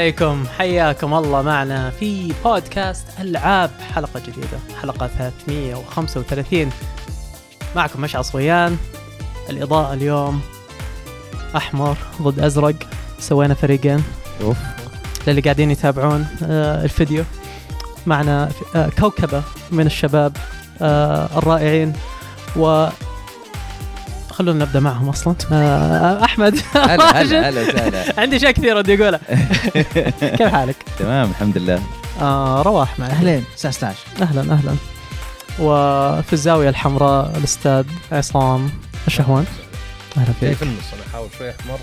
السلام عليكم. حياكم الله معنا في بودكاست ألعاب حلقة جديدة حلقة 335 معكم مشعل صويان الإضاءة اليوم أحمر ضد أزرق. سوينا فريقين. أوف. للي قاعدين يتابعون آه، الفيديو. معنا آه، كوكبة من الشباب آه، الرائعين. و خلونا نبدأ معهم أصلا. آه، أحمد. هلا هلا هلا وسهلا عندي اشياء كثير ودي اقولها كيف حالك؟ تمام الحمد لله. آه رواح معي أهلين الساعة 16 أهلا أهلا. وفي الزاوية الحمراء الأستاذ عصام الشهوان. أهلا فيك. في النص؟ أنا أحاول شوي أحمر.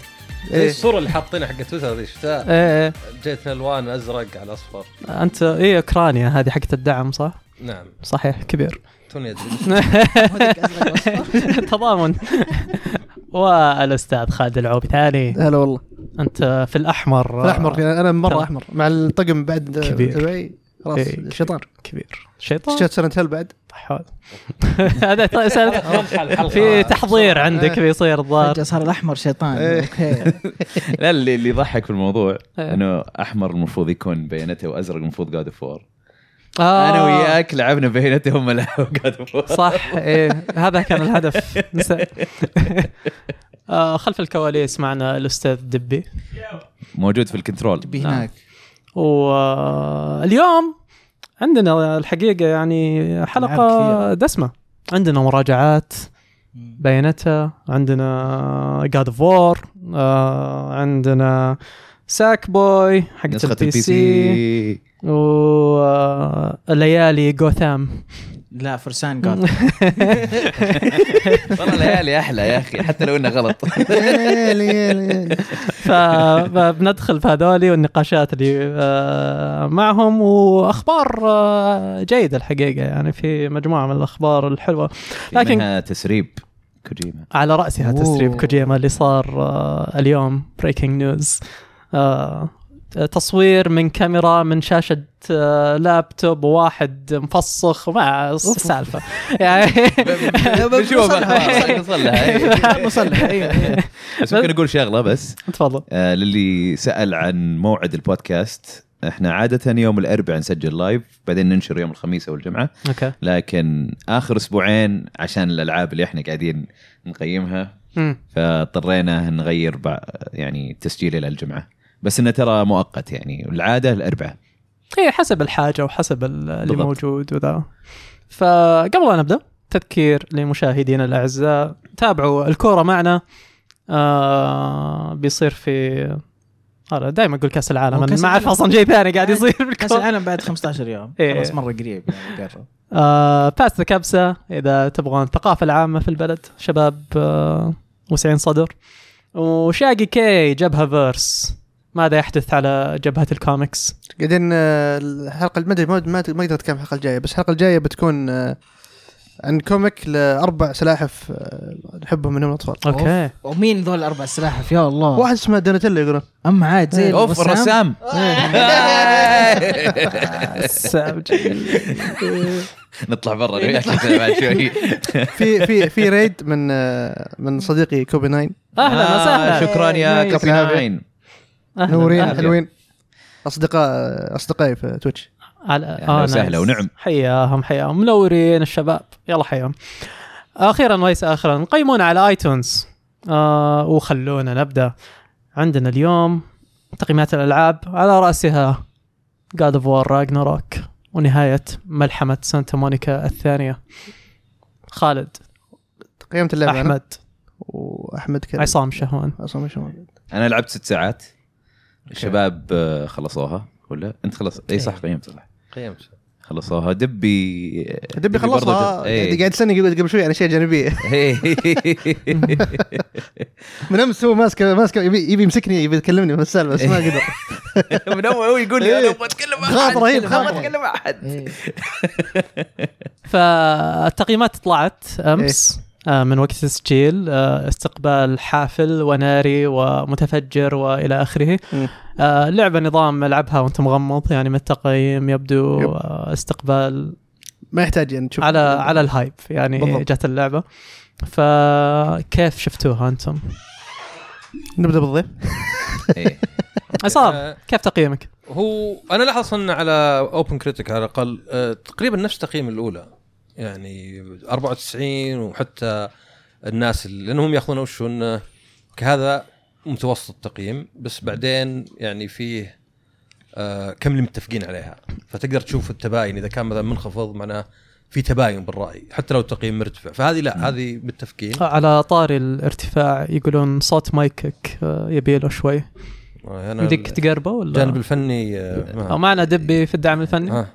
إيه. الصورة اللي حاطينها حق تويتر ذي شفتها إيه إيه جيت الوان أزرق على اصفر أنت إيه أوكرانيا هذه حقت الدعم صح؟ نعم صحيح كبير توني أدري؟ تضامن والأستاذ خالد العوبي ثاني هلا والله أنت في الأحمر الأحمر كذا أنا مرة. أحمر مع الطقم بعد كبير. تبعي خلاص إيه. الشيطان كبير شيطان؟ شفت سنه هل بعد؟ حول. هذا سنة- في تحضير عندك بيصير الظاهر. صار الأحمر شيطان. إيه. أوكي. لا اللي اللي يضحك في الموضوع إيه. إنه أحمر المفروض يكون بينته وأزرق المفروض جاد اوف وور آه. أنا وياك لعبنا بيونيتا هم لعبوا God of War صح إيه. هذا كان الهدف. آه خلف الكواليس معنا الأستاذ دبي. موجود في الكنترول. نعم. هناك واليوم عندنا الحقيقة يعني حلقة. دسمة. عندنا مراجعات بيونيتا عندنا God of War عندنا Sackboy حقت نسخة البي البي سي سي وليالي جوثام لا فرسان قال والله ليالي أحلى يا أخي حتى لو إنه غلط. فبندخل في هذولي والنقاشات اللي آه، معهم وأخبار آه، جيدة الحقيقة. يعني في مجموعة من الأخبار الحلوة. لكن- تسريب كوجيما. على رأسها. تسريب كوجيما اللي صار آه، اليوم breaking news تصوير من كاميرا من شاشة آه، لابتوب وواحد مفسخ وما السالفة يعني بنشوف نصلح مصلح أيوه بس ممكن أقول شغلة بس. تفضل. آه، للي سأل عن موعد البودكاست إحنا عادة يوم الأربعاء نسجل live بعدين ننشر يوم الخميس أو الجمعة. أوكي. لكن آخر أسبوعين عشان الألعاب اللي إحنا قاعدين نقيمها. فاضطرينا نغير يعني التسجيل إلى الجمعة. بس إنه ترى مؤقت يعني. العاده الاربعاء هي حسب الحاجة وحسب ال- اللي بالضبط. موجود وذا. فقبل لا نبدأ تذكير لمشاهدينا الأعزاء. تابعوا الكورة معنا. آه بيصير في هذا دائما أقول كأس العالم. أنا ما أعرف. أصلا شيء ثاني قاعد يصير كأس بالكوره العالم بعد 15 يوم. إيه. خلاص مرة قريب يعني قرب. آه pass the كبسه إذا تبغون الثقافة العامة في البلد شباب آه وسعين صدر. وشاقي كي جبهة فيرس ماذا يحدث على جبهة الكوميكس؟ قاعدين آه، الحلقة ما أدري ما أقدر أتكلم الحلقة الجاية بس الحلقة الجاية بتكون آه، عن comic لأربع سلاحف آه، نحبهم منهم الأطفال. okay. ومين ذول الأربع سلاحف؟ يا الله. واحد اسمه دوناتيلو يقولون. أما عاد زي أوف الرسام. نطلع برا بعد شوي. في في في raid من من صديقي كوبي ناين. أهلا وسهلا. شكرا يا. كابي ناين. أهلاً، نورين أهلاً. حلوين. اصدقاء أصدقائي في Twitch. على أهلا وسهلا nice. ونعم. حياهم حياهم. منورين الشباب. يلا حياهم. أخيرا وليس اخرا قيمونا على iTunes. آه وخلونا نبدأ. عندنا اليوم تقييمات الألعاب. على رأسها God of War Ragnarök ونهاية ملحمة سانتا مونيكا الثانية. خالد. قيمت اللعبة أنا. أحمد. وأحمد كذا عصام شهوان. عصام شلون أنا لعبت ست ساعات. الشباب آه، خلصوها. ولا؟ أنت خلص. اي صح قيمت صح. قيمت. خلصوها. دبي دبي خلصها. إيه. قاعد تستني قبل قبل شوي عن أشياء جانبية. من امس هو ماسك ماسك يبي يبي يمسكني يبي يكلمني في السالفة بس ما قدر. من أول هو يقول لي أنا أبغى أتكلم مع أحد. رهيب، ما. أتكلم مع احد إيه. فالتقييمات طلعت أمس. من وقت التسجيل آه، استقبال حافل وناري ومتفجر وإلى آخره. آه، اللعبه نظام العبها وأنت مغمض يعني من التقييم يبدو يب. آه، استقبال ما يحتاج يعني تشوف على على الهايب يعني بالضبط. جت اللعبة فكيف شفتوها أنتم؟ نبدأ بالضيف إيه. عصام آه، كيف تقييمك؟ هو أنا لاحظ انه على OpenCritic على الأقل آه، تقريبا نفس تقييم الأولى يعني 94 وحتى الناس اللي لأنهم يأخذون وش انه كهذا متوسط تقييم بس بعدين يعني فيه آه كم اللي متفقين عليها. فتقدر تشوف التباين إذا كان مثلا منخفض معناه في تباين بالرأي حتى لو التقييم مرتفع. فهذه لا هذه متفقين. على طاري الارتفاع يقولون صوت مايكك آه، يبي له شوي. آه، يمديك تقربه ولا؟ الجانب الفني آه معنا دبي في الدعم الفني. آه.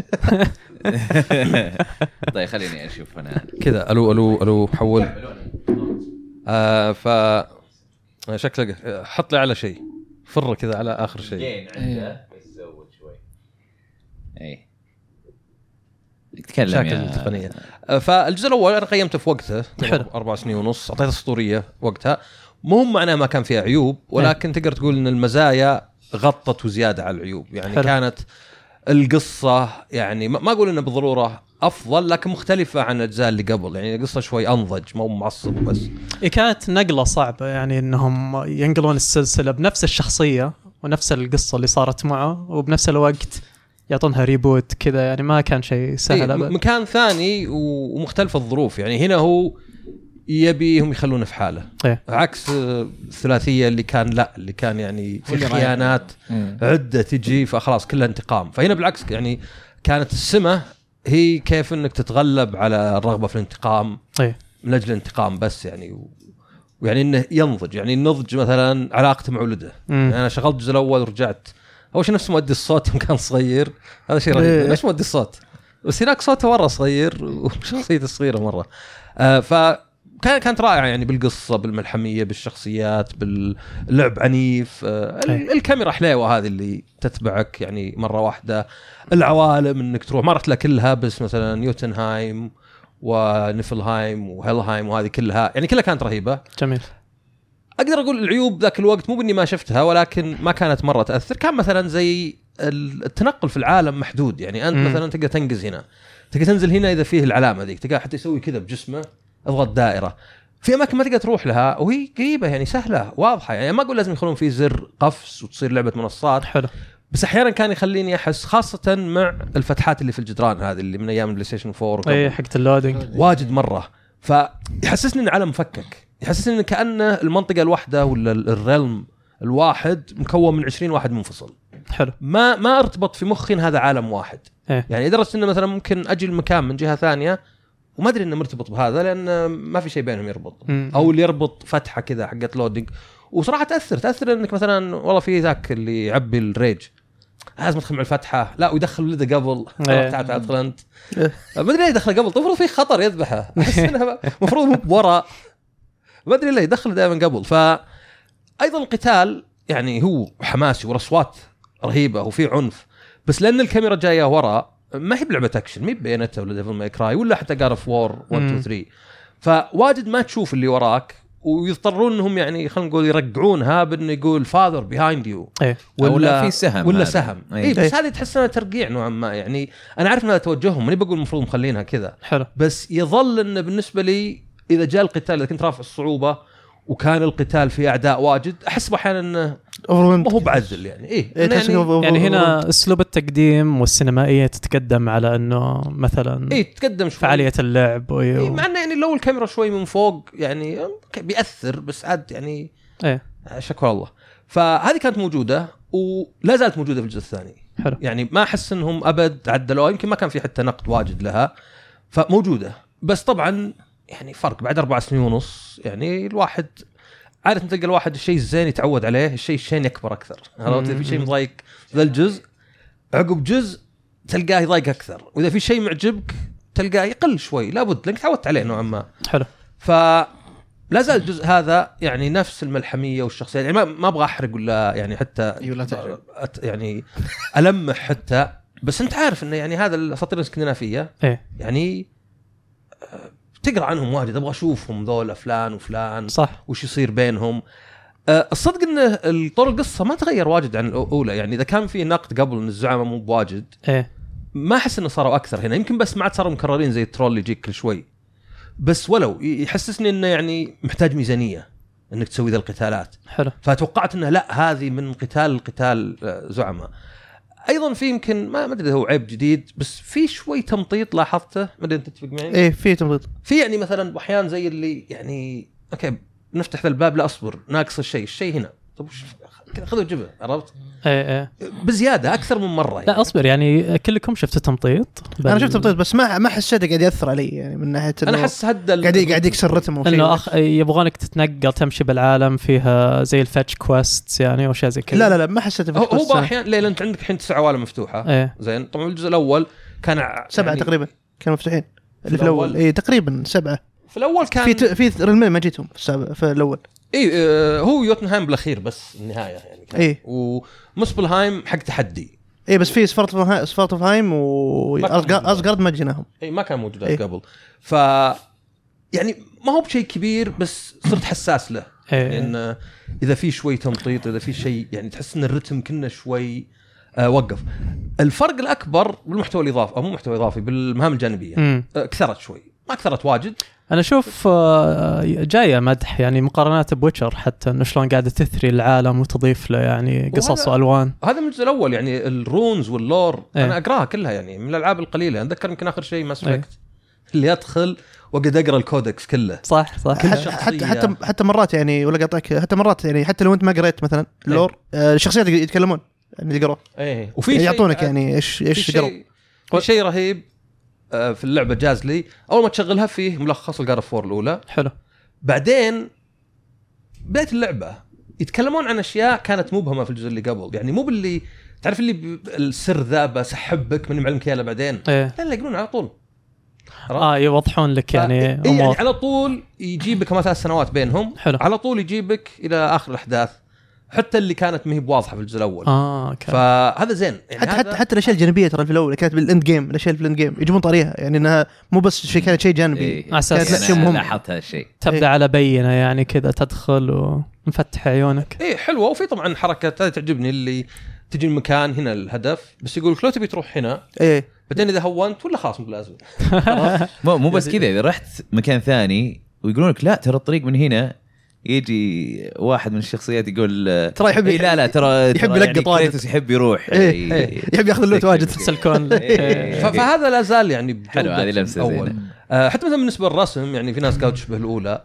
طيب خليني أشوف أنا. كذا ألو ألو ألو حول. آه ف شكلك حط لي على شيء. فر كذا على آخر شيء. جين عنده بس زود شوي. اي تكلم مشاكل يا تقنيه آه، فالجزء الأول أنا قيمته في وقته. حلو. أربع سنين ونص. أعطيته أسطورية وقتها. مو معناه ما كان فيها عيوب ولكن تقدر تقول إن المزايا غطت وزيادة على العيوب. يعني حلو. كانت القصة يعني ما أقول انها بالضروره أفضل لكن مختلفة عن الأجزاء اللي قبل. يعني القصة شوي أنضج مو معصب بس. كانت نقلة صعبة يعني إنهم ينقلون السلسلة بنفس الشخصية ونفس القصة اللي صارت معه وبنفس الوقت يعطونها ريبوت كذا يعني ما كان شيء سهل إيه ابدا مكان ثاني ومختلف الظروف. يعني هنا هو يبيهم يخلونه في حاله إيه. عكس الثلاثية اللي كان لا اللي كان يعني في. خيانات إيه. عدة تجي فخلاص كلها انتقام فهنا بالعكس يعني كانت السمة هي كيف إنك تتغلب على الرغبة في الانتقام إيه. من أجل الانتقام بس يعني و... ويعني إنه ينضج يعني النضج مثلا علاقته مع ولده مم. يعني أنا شغلت الجزء الأول ورجعت أول شيء نفس مؤدي الصوت يوم كان صغير هذا شيء رهيب إيه. نفس مؤدي الصوت بس هناك صوته مرة صغير وشخصيته صغيرة مرة آه ف كانت رائعة يعني بالقصة بالملحمية بالشخصيات باللعب عنيف. آه ال-. الكاميرا حليوة هذه اللي تتبعك يعني مرة واحدة. العوالم إنك تروح ما رحت لها كلها بس مثلا يوتنهايم ونفلهايم وهيلهايم وهذه كلها. يعني كلها كانت رهيبة. جميل. أقدر أقول العيوب ذاك الوقت مو بإني ما شفتها ولكن ما كانت مرة تأثر. كان مثلا زي التنقل في العالم محدود. يعني أنت مم. مثلا تقدر تنقز هنا. تقدر تنزل هنا إذا فيه العلامة ذيك تلقاه حتى يسوي كذا بجسمه. أضغط دائرة. في أماكن ما تقدر تروح لها وهي قريبة يعني سهلة واضحة. يعني ما أقول لازم يخلون فيه زر قفز وتصير لعبة منصات. حلو. بس أحيانا كان يخليني أحس خاصة مع الفتحات اللي في الجدران هذه اللي من أيام ال PlayStation 4 وقبل. اي حقت ال loading. واجد مرة. فيحسسني ان العالم مفكك. يحسسني ان كأنه المنطقة الواحدة ولا ال- ال realm الواحد مكون من 20 واحد منفصل. حلو. ما ما أرتبط في مخي إن هذا عالم واحد. إيه. يعني لدرجة إنه مثلا ممكن أجي المكان من جهة ثانية وما أدري إنه مرتبط بهذا لأن ما في شيء بينهم يربط. أو اللي يربط فتحة كذا حقت loading وصراحة تأثر تأثر إنك مثلا والله في ذاك اللي يعبي ال rage لازم ادخل مع الفتحة. لا ويدخل ولده قبل. إيه. تعال تعال ادخل أنت. إيه. ما أدري ليه يدخله قبل. المفروض في خطر يذبحه. احس المفروض مو بورا. ما أدري ليه يدخل دائما قبل. ف أيضا القتال يعني هو حماسي والاصوات رهيبة وفي عنف. بس لأن الكاميرا جاية ورا ما هي بلعبة اكشن ما هي Bayonetta ولا Devil May Cry ولا حتى God of War 1 2 مم. 3 فواجد ما تشوف اللي وراك ويضطرون إنهم يعني خلينا نقول يرقعونها بإنه يقول father behind you إيه. أو لا في سهم ولا هذا. سهم. اي بس هذه تحس إنها ترقيع نوعا ما. يعني أنا عارف إن هذا توجههم ماني بقول المفروض مخلينها كذا. حلو. بس يظل إنه بالنسبة لي إذا جاء القتال إذا كنت رافع الصعوبة وكان القتال فيه أعداء واجد أحس أحيانا إنه ما هو بعزل يعني. إيه إيه يعني يعني over- هنا أسلوب التقديم والسينمائية تتقدم على إنه مثلا إيه تقدم شوي. فعالية اللعب و... إيه مع إنه يعني لو الكاميرا شوي من فوق يعني بيأثر بس عاد يعني إيه. شكر الله. فهذه كانت موجودة ولا زالت موجودة في الجزء الثاني. حلو. يعني ما أحس إنهم أبد عدلوها يمكن ما كان في حتى نقد واجد لها فموجودة. بس طبعا يعني فرق بعد أربع سنين ونص يعني الواحد عادة تلقى الواحد الشيء الزين يتعود عليه الشيء الشين يكبر أكثر. عرفت؟ إذا في شيء مضايق ذا الجزء عقب جزء تلقاه يضايق أكثر. وإذا في شيء معجبك تلقاه يقل شوي لابد لأنك تعودت عليه نوعا ما. حلو. ف لا زال الجزء هذا يعني نفس الملحمية والشخصيات يعني ما, ما أبغى أحرق ولا يعني حتى أيوة، يعني ألمح حتى بس أنت عارف انه يعني هذا الأساطير الإسكندنافية إيه. يعني تقرأ عنهم واجد أبغى أشوفهم ذولا فلان وفلان صح. وش يصير بينهم. آه، الصدق انه طور القصة ما تغير واجد عن الأولى يعني إذا كان في نقد قبل إن الزعماء مو بواجد إيه. ما أحس إنه صاروا أكثر هنا. يمكن بس ما عاد صاروا مكررين زي الترول اللي يجيك كل شوي. بس ولو يحسسني إنه يعني محتاج ميزانية إنك تسوي ذا القتالات. حلو. فتوقعت إنه لا هذه من قتال لقتال آه، زعماء. أيضا في يمكن ما ما أدري هو عيب جديد بس في شوي تمطيط لاحظته ما أدري أنت تتفق معي؟ إيه في تمطيط في يعني مثلا احيان زي اللي يعني okay نفتح ذا الباب لا أصبر ناقص الشيء الشيء هنا. طب وش كذا خذ وجبه عرفت؟ إيه إيه. بزيادة أكثر من مرة يعني. لا أصبر يعني كلكم شفتوا تمطيط؟ أنا شفت تمطيط بس ما ما حسيته قاعد يأثر علي يعني من ناحية أنا أحس هذا ال- قاعد قاعد يكسر رتم إنه أخ... يبغونك تتنقل تمشي بالعالم فيها زي الفتش كويست يعني وأشياء زي كذا. لا لا لا ما حسيته هو في هو أحيانا ليه لأن أنت عندك الحين تسع عوالم مفتوحة. إيه. زين طبعا الجزء الأول كان ع- سبعة يعني تقريبا كانوا مفتوحين. اللي في الأول؟ الأول؟ اي تقريبا سبعة. في الأول كان في ت- في ما جيتهم في, السابع في الأول. اي آه، هو يوتنهايم بالأخير بس النهاية يعني إيه. ومسبلهايم حق تحدي. اي بس في سفارت سفارتوفهايم ما كان موجود. واسجارد ما جيناهم اي ما كان موجود إيه. قبل. ف يعني ما هو بشيء كبير بس صرت حساس له. إيه. لأن إذا في شوي تمطيط إذا في شيء يعني تحس إن الرتم كنا شوي آه وقف. الفرق الأكبر بالمحتوى الإضافي أو مو محتوى إضافي بالمهام الجانبية. آه كثرت شوي. ما كثرت واجد. أنا أشوف آه، جاية مدح يعني مقارنات ب Witcher حتى إنه شلون قاعدة تثري العالم وتضيف له يعني قصص وألوان. هذا من الجزء الأول يعني ال runes وال lore. إيه. أنا أقراها كلها يعني من الألعاب القليلة. أتذكر يمكن آخر شيء Mass إيه. Effect اللي ادخل وأقعد أقرأ ال codex كله. صح صح. حتى. حتى حتى مرات يعني ولا قاطعك حتى مرات يعني حتى لو أنت ما قريت مثلا ال lore آه، الشخصيات يتكلمون يعني اللي قروه إيه. وفي يعني يعطونك يعني إيش إيش قروا شيء رهيب. في اللعبة جاز لي. أول ما تشغلها فيه ملخص ال God of War الأولى. حلو. بعدين بدايه اللعبة. يتكلمون عن أشياء كانت مبهمه في الجزء اللي قبل. يعني مو باللي تعرف اللي السر ذا بسحبك ماني معلمك اياه بعدين؟ إيه. لا لا يقولون على طول؟ آه يوضحون لك يعني إيه يعني أمور. على طول يجيبك ما ثلاث سنوات بينهم. حلو. على طول يجيبك إلى آخر الأحداث. حتى اللي كانت ما هي بواضحة في الجزء الأول. آه okay. فهذا زين. يعني حتى هذا حتى حتى الأشياء الجانبية ترى في الأول كانت بال end game الأشياء اللي في ال end game يجيبون طريقها يعني إنها مو بس شيء كانت شيء جانبي. إيه. كانت لا شيء مهم. لاحظت هذا الشيء. تبدأ إيه. على بينة يعني كذا تدخل ومفتح عيونك. إيه حلوة. وفي طبعا حركه هذه تعجبني اللي تجي المكان هنا الهدف بس يقول لك لو تبي تروح هنا إيه. بعدين إذا هونت ولا خلاص مو لازم. مو مو بس كذا إذا رحت مكان ثاني ويقولون لك لا ترى الطريق من هنا يجي واحد من الشخصيات يقول ترى يحب إيه لا لا ترى يحب يلقط يعني واجد. يحب يروح. إيه، إيه. يحب ياخذ ال loot واجد. إيه. ف- فهذا لا زال يعني حلو هذه لمسة. زينة. آه حتى مثلا بالنسبة للرسم يعني في ناس قالوا تشبه الأولى.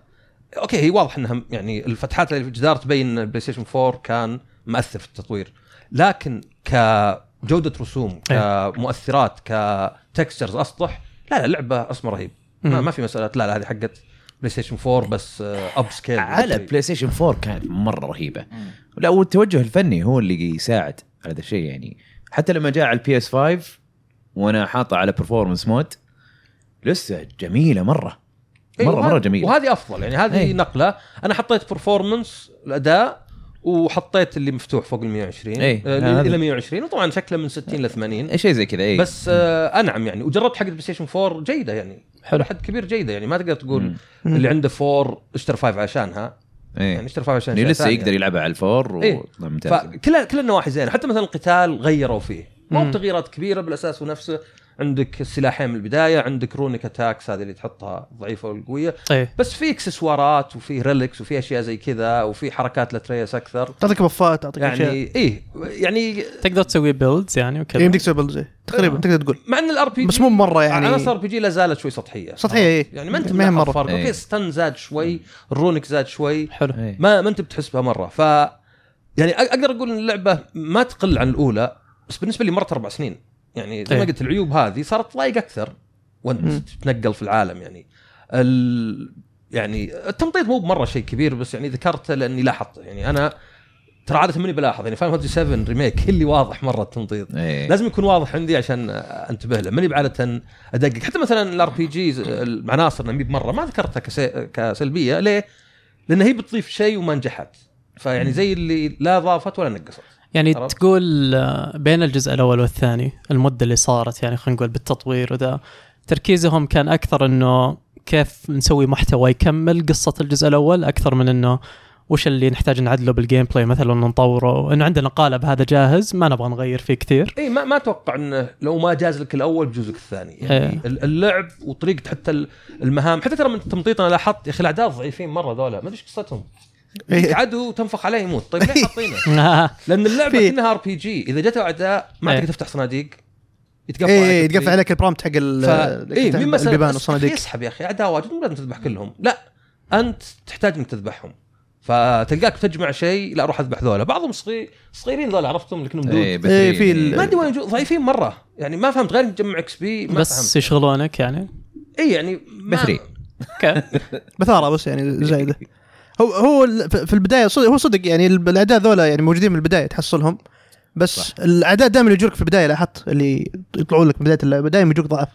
okay هي واضح إنها يعني الفتحات اللي في الجدار تبين إن ال PlayStation 4 كان مؤثر في التطوير. لكن كجودة رسوم كمؤثرات ك textures أسطح لا لا لعبه رسمه رهيب. ما. ما في مسألة لا لا هذه حقت بلاي ستيشن 4 بس upscale على بلاي ستيشن 4 كانت مرة رهيبة. لا والتوجه الفني هو اللي يساعد على هذا الشيء يعني. حتى لما جاء على البي اس 5 وأنا حاطه على performance mode لسه جميلة مرة. إيه، مرة مرة جميلة. وهذه أفضل يعني هذه إيه. نقلة. أنا حطيت performance الأداء وحطيت اللي مفتوح فوق ال 120 إيه، آه،. إلى 120 وطبعا شكله من 60 ل 80 إيه، شيء زي كذا اي بس آه أنعم يعني. وجربت حق البلاي ستيشن 4 جيدة يعني. حلو. حد كبير جيدة يعني ما تقدر تقول مم. اللي عنده 4 اشترى 5 عشانها يعني إيه اشترى 5 عشان يعني شيء لسه ثاني يقدر يلعبها على الفور. و... ممتاز فكل كل النواحي زينة حتى مثلا القتال غيروا فيه مو. بتغييرات كبيرة بالأساس هو نفسه عندك السلاحين من البداية عندك runic attacks هذه اللي تحطها ضعيفة والقويه إيه. بس في إكسسوارات وفي relics وفي أشياء زي كذا وفي حركات لأتريوس أكثر. تعطيك buffات تعطيك أشياء. يعني إيه يعني تقدر تسوي builds يعني وكذا. يمديك تسوي build زي تقريبا تقدر تقول. مع إن ال RPG بس مو مرة يعني. عناصر ار بي جي لا زالت شوي سطحية. سطحية إيه. يعني ما أنت ما مرة. فرق إيه. أوكي stun زاد شوي ال runic زاد شوي. حلو. إيه. ما ما أنت بتحس بها مرة. ف يعني أ- أقدر أقول إن اللعبة ما تقل عن الأولى بس بالنسبة لي مرت أربع سنين. يعني زي ما إيه. قلت العيوب هذه صارت تضايق أكثر وأنت. تتنقل في العالم يعني. ال... يعني التمطيط مو بمرة شيء كبير بس يعني ذكرته لأني لاحظته. يعني أنا ترى عادة ماني بلاحظ يعني فاينل فانتسي 7 ريميك اللي واضح مرة التمطيط. إيه. لازم يكون واضح عندي عشان أنتبه له. ماني بعادة أدقق. حتى مثلا ال RPGs العناصر مي بمرة ما ذكرتها كسي... كسلبية. ليه؟ لأن هي بتضيف شيء وما نجحت. فيعني زي اللي لا ضافت ولا نقصت. يعني عرفت؟ تقول آه، بين الجزء الأول والثاني المدة اللي صارت يعني خلينا نقول بالتطوير وذا تركيزهم كان أكثر إنه كيف نسوي محتوى يكمل قصة الجزء الأول أكثر من إنه وش اللي نحتاج نعدله بال gameplay مثلا نطوره إنه عندنا قالب هذا جاهز ما نبغى نغير فيه كثير. إي ما ما أتوقع إنه لو ما جاز لك الأول بيجوزك الثاني. يعني. ال- اللعب وطريقة حتى ال- المهام حتى ترى من التمطيط أنا لاحظت يا أخي الأعداء ضعيفين مرة ذولا. ما أدري إيش قصتهم. عدو تنفخ عليه يموت. طيب ليه حاطينه؟ لأن اللعبة كأنها RPG إذا جت أعداء ما إيه. تقدر تفتح صناديق. يتقفل اي عليك يتقفل عليك البرومت حق ال- ف... اي تفتح مين مسألة البيبان والصناديق. أخي اسحب يا أخي. أعداء واجد مو لازم تذبح كلهم. لا أنت تحتاج إنك تذبحهم. فتلقاك تجمع شيء لا أروح أذبح ذولا. بعضهم صغير صغيرين ذولا عرفتهم لكنهم دود. إيه، بثرين، في ما أدري وين ضعيفين مرة. يعني ما فهمت غير تجمع إكس بي ما بس فهمت. يشغلونك يعني؟ اي يعني ما- بثرين. أوكي. بثارة بس يعني زايده هو هو في البداية صدق هو صدق يعني ال- الاعداء ذولا يعني موجودين من البداية تحصلهم بس صح. الاعداء دائما يجونك في البداية لاحظت اللي يطلعون لك بداية اللعبة دائما يجوك ضعف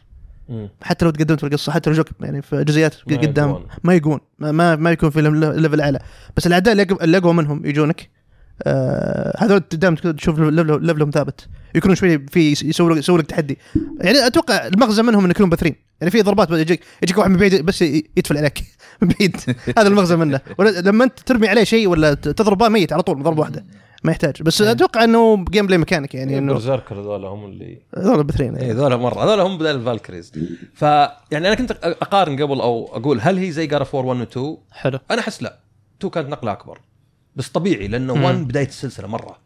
مم. حتى لو تقدمت في القصة حتى لو جوك يعني في جزئيات قدام. ما يقون ما ما, ما يكون في level أعلى بس الاعداء اللي أقوى منهم يجونك آه هذول دائما تشوف level- levelهم ثابت. يكونون شوي في يسووا لك يسووا لك تحدي. يعني أتوقع المغزى منهم انه يكونون بثرين. يعني في ضربات يجيك يجيك واحد من بعيد بس ي- يتفل عليك. من بعيد. هذا المغزى منه. ولا- لما أنت ترمي عليه شيء ولا تضربه ميت على طول ضربة واحدة. ما يحتاج. بس أتوقع إنه gameplay mechanic يعني إنه berserker ذولا هم اللي هذول بثرين. اي ذولا مرة. هذول هم بدل ال Valkyries. فيعني أنا كنت أقارن قبل أو أقول هل هي زي جار 4 1 و 2 حلو. أنا أحس لا. 2 كانت نقلة أكبر. بس طبيعي لأنه مم. 1 بداية السلسلة مرة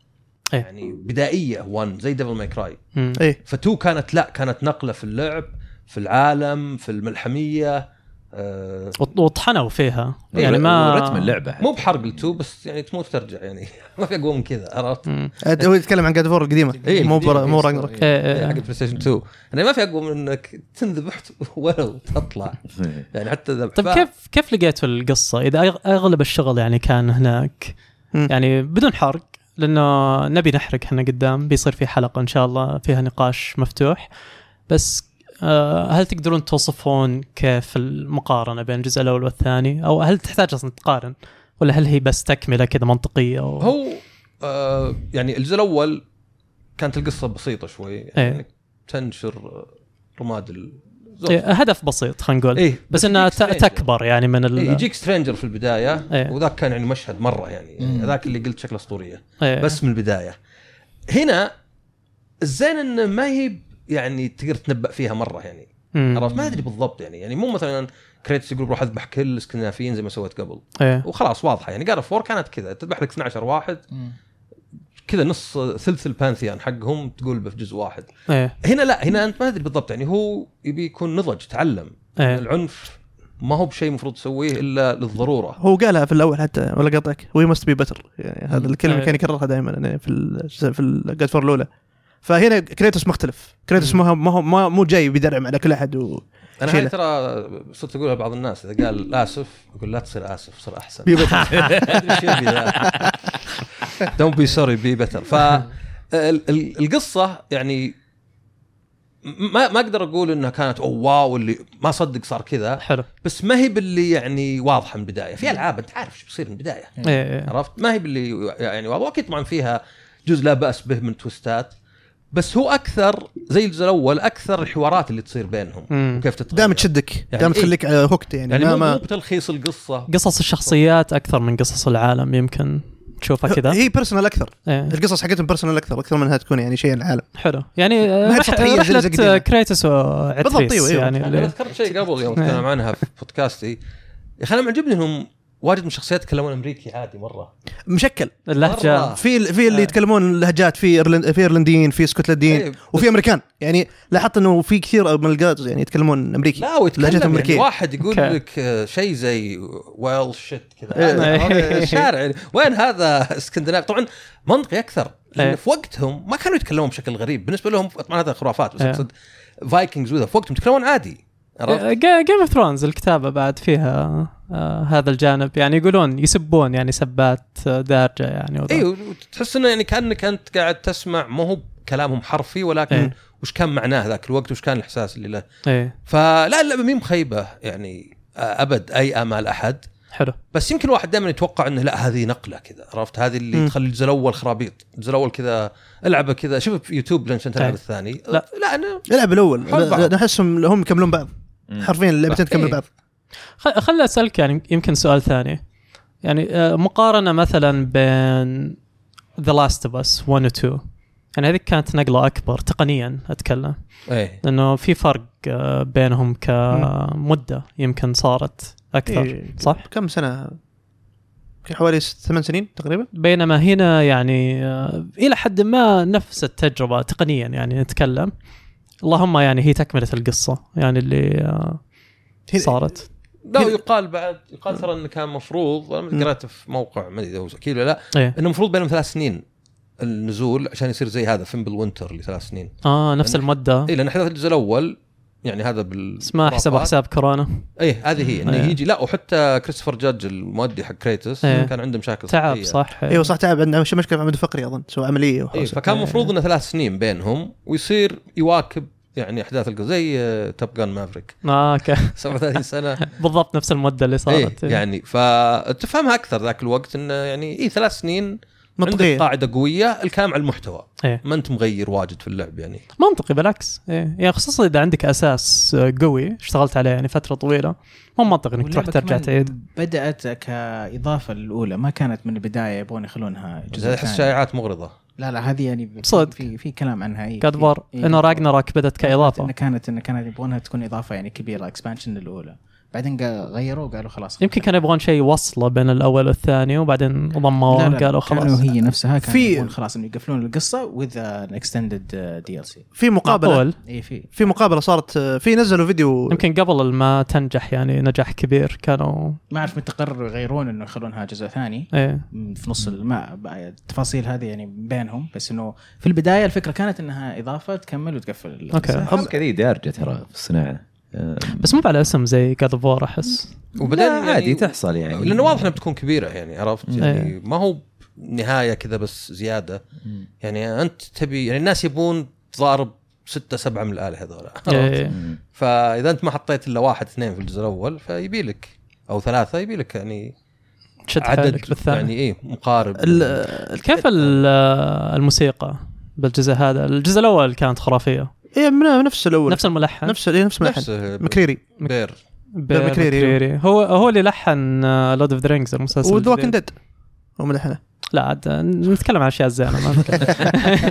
إيه. يعني بدائية 1 زي ديفل ماي كراي. إيه ف2 كانت لا كانت نقلة في اللعب في العالم في الملحمية آه وط- وطحنوا فيها. إيه، يعني ما رتم اللعبة مو بحرق ال2 بس يعني تموت ترجع يعني. ما في أقوى من كذا عرفت؟ مم. هو يتكلم عن جاد فور القديمة. إيه، مو القديمة برا- مو ذي راجنروك إيه، إيه، إيه. حق البلاي ستيشن 2 يعني ما في أقوى من إنك تنذبح ولو تطلع. يعني حتى ذبح طيب كيف كيف لقيتوا القصة؟ إذا أغلب الشغل يعني كان هناك. يعني بدون حرق لأنه نبي نحرق إحنا قدام. بيصير في حلقة إن شاء الله فيها نقاش مفتوح. بس هل تقدرون توصفون كيف المقارنة بين الجزء الأول والثاني أو هل تحتاج أصلا تقارن ولا هل هي بس تكملة كذا منطقية و... هو آه يعني الجزء الأول كانت القصة بسيطة شوي يعني إيه. تنشر رماد ال إيه، هدف بسيط خلينا نقول إيه بس انها. تكبر يعني من ال إيه يجيك سترينجر في البداية إيه. وذاك كان يعني مشهد مرة يعني هذاك اللي قلت شكله أسطورية إيه. بس من البداية هنا الزين إنه ما هي يعني تقدر تنبأ فيها مرة يعني. عرفت؟ ما أدري بالضبط يعني. يعني مو مثلا كريتوس يقول بروح أذبح كل الإسكندنافيين زي ما سويت قبل. إيه. وخلاص واضحة يعني. جار فور كانت كذا. تذبح لك 12 واحد. كذا نص ثلث ال pantheon حقهم تقول في جزء واحد. إيه. هنا لا هنا أنت ما تدري بالضبط يعني. هو يبي يكون نضج تعلم. إيه. العنف ما هو بشيء المفروض تسويه إلا للضرورة. هو قالها في الأول حتى ولا قطعك؟ we must be better يعني هذا الكلمة إيه. كان يكررها دائما يعني في ال في الجاد اوف وور الأولى. فهنا كريتوس مختلف. كريتوس ما هو ما هو ما- مو جاي بيدرعم على كل أحد و أنا. هاي ترى صرت أقولها لبعض الناس إذا قال أسف يقول لا تصير آسف صير أحسن. be better. don't be sorry be better ف ال- ال- القصة يعني ما ما أقدر أقول إنها كانت oh wow اللي ما صدق صار كذا. حلو. بس ما هي باللي يعني واضحة من البداية. في ألعاب أنت عارف إيش بيصير من البداية. إيه. إيه. عرفت؟ ما هي باللي يعني واضح واكيد طبعا فيها جزء لا بأس به من twistات. بس هو أكثر زي الجزء الأول أكثر الحوارات اللي تصير بينهم مم. وكيف تتغير دائما تشدك يعني دائما إيه. تخليك hooked يعني, يعني ما مو, بتلخيص القصة قصص الشخصيات أكثر من قصص العالم يمكن تشوفها كذا هي personal أكثر إيه. القصص حقتهم personal أكثر أكثر من إنها تكون يعني شيء العالم حلو يعني رحله. كريتوس وأتريوس بالضبط، أيوة، أيوة. يعني أنا ذكرت شيء قبل يوم إيه. تكلم عنها في بودكاست يا أخي أنا معجبني إنهم واجد من الشخصيات يتكلمون أمريكي عادي مرة مشكل اللهجه. في في اللي آه. يتكلمون لهجات في إيرلند في إيرلنديين في إسكتلنديين إيه، وفي أمريكان يعني لاحظت إنه في كثير من الجاز يعني يتكلمون أمريكي لا ويتكلم لهجات يعني أمريكية. واحد يقول okay. لك آه، شيء زي well shit كذا إيه. الشارع يعني وين هذا إسكندنافي طبعا منطقي أكثر لأن إيه. في وقتهم ما كانوا يتكلمون بشكل غريب بالنسبة لهم طبعا هذا خرافات بس إيه. أقصد Vikings وذا في وقتهم يتكلمون عادي؟ Game of Thrones الكتابة بعد فيها آه هذا الجانب. يعني يقولون يسبون يعني سبات آه، دارجة يعني وذا. أيوه وتحس إنه يعني كأنك أنت قاعد تسمع مو هو كلامهم حرفي ولكن إيه. وش كان معناه ذاك الوقت؟ وش كان الإحساس اللي له؟ إيه. فلا اللعبه مي مخيبة يعني آه، أبد أي آمال أحد. حلو. بس يمكن واحد دائما يتوقع إنه لا هذه نقلة كذا عرفت؟ هذه اللي مم. تخلي الجزء الأول خرابيط. الجزء الأول كذا ألعبه كذا. شوف في يوتيوب لين عشان تلعب. الثاني. لا. لا أنا العب الأول. نحسهم هم يكملون بعض. حرفيا اللعبتين تكمل إيه. بعض. خل أسألك يعني يمكن سؤال ثاني. يعني آه، مقارنة مثلا بين The Last of Us 1 و 2 يعني هذيك كانت نقلة أكبر تقنيا أتكلم. إيه. لأنه في فرق آه، بينهم كمدة يمكن صارت أكثر إيه. صح؟ كم سنة؟ في حوالي ثمان سنين تقريبا. بينما هنا يعني آه، إلى حد ما نفس التجربة تقنيا يعني نتكلم. اللهم يعني هي تكملة القصة يعني اللي آه، صارت. لا يقال بعد يقال ترى إنه كان مفروض أنا قرأت في موقع ما أدري إذا هو أكيد ولا لا إيه. إنه المفروض بينهم ثلاث سنين النزول عشان يصير زي هذا Fimbulwinter لثلاث سنين. آه نفس لأن- المده اي لأن احداث الجزء الأول يعني هذا بال بس ما حسبوا حساب كورونا. اي هذه هي إنه إيه. يجي لا وحتى Christopher Judge المؤدي حق Kratos إيه. كان عنده مشاكل تعب صحية. صح. أيوه صح تعب عنده مش- مشكلة في العمود الفقري أظن سوى عملية اي وحوسه فكان المفروض إنه ثلاث سنين بينهم ويصير يواكب يعني أحداث القصة زي Top Gun Maverick آه okay. 37 سنة. بالضبط نفس المده اللي صارت. يعني فتفهمها أكثر ذاك الوقت انه يعني اي ثلاث سنين عندك منطقيه قاعدة قوية الكلام على المحتوى. إيه. ما أنت مغير واجد في اللعب يعني. منطقي بالعكس. إيه. يعني خصوصا إذا عندك أساس آه، قوي اشتغلت عليه يعني فترة طويلة مو منطقي إنك تروح ترجع تعيد. بدأت كإضافة للأولى. ما كانت من البداية يبون يخلونها جزء احس. شائعات مغرضة. لا لا هذه يعني في- صدق. في في كلام عنها إي إيه. إنه Ragnarök بدت كإضافة إنه كانت إنه كانت يبغونها تكون إضافة يعني كبيرة expansion للأولى بعدين قا- غيروا وقالوا خلاص يمكن كانوا يبغون شيء وصلة بين الأول والثاني وبعدين ضموه لا لا قالوا كانوا خلاص. هي نفسها كانوا في- يبغون خلاص إنه يقفلون القصة with extended DLC في مقابله اي في. في مقابلة صارت آه، في نزلوا فيديو يمكن قبل ما تنجح يعني نجاح كبير كانوا ما أعرف متى قرروا يغيرون إنه يخلونها جزء ثاني. إيه. في نص ما التفاصيل هذه يعني بينهم بس إنه في البداية الفكرة كانت إنها إضافة تكمل وتقفل. القصة. okay. الحركه ذي دارجه ترى في الصناعة. بس مو على اسم زي God of War أحس. وبعدين لا، عادي تحصل يعني. لأنه واضح إنها بتكون كبيرة يعني عرفت؟ إيه. يعني ما هو نهاية كذا بس زيادة. يعني أنت تبي يعني الناس يبون تضارب ستة سبعة من الآلهة هذول عرفت؟ إيه. فإذا أنت ما حطيت إلا واحد اثنين في الجزء الأول فيبي لك أو ثلاثة يبي لك يعني تشد عدد بالثاني. يعني إيه مقارب. كيف ال- الموسيقى بالجزء هذا؟ الجزء الأول كانت خرافية. إيه، من نفس الأول. نفس الملحن. نفس إيه، نفس الملحن. McCreary. Bear. Bear McCreary. McCreary. هو هو اللي لحن Lord of the Rings المسلسل. وذا ووكينج الجديد. Dead هو ملحنه. لا عاد نتكلم عن أشياء زينة ما نتكلم.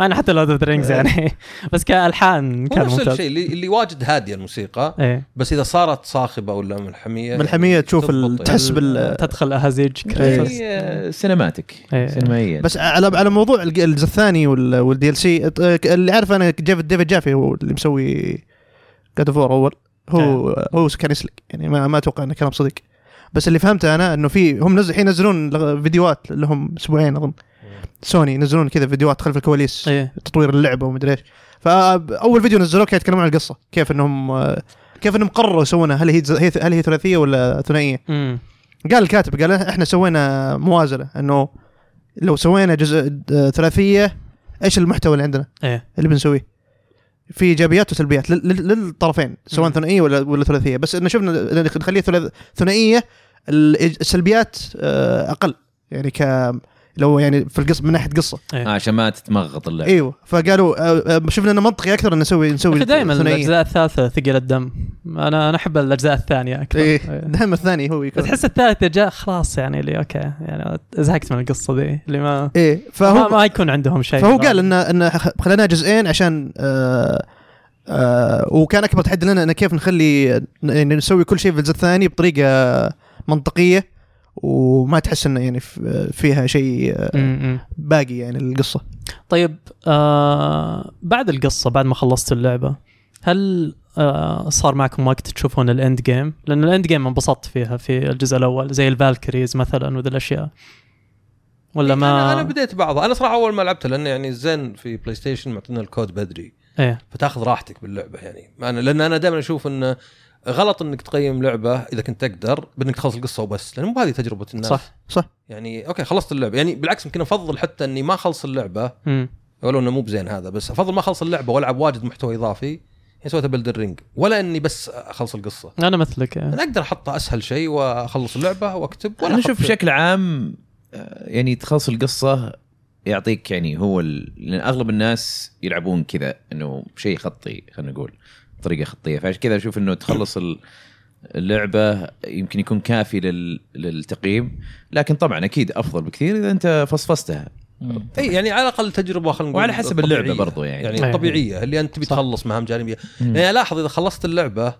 مع إنه حتى Lord of the Rings يعني. بس كألحان كان نفس الشيء اللي, اللي واجد هادية الموسيقى إيه. بس إذا صارت صاخبة ولا ملحمية يعني تشوف تضبط تحس يعني. بال- تدخل أهازيج آه، cinematic إيه. سينمائيا بس على على موضوع الج- الجزء الثاني وال DLC اللي عارف أنا David David Jaffe هو اللي مسوي God of War أول. هو هو كان يسلك يعني ما ما أتوقع إنه كلام صدق بس اللي فهمته أنا إنه في هم نزل الحين ينزلون فيديوهات لهم أسبوعين أظن. سوني ينزلون كذا فيديوهات خلف الكواليس إيه. تطوير اللعبة ومدري إيش. فاول فيديو نزلوه كان يتكلمون عن القصة كيف إنهم كيف إنهم قرروا يسوونها. هل هي هل هي ثلاثية ولا ثنائية؟ قال الكاتب قال إحنا سوينا موازنة إنه لو سوينا جزء ثلاثية إيش المحتوى اللي عندنا؟ إيه. اللي بنسويه؟ في إيجابيات وسلبيات لل- لل- للطرفين سواء. ثنائية ولا ولا ثلاثية. بس إنه شفنا نخليها ثنائية ال- السلبيات آه، أقل. يعني ك لو يعني في القصة من ناحية قصة. آه، عشان ما تتمغط اللعبة. إيوه فقالوا آه، آه، شفنا إنه منطقي أكثر ان نسوي نسوي دائما الأجزاء الثالثة ثقل الدم. أنا أنا أحب الأجزاء الثانية أكثر. إيه إيه. دائما الثاني هو يكون. تحس الثالثة جاء خلاص يعني اللي أوكي يعني زهقت من القصة ذي اللي ما إيه ما, فهو ما يكون عندهم شيء. فهو قال ان ان خليناه جزئين عشان آه آه وكان أكبر تحدي لنا إنه كيف نخلي يعني نسوي كل شيء في الجزء الثاني بطريقة منطقية. وما تحس إنه يعني ف- فيها شيء آه،. باقي يعني القصة طيب آه بعد القصة بعد ما خلصت اللعبة هل آه صار معكم وقت تشوفون ال end game؟ لأن ال end game انبسطت فيها في الجزء الأول زي ال Valkyries مثلا وذي الاشياء ولا ما أنا أنا بديت بعضها. أنا صراحة أول ما لعبتها لأنه يعني زين في PlayStation معطينا الكود بدري. إيه. فتاخذ راحتك باللعبة يعني. أنا لأن أنا دائما أشوف انه غلط إنك تقيم لعبة إذا كنت تقدر بإنك تخلص القصة وبس لأن مو هذه تجربة الناس. صح صح. يعني okay خلصت اللعبة. يعني بالعكس يمكن أفضل حتى إني ما أخلص اللعبة. ولو إنه مو بزين هذا بس أفضل ما أخلص اللعبة وألعب واجد محتوى إضافي يعني سويتها ب Elden Ring. ولا إني بس أخلص القصة. أنا مثلك إيه. أنا أقدر احطها أسهل شيء وأخلص اللعبة وأكتب ولا أنا أشوف بشكل عام آه، يعني تخلص القصة يعطيك يعني هو ال... لأن أغلب الناس يلعبون كذا إنه شيء خطي خلينا نقول. طريقة خطية فعشان كذا أشوف إنه تخلص ال- اللعبة يمكن يكون كافي لل... للتقييم لكن طبعا أكيد أفضل بكثير إذا أنت فصفصتها إي يعني على الأقل تجربة خلينا نقول وعلى حسب اللعبة طبيعية. برضو يعني. يعني. الطبيعيه اللي أنت تبي. تخلص مهام جانبية. يعني لاحظ إذا خلصت اللعبة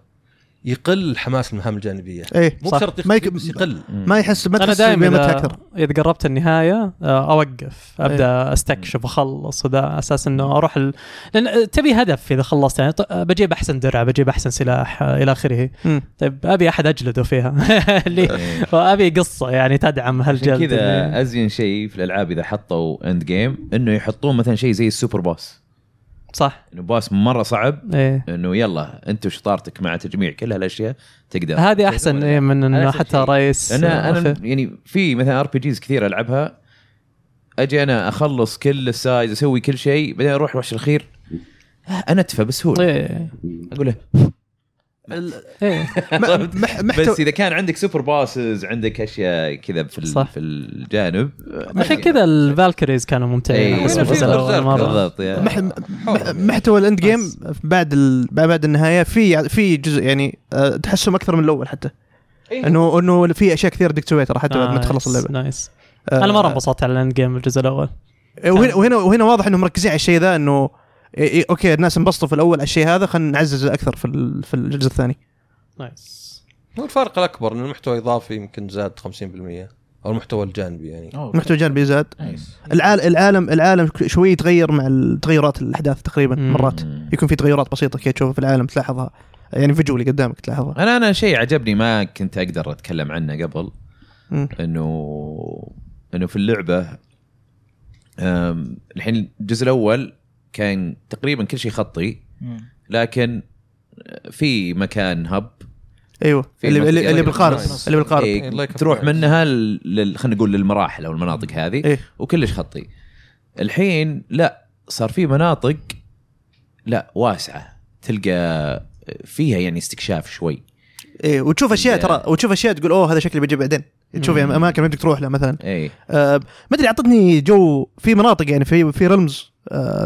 يقل حماس المهام الجانبية. إيه مو صح. بشرط ما يك... بس يقل. ما يحس ما أنا تحس دائما بقيمتها إذا, أكثر. إذا قربت النهاية آه، أوقف أبدأ أستكشف وأخلص وذا أساس إنه أروح ال... لأن تبي هدف إذا خلصت يعني ط- بجيب أحسن درع بجيب أحسن سلاح آه، إلى آخره. طيب أبي أحد أجلده فيها. اللي إيه. وأبي قصة يعني تدعم هالجلد كذا أزين شيء في الألعاب إذا حطوا end game إنه يحطون مثلا شيء زي ال super boss. صح. إنه boss مرة صعب. إيه. إنه يلا أنت وشطارتك مع تجميع كل هالأشياء تقدر. هذه أحسن إيه من إنه حتى شيء. رئيس أنا أنا في- يعني في مثلا RPGs كثير ألعبها. أجي أنا أخلص كل السايز أسوي كل شيء بعدين أروح الوحش الأخير؟ أنا ادفى بسهولة. إيه. أقول له محتوى بس إذا كان عندك super bosses عندك أشياء كذا في ال- صح. في الجانب. عشان كذا ال Valkyries كانوا ممتعين إيه، احس مرة. بالضبط محتوى ال endgame بعد ال... بعد النهاية في في جزء يعني آه، تحسهم أكثر من الأول حتى. انه إنه في أشياء كثير بدك تسويها ترى حتى بعد ما تخلص nice، اللعبة. nice آه، أنا مرة انبسطت على ال endgame الجزء الأول. وهنا وهنا وهنا واضح انهم مركزين على الشيء ذا إنه إيه إيه okay الناس انبسطوا في الأول على الشيء هذا خلينا نعزز أكثر في ال- في الجزء الثاني. nice. هو الفارق الأكبر إن المحتوى الاضافي يمكن زاد 50% أو المحتوى الجانبي يعني. أوه، محتوى جانبي زاد. نايس. العالم العالم العالم شوي يتغير مع التغيرات الأحداث تقريبا مم. مرات. يكون في تغيرات بسيطة كذا تشوفها في العالم تلاحظها. يعني فيجولي قدامك تلاحظها. أنا أنا شيء عجبني ما كنت أقدر أتكلم عنه قبل. انه إنه في اللعبة الحين الجزء الأول كان تقريبا كل شيء خطي. لكن في مكان هب. أيوه. في اللي اللي, اللي بالقارب. اللي بالقارب إيه آه تروح. منها لل خلينا نقول للمراحل أو المناطق هذه إيه. وكلش خطي. الحين لا صار في مناطق لا واسعة تلقى فيها يعني استكشاف شوي. إيه وتشوف أشياء إيه. ترى وتشوف أشياء تقول أوه هذا شكلي بجي بعدين. تشوف يعني أماكن بدك تروح لها مثلا. اي آه ما أدري أعطتني جو في مناطق يعني في في آه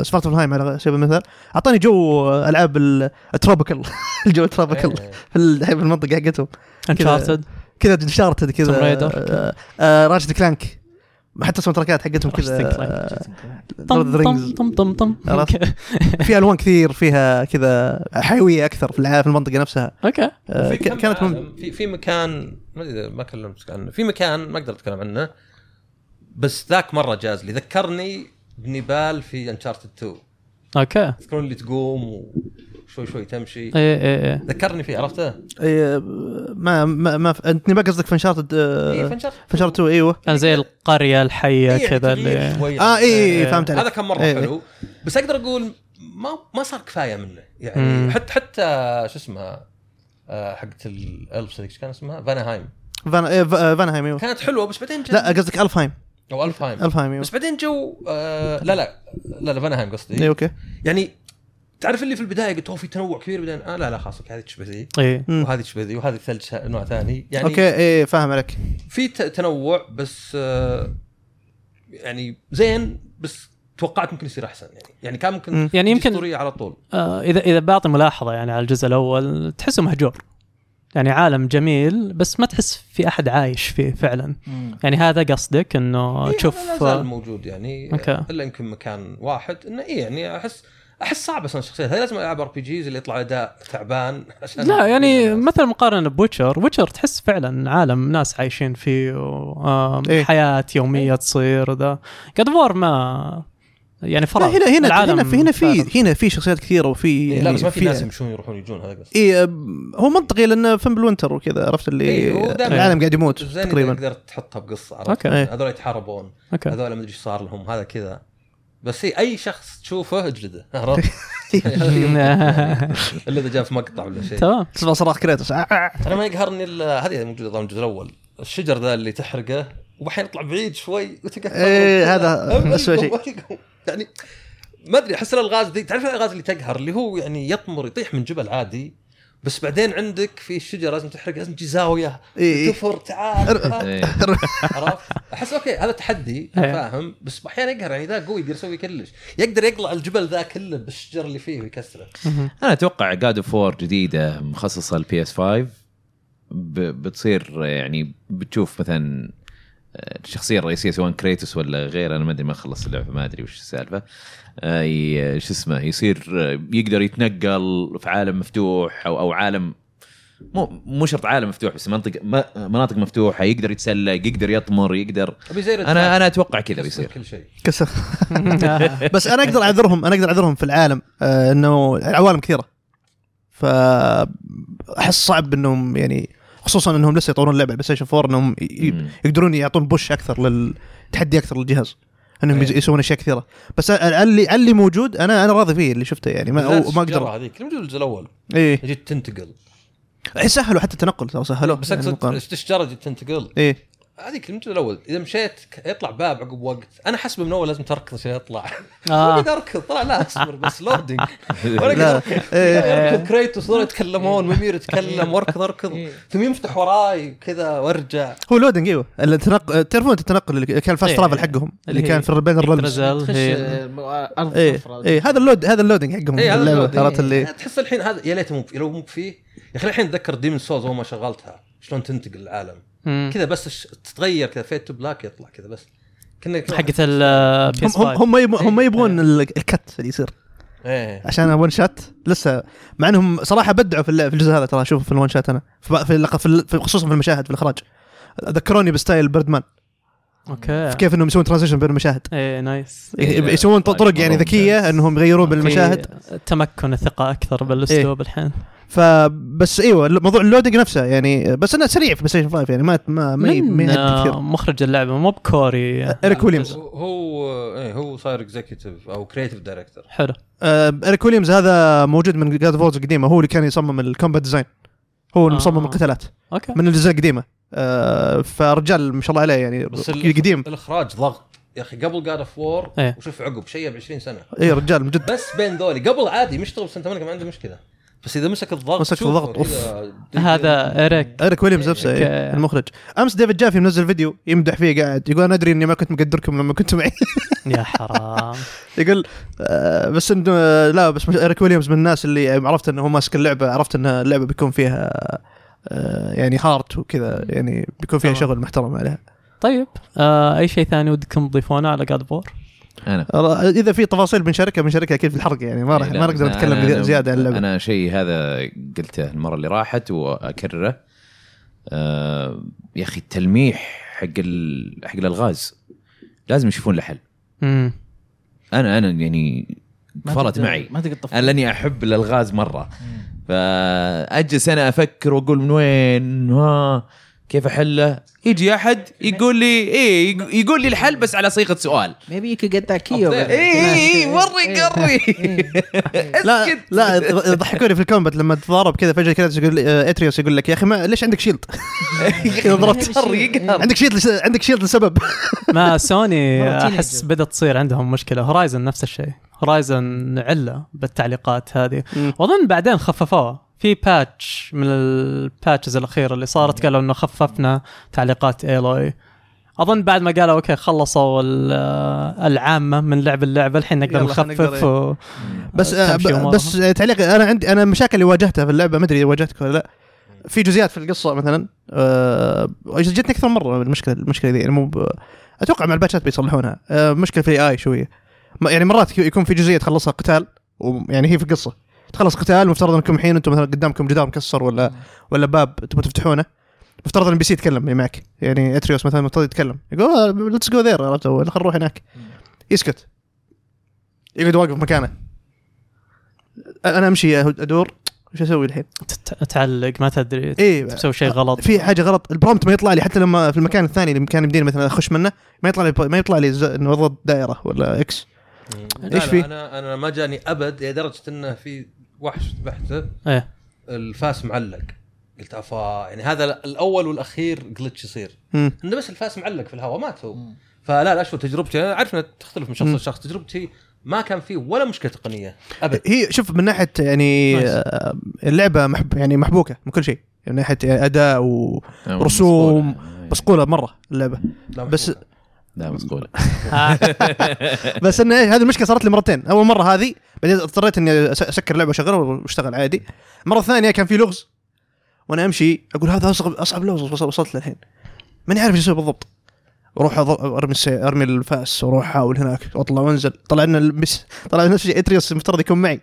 سفارتلفهايم على سبيل المثال أعطاني جو ألعاب ال- ال tropical الجو ال tropical. في ال- في المنطقة حقتهم. Uncharted كذا Uncharted كذا. Tomb Raider. آه آه كأنك حتى ال soundtrack ات حقتهم كذا. طم طم. طم طم؟ في ألوان كثير فيها كذا حيوية أكثر في في المنطقة نفسها. okay آه كانت مم... في في مكان ما أدري ما كلمتك عنه. في مكان ما أقدر أتكلم عنه بس ذاك مرة جاز لي. ذكرني بنيبال في Uncharted 2 okay. تذكرون اللي تقوم وشوي شوي تمشي. إيه إيه إيه. ذكرني فيه عرفته؟ إيه، ما ما, ما أنت ما قصدك في Uncharted اي آه في Uncharted في Uncharted 2 إيوه. كان زي القرية الحية إيه، كذا اللي شوي. آه اي اي إيه. فهمت عليك. هذا كان مرة إيه. حلو. بس أقدر أقول ما ما صار كفاية منه. يعني مم. حتى حتى شو اسمها آه، حقت ال elves هذيك إيش كان اسمها؟ فانهايم فان إيه ف- آه، فانهايم إيوه. كانت حلوة بس بعدين لا قصدك ألفهايم أو ألفهايم ألفهايم أيوه. بس بعدين جو آه لا لا لا لا فاناهايم قصدي. اي okay. يعني تعرف اللي في البداية قلت اوه في تنوع كبير بعدين آه لا لا خلاص هذه تشبه ذي إيه. مم. وهذه تشبه ذي وهذه ثلج نوع ثاني. يعني أوكي اي فاهم عليك. في تنوع بس آه يعني زين بس توقعت ممكن يصير أحسن يعني. يعني كان ممكن مم. يعني يمكن- على طول. آه إذا إذا بعطي ملاحظة يعني على الجزء الأول تحسه مهجور. يعني عالم جميل بس ما تحس في أحد عايش فيه فعلا مم. يعني هذا قصدك إنه إيه، تشوف لا زال موجود يعني okay. إلا يمكن مكان واحد إنه إيه يعني أحس أحس صعب أصلا الشخصيات هذه لازم ألعاب RPGs اللي يطلع أداء تعبان عشان لا يعني. مثلا مقارنة ب Witcher Witcher تحس فعلا عالم ناس عايشين فيه إيه. وحياه يومية تصير ذا God of War ما يعني فراغ هنا هنا العالم هنا في هنا في. هنا في شخصيات كثيرة وفي إيه، لا بس ما في ناس يمشون يروحون يجون هذا قصدي اي هو منطقي لأن فيمبل وينتر وكذا عرفت اللي إيه، العالم قاعد يموت تقريبا قدرت تحطها بقصة عرفت okay. إيه. هذول يتحاربون okay هذول ما أدري إيش صار لهم هذا كذا بس هي أي شخص تشوفه اجلده عرفت؟ إلا إذا جاء في مقطع ولا شيء تمام تسمع صراخ كريتوس آه، آه. أنا ما يقهرني إلا هذه موجودة طبعا الجزء الأول الشجر ذا اللي تحرقه وبحين يطلع بعيد شوي وتقعد إيه، تضرب هذا ما شيء. يعني ما أدري أحس الالغاز دي تعرف الالغاز اللي تقهر اللي هو يعني يطمر يطيح من جبل عادي بس بعدين عندك في الشجره لازم تحرق لازم تجي زاوية إيه، إيه. كفر تعال إيه. عرفت؟ أحس okay هذا تحدي إيه. فاهم بس أحيانا يقهر يعني ذا قوي يقدر يسوي كلش يقدر يقلع الجبل ذا كله بالشجر اللي فيه ويكسره أنا أتوقع God of War جديدة مخصصة لل PS 5 ب- بتصير يعني بتشوف مثلا الشخصيه الرئيسيه سواء كريتوس ولا غيره أنا ما أدري ما خلصت اللعبة ما أدري وش السالفة. آه، شو اسمه يصير آه، يقدر يتنقل في عالم مفتوح أو أو عالم مو مو شرط عالم مفتوح بس منطق م- مناطق مفتوحة يقدر يتسلق يقدر يطمر يقدر. أنا أنا أتوقع كذا يصير بيصير. كل شيء. كسر. بس أنا أقدر أعذرهم أنا أقدر أعذرهم في العالم آه إنه العوالم كثيرة. فأحس صعب إنهم يعني خصوصا إنهم لسه يطورون اللعبه PlayStation 4 إنهم. يقدرون يعطون push أكثر للتحدي أكثر للجهاز. إنهم. يز- يسوون أشياء كثيرة. بس اللي اللي موجود أنا أنا راضي فيه اللي شفته يعني. ما, ما أقدر. هذيك. موجود الجزء الأول. إيه. تجي تنتقل. إيه، سهلوا حتى التنقل ترى سهلوه بس يعني اقصد مقارنة. الشجره تجي تنتقل. إيه. هذيك الجزء الأول. إذا مشيت يطلع باب عقب وقت. أنا حسب من أول لازم تركض عشان يطلع. آه. أقدر اركض طلع لا أصبر بس. loading أقدر إيه. يركض كريتوس ذول يتكلمون ممير يتكلم وأركض أركض. ثم يفتح وراي كذا وأرجع. هو loading إيوه. التنقل تعرفون التنقل اللي كان ال fast إيه. travel حقهم؟ اللي كان في بين الرمز. آه، أرض إيه. هذا ال load هذا ال loading حقهم اي. عرفت اللي تحس الحين هذا يا ليته مو لو مو فيه يا أخي الحين اتذكر Demon's Souls اول ما شغلتها شلون تنتقل العالم. كذا بس ش- تتغير كذا fade to black يطلع كذا بس. كنا حقت ال هم هم هم, يب- هم يبغون ال- ال cut اللي يصير. إيه. عشان one shot لسه مع إنهم صراحة بدعوا في ال- في الجزء هذا ترى أشوف في ال one shot أنا. في في, خصوصا في المشاهد في الإخراج. ذكروني ب style Birdman okay. كيف إنهم يسوون transition بين المشاهد. إيه nice إيه، يسوون طرق يعني ذكية. إنهم يغيرون بين المشاهد في تمكن الثقة أكثر بالأسلوب الحين. فبس إيوه موضوع ال loading نفسه يعني بس إنه سريع في PlayStation 5 يعني ما ما ما يعدي آه، كثير. مخرج اللعبة مو كوري. إريك ويليامز. هو هو إيه هو صاير executive أو creative director حلو. آه إريك ويليامز هذا موجود من God of Wars القديمة هو اللي كان يصمم ال combat design هو اللي آه. مصمم القتالات okay. من الأجزاء القديمة. آه فرجال ما شاء الله عليه يعني بس قديم. الإخراج ضغط. يا أخي قبل God of War. وشوف عقب شيء ب 20 سنة. اي رجال من جد. بس بين ذولي قبل عادي مشتغل بسنه 8 ما عنده مشكلة. بس إذا مسك الضغط مسك الضغط، أوف. كذا هذا اريك اريك ويليامز نفسه. إيه المخرج أمس ديفيد جافي منزل فيديو يمدح فيه قاعد يقول أنا أدري إني ما كنت مقدركم لما كنتوا معي يا حرام يقول آه بس إنه لا بس اريك ويليامز من الناس اللي عرفت إنه هو ماسك اللعبة عرفت ان اللعبة بيكون فيها آه يعني art وكذا يعني بيكون فيها. شغل محترم عليها طيب آه أي شيء ثاني ودكم تضيفونه على God of War أنا. إذا في تفاصيل بنشاركها بنشاركها أكيد في الحلقة يعني ما راح إيه، لا، ما نقدر نتكلم زياده عن اللعبة. أنا شيء هذا قلته المرة اللي راحت وأكرره. آه يا أخي التلميح حق ال... حق الألغاز لازم يشوفون له حل. امم أنا أنا يعني فرت معي. ما تقدر أنا لأني أحب الألغاز مرة. فأجلس أنا أفكر وأقول من وين؟ ها. كيف احله يجي أحد يقول لي إيه يق- يقول لي الحل بس على صيغة سؤال. maybe يقطع cue أفضل. إيه إيه مره يقري لا اسكت. لا يضحكوني في ال combat لما تضارب كذا فجأة كذا يقول آه، إتريوس يقول لك يا أخي ما ليش عندك shield؟ كذا ضربت. عندك shield عندك shield لسبب. ما سوني. أحس بدأت تصير عندهم مشكلة. هورايزن نفس الشيء. هورايزن علة بالتعليقات هذه. وأظن بعدين خففوها. في patch من ال patches الأخيرة اللي صارت قالوا إنه خففنا تعليقات ايلوي أظن بعد ما قالوا okay خلصوا ال- العامة من لعب اللعبة الحين نقدر نخفف و... بس آه،. بس تعليق أنا عندي أنا المشاكل اللي واجهتها في اللعبة ما أدري إذا واجهتك ولا لا. في جزئيات في القصة مثلا آه، جتني أكثر مرة المشكلة المشكلة ذي يعني مو ب- أتوقع مع الباتشات بيصلحونها. آه، مشكلة في ال AI شوية. يعني مرات يكون في جزئية تخلصها قتال ويعني هي في القصة. تخلص قتال مفترض انكم الحين أنتم مثلا قدامكم جدار مكسر ولا ولا باب تبغوا تفتحونه مفترض إن ال NPC يتكلم معك. يعني أتريوس مثلا مفترض يتكلم. يقول let's go there عرفت؟ خلينا نروح هناك. يسكت. يقعد واقف مكانه. أنا أمشي أدور. وش أسوي الحين؟ تعلق ما تدري. إيه. تسوي شيء غلط. في حاجة غلط. ال prompt ما يطلع لي. حتى لما في المكان الثاني اللي كان يمديني مثلا أخش منه ما يطلع لي ما يطلع لي إنه اضغط دائرة ولا X لا، فيه؟ أنا أنا ما جاني أبد. لدرجه إنه في وحش ذبحته إيه الفاس معلق قلت أفا يعني هذا الأول والأخير glitch يصير. إنه بس الفاس معلق في الهواء مات هو فلا لا شوف تجربتي أنا عارف إنها تختلف من شخص. لشخص تجربتي ما كان فيه ولا مشكلة تقنية أبد هي شوف من ناحية يعني nice. آه، اللعبة محب يعني محبوكة من كل شيء من ناحية أداء. آه، رسوم، مسقولة. مسقوله مرة اللعبة لا بس-. لا مسقوله آه. بس انه إيش، هذه المشكلة صارت لي مرتين. أول مرة هذه بعدين اضطريت إني أسكر اللعبه وأشغلها وأشتغل عادي. المرة الثانية كان في لغز. وأنا أمشي أقول هذا أصعب أصعب لغز وص- وصلت له الحين ماني عارف إيش أسوي بالضبط. وأروح أض- أرمي السي... أرمي الفاس وأروح أحاول هناك. واطلع وأنزل. طلع لنا المس... طلع نفس الشيء اتريوس المفترض يكون معي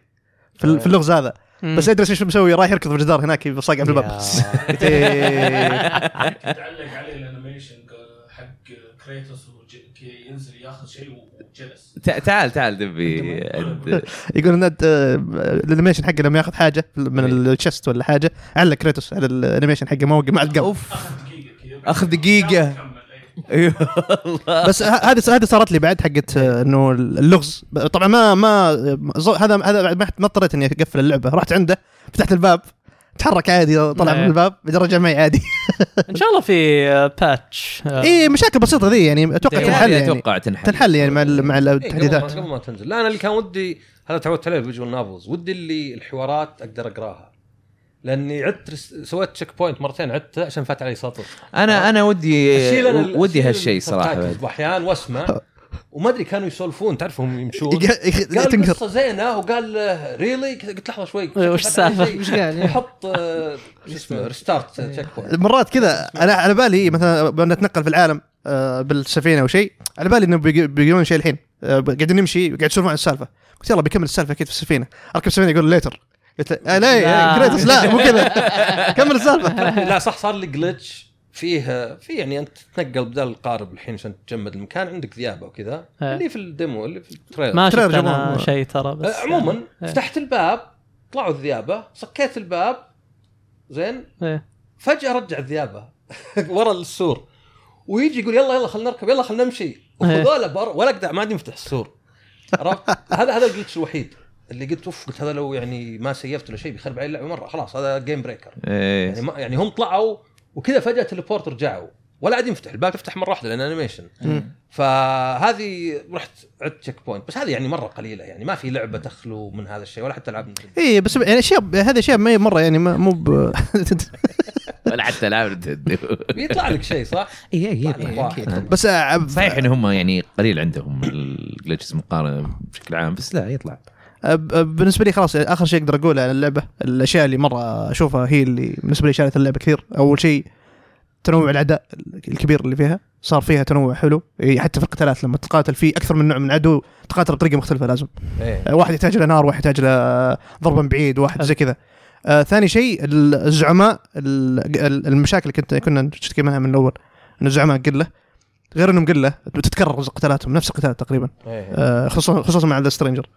في, ال- في اللغز هذا. مم. بس ادري إيش مسوي؟ رايح يركض في الجدار هناك صاقع في الباب. إيه. تعلق عليه ال animation حق كريتوس ينزل ياخذ شيء وجلس. تع- تعال تعال دبي. يقول إن أنت، آه، ال animation حقه لما ياخذ حاجة من ال chest ولا حاجة علق كريتوس على ال animation حقه ما وقف ما عاد قام اوف أخذ دقيقة. إيه. أيوه. بس ه- هذه هذه صارت لي بعد حقت آه، إنه اللغز. طبعا ما ما هذا هذا ما اضطريت إني أقفل اللعبة. رحت عنده فتحت الباب. تحرك عادي طلع من إيه. الباب بعدين رجع معي عادي. إن شاء الله في آه، patch آه، اي مشاكل بسيطة ذي يعني أتوقع هذه تنحل يعني. أتوقع تنحل. تنحل يعني مع مع إيه، قبل ما- التحديثات. قبل ما تنزل. لا أنا اللي كان ودي هذا تعودت عليه ال visual novels. ودي اللي الحوارات أقدر أقراها. لأني عدت سويت checkpoint مرتين عدته عشان فات علي سطر. أنا أنا ودي ودي هالشيء صراحة. باحيان وأسمع. وما أدري كانوا يسولفون تعرفهم يمشون. قال قصة زينة وقال really قلت لحظة شوي. إيه، وش؟ شيء. وش قال؟ وحط آه، شو اسمه restart checkpoint مرات كذا أنا على بالي مثلا بدنا نتنقل في العالم آه، بالسفينة أو شيء على بالي انه بيقولون شيء الحين. آه، قاعدين نمشي قاعد يسولفون عن السالفة. قلت يلا بيكمل السالفة أكيد في السفينة. أركب السفينه يقول later قلت آه لا. كريتوس لا مو كذا. كمل السالفة. لا صح صار لي glitch فيه في يعني أنت تتنقل بدل القارب الحين عشان تجمد المكان عندك ذيابة وكذا إيه. اللي في ال demo اللي في ال trailer ما شفت أنا. شيء ترى بس آه، عموما إيه. فتحت الباب طلعوا الذيابة صكيت الباب زين إيه. فجأة رجع الذيابة ورا السور ويجي يقول يلا يلا خلينا نركب يلا خلينا نمشي وخذوله بر ولا اقدع ما عاد يفتح السور عرفت هذا هذا ال glitch الوحيد اللي قلت أوف قلت هذا لو يعني ما سيفت ولا شيء بيخرب علي اللعبة مرة خلاص هذا game breaker يعني. ما يعني هم طلعوا وكذا فجأة teleport رجعوا. ولا عاد ينفتح الباب يفتح مرة واحدة لأن animation فهذه رحت عدت checkpoint بس هذه يعني مرة قليلة يعني ما في لعبة تخلو من هذا الشيء ولا حتى ألعاب. اي إيه، بس يعني أشياء هذه أشياء ما هي مرة يعني ما- مو ب ولا حتى العاب نتندو بيطلع لك شيء صح؟ اي يطلع واحد. بس آه، صحيح ان هم يعني قليل عندهم ال glitches مقارنة بشكل عام. بس لا يطلع. بالنسبة لي خلاص آخر شيء أقدر أقوله عن اللعبة. الأشياء اللي مرة أشوفها هي اللي بالنسبة لي شالت اللعبة كثير. أول شيء تنوع العداء الكبير اللي فيها. صار فيها تنوع حلو. إيه، حتى في القتالات لما تقاتل في أكثر من نوع من عدو تقاتل بطريقة مختلفة لازم. إيه. آه، واحد يحتاج له نار واحد يحتاج له ضربة من بعيد واحد زي كذا. آه ثاني شيء ال- الزعماء ال- ال- المشاكل اللي كنت كنا نشتكي منها من الأول إن الزعماء قلة. غير إنهم قلة تتكرر قتالاتهم نفس القتال تقريبا. إيه. آه، خصوصا خصوصا مع السترينجر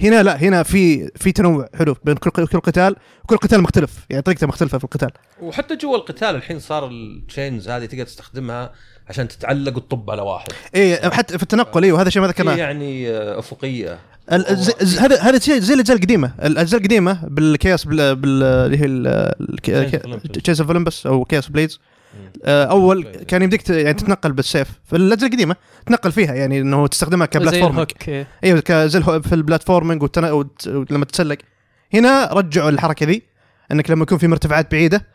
هنا لا هنا في في تنوع حلو بين كل كل قتال وكل قتال مختلف يعني طريقته مختلفة في القتال. وحتى جوا القتال الحين صار ال chains هذه تقدر تستخدمها عشان تتعلق وتطب على واحد. اي حتى في التنقل أيوه هذا شيء ما ذكرناه يعني آه، أفقية. هذا هذا شيء زي الأجزاء القديمة. الأجزاء القديمة بال chaos بال اللي هي. Chains of Olympus أو chaos blades أول كان يمديك يعني تتنقل بالسيف. في الاجزاء القديمة تنقل فيها يعني إنه تستخدمها إيه. أيوه ك- زي الهو- في ال platforming والتن... وت... لما تتسلق. هنا رجعوا الحركة ذي إنك لما يكون في مرتفعات بعيدة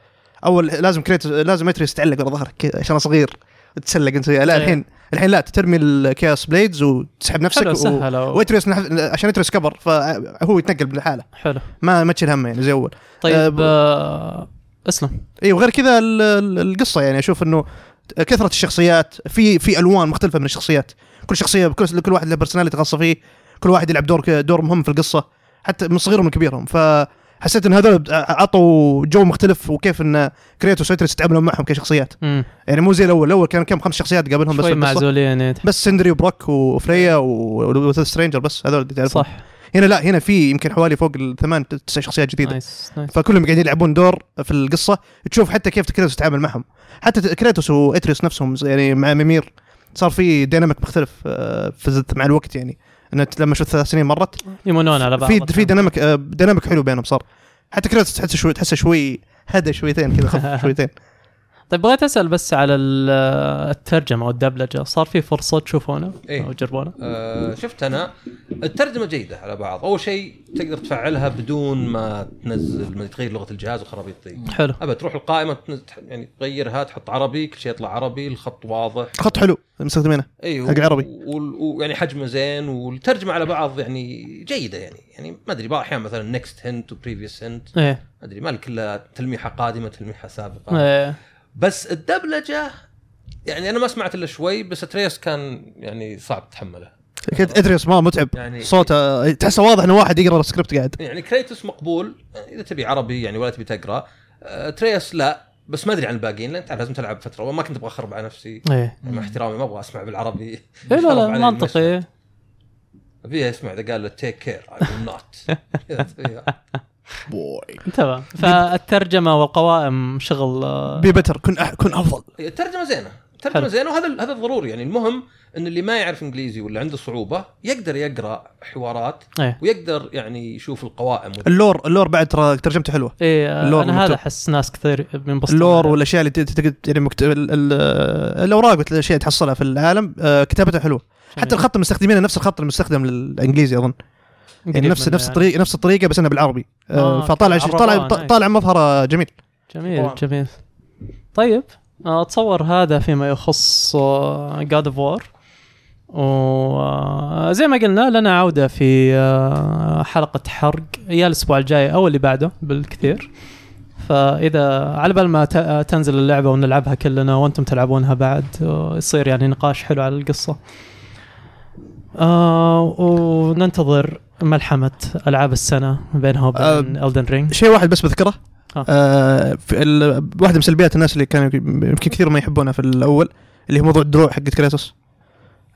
أول لازم كريت لازم اتريس تعلق ورا ظهرك عشان صغير. تتسلق أنت. لا. الحين الحين لا ترمي ال Chaos Blades وتسحب نفسك و... واتريس نح... عشان اتريس كبر فهو يتنقل بالحالة. حلو. ما ما تشيل هم يعني زي أول. طيب آه، آه... أسلم. اي وغير كذا ال- ال- القصة يعني أشوف إنه كثرة الشخصيات في في ألوان مختلفة من الشخصيات. كل شخصية كل كل واحد له personality خاصة فيه. كل واحد يلعب دور دور مهم في القصة. حتى من صغيرهم لكبيرهم. فحسيت إن هذول عطوا جو مختلف وكيف إن كريتوس واتريس يتعاملون معهم كشخصيات. مم. يعني مو زي الأول. الأول كان كم خمس شخصيات قابلهم بس. معزولين إيه. بس سندري وبروك وفريا و Stranger بس. هذول اللي تعرفهم. صح. هنا لا هنا في يمكن حوالي فوق الثمان تسع شخصيات جديدة. nice nice. فكلهم قاعدين يلعبون دور في القصة. تشوف حتى كيف كريتوس يتعامل معهم. حتى كريتوس واتريس نفسهم يعني مع ميمير صار في dynamic مختلف آه، في مع الوقت يعني. ان لما شفت ثلاث سنين مرت يمونون على بعض. في في dynamic آه، dynamic حلو بينهم صار. حتى كريتوس تحسه شوي تحسه شوي هدى شويتين كذا خف شويتين. طيب بغيت أسأل بس على ال- الترجمة والدبلجه صار في فرصة تشوفونه إيه. أو تجربونه؟ آه شفت أنا. الترجمة جيدة على بعض. أول شيء تقدر تفعلها بدون ما تنزل ما تغير لغة الجهاز وخرابيط ذي حلو. أبد تروح القائمة تنز- يعني تغيرها تحط عربي كل شيء يطلع عربي الخط واضح. خط حلو مستخدمينه. أيوه حق عربي. ويعني حجمه زين. والترجمة على بعض يعني جيدة يعني. يعني ما أدري بعض الاحيان مثلا next hint و previous hint إيه. ما أدري ما لك إلا تلميحة قادمة تلميحة سابقة. إيه. بس الدبلجة يعني أنا ما سمعت إلا شوي بس تريس كان يعني صعب تحمله. كنت ادريس ما متعب. يعني صوته تحسه واضح إنه واحد يقرأ السكريبت قاعد. يعني كريتوس مقبول إذا تبي عربي يعني ولا تبي تقرأ. آه، ترياس لا بس ما أدري عن الباقيين لأن تعرف لازم تلعب فترة. وما كنت أبغى أخرب على نفسي. إيه. مع احترامي ما أبغى أسمع بالعربي. إيه لا لا منطقي. أبيه اسمع إذا قال له take care I will not تمام فالترجمة والقوائم شغل آه، be better كن أح كن أفضل. الترجمة زينة. الترجمة زينة وهذا هذا الضروري. يعني المهم إن اللي ما يعرف إنجليزي ولا عنده صعوبة يقدر يقرأ حوارات إيه. ويقدر يعني يشوف القوائم. ال lore ال lore بعد ترى ترجمته حلوة. إيه آه، ال lore أنا هذا. أحس ناس كثير بينبسطوا ال lore عليه. والأشياء اللي تقدر يعني مكت... ال... ال... الأوراق والاشياء تحصلها في العالم آه، كتابتها حلوة. حتى الخط المستخدمينه نفس الخط المستخدم للإنجليزي أظن. يعني نفس نفس الطريقة نفس الطريقة بس انها بالعربي. آه، آه فطالع طالع طالع مظهره جميل. جميل طبعاً. جميل. طيب آه، أتصور هذا فيما يخص God of War وزي ما قلنا لنا عودة في آه، حلقة حرق. يا الأسبوع الجاي أو اللي بعده بالكثير. فإذا على بال ما ت- آه، تنزل اللعبة ونلعبها كلنا وأنتم تلعبونها بعد آه، يصير يعني نقاش حلو على القصة. آه وننتظر ملحمة ألعاب السنة بينها وبين Elden Ring. شيء واحد بس بذكره. آه. آه في ال... واحدة من سلبيات الناس اللي كانوا يمكن كثير ما يحبونها في الأول اللي هو موضوع الدروع حقت كريتوس.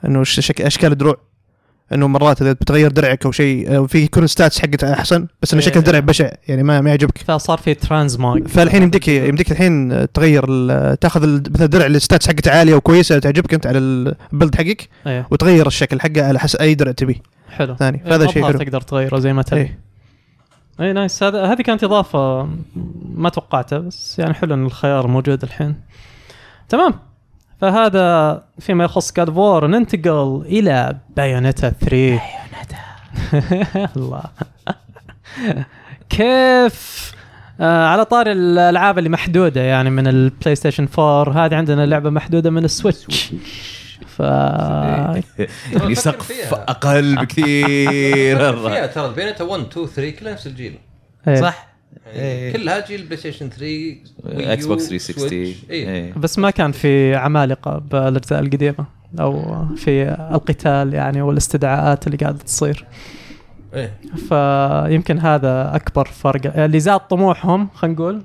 إنه ش... شك... أشكال الدروع. إنه مرات إذا بتغير درعك أو شيء في يكون stats حقته أحسن بس إنه. شكل الدرع بشع يعني ما ما يعجبك. فصار في transmog فالحين يمديك يمديك الحين تغير تاخذ مثلا الدرع اللي ال stats حقته عالية وكويسة تعجبك أنت على ال build حقك وتغير الشكل حقه على حسب أي درع تبيه. حلو. ثاني. إيه، فهذا شيء حلو. تقدر تغيره زي ما تبي. اي nice هذا هذه كانت إضافة ما توقعتها بس يعني حلو إن الخيار موجود الحين. تمام. فهذا فيما يخص God of War ننتقل إلى Bayonetta 3 Bayonetta الله. كيف؟ آه على طار الألعاب اللي محدودة يعني من البلاي ستيشن 4 هذه عندنا لعبة محدودة من ال Switch ف يعني سقف. أقل بكثير فيها ترى Bayonetta 1 2 3 كلها نفس الجيل إيه. صح يعني إيه. كلها جيل بلاي ستيشن 3 Wii U، إكس بوكس 360 Switch. اي إيه. بس ما كان في عمالقة بالأجزاء القديمة أو في القتال يعني والاستدعاءات اللي قاعدة تصير إيه فيمكن هذا أكبر فرق اللي زاد طموحهم خلينا نقول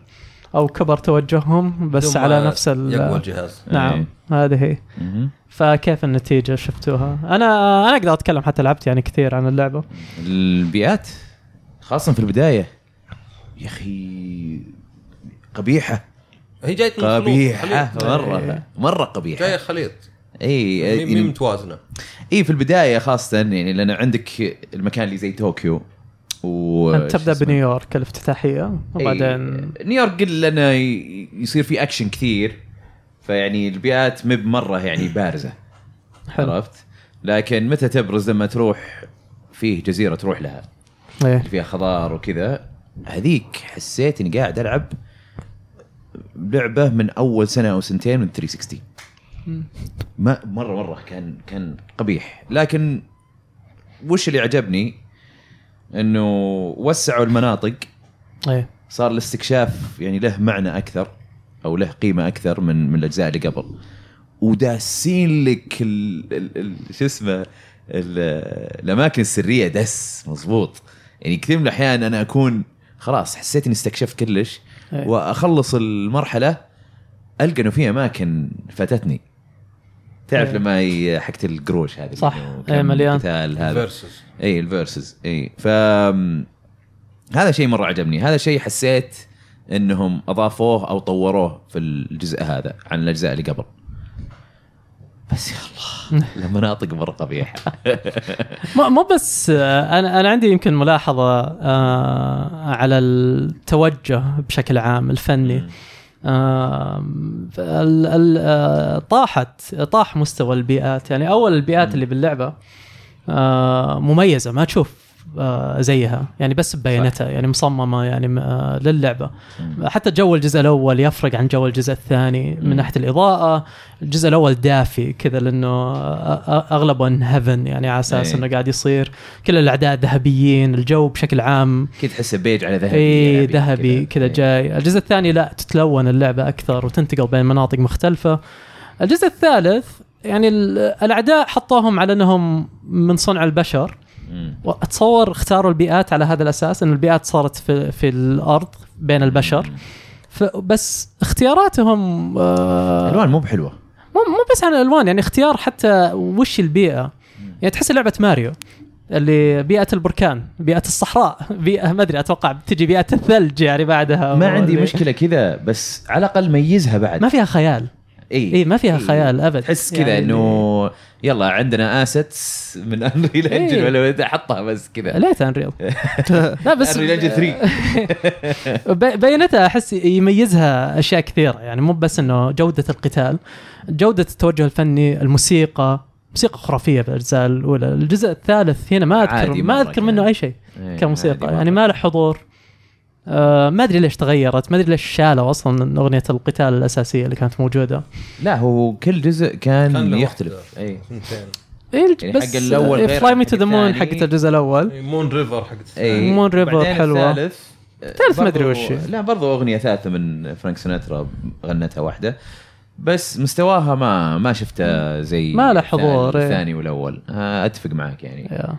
أو كبر توجههم بس على نفس ال- يقوى الجهاز. نعم إيه. هذه هي. فكيف النتيجة شفتوها؟ أنا أنا أقدر أتكلم حتى لعبت يعني كثير عن اللعبة. البيئات خاصة في البداية. يا أخي قبيحة. هي جاية من الخلوط، قبيحة خليط. مرة مرة جاية خليط. اي مي مي متوازنة. اي في البداية خاصة يعني لأن عندك المكان اللي زي طوكيو. و انت تبدأ؟ بنيويورك الافتتاحية وبعدين إيه، نيويورك قل لنا يصير في اكشن كثير فيعني البيئات مب مرة يعني بارزة. حلو. عرفت؟ لكن متى تبرز لما تروح فيه جزيرة تروح لها؟ إيه. فيها خضار وكذا. هذيك حسيت إني قاعد ألعب لعبة من أول سنة أو سنتين من 360 ما مرة مرة كان كان قبيح. لكن وش اللي عجبني؟ إنه وسعوا المناطق. إيه. صار الاستكشاف يعني له معنى أكثر أو له قيمة أكثر من من الأجزاء اللي قبل. وداسين لك شو اسمه ال- الأماكن السرية. دس مزبوط يعني كثير من الأحيان أنا أكون خلاص حسيت إني استكشفت كلش إيه. وأخلص المرحلة ألقى إنه في أماكن فاتتني. تعرف إيه. لما حقت القروش هذه صح. إيه، كم مليان. قتال هذا. verses اي ال verses اي ف هذا شيء مرة عجبني. هذا شيء حسيت إنهم أضافوه أو طوروه في الجزء هذا عن الأجزاء اللي قبل. بس يا الله المناطق مرة قبيحه مو بس آه، أنا أنا عندي يمكن ملاحظة آه، على التوجه بشكل عام الفني. طاحت طاح مستوى البيئات. يعني أول البيئات اللي باللعبة آه، مميزة ما تشوف. آه، زيها. يعني بس بايونيتا يعني مصممة يعني آه، للعبة. حتى جو الجزء الأول يفرق عن جو الجزء الثاني من. ناحية الإضاءة. الجزء الأول دافي كذا لأنه أ- أغلبه إن heaven يعني على أساس إيه. إنه قاعد يصير. كل الأعداء ذهبيين الجو بشكل عام. كذا تحسه بيج على ذهبي اي ذهبي كذا. إيه. جاي. الجزء الثاني لا تتلون اللعبة أكثر وتنتقل بين مناطق مختلفة. الجزء الثالث يعني ال- الأعداء حطوهم على إنهم من صنع البشر. واتصور اختاروا البيئات على هذا الأساس إن البيئات صارت في في الأرض بين البشر. بس اختياراتهم آه، الوان مو بحلوة. مو مو بس عن الألوان يعني اختيار حتى وش البيئة. يعني تحس لعبة ماريو اللي بيئة البركان بيئة الصحراء بيئة ما أدري أتوقع بتجي بيئة الثلج يعني بعدها ما عندي مشكلة كذا بس على الأقل ميزها بعد. ما فيها خيال. إي. إي ما فيها إيه. خيال أبد. تحس كذا يعني إنه يلا عندنا assets من Unreal إيه. engine ولا حطها بس كذا. ليت Unreal لا بس Unreal Engine 3 بي- بايونيتا أحس يميزها أشياء كثيرة. يعني مو بس إنه جودة القتال جودة التوجه الفني الموسيقى موسيقى خرافية بالأجزاء الأولى. الجزء الثالث هنا ما اذكر ما أذكر منه. أي شيء إيه، كموسيقى. يعني. ما له حضور. آه ما أدري ليش تغيرت ما أدري ليش شالوا أصلا من أغنية القتال الأساسية اللي كانت موجودة. لا هو كل جزء كان, كان يختلف. اي إيه. يعني بس حق الأول غير Fly Me to the Moon. حقت الجزء الأول. Moon River حقت اي Moon River بعدين حلوة. الثالث الثالث ما أدري برضو- وش. لا برضو أغنية ثالثة من فرانك سيناترا غنتها واحدة. بس مستواها ما ما شفته زي ما له حضور، الثاني- إيه. والأول. آه، أتفق معك يعني.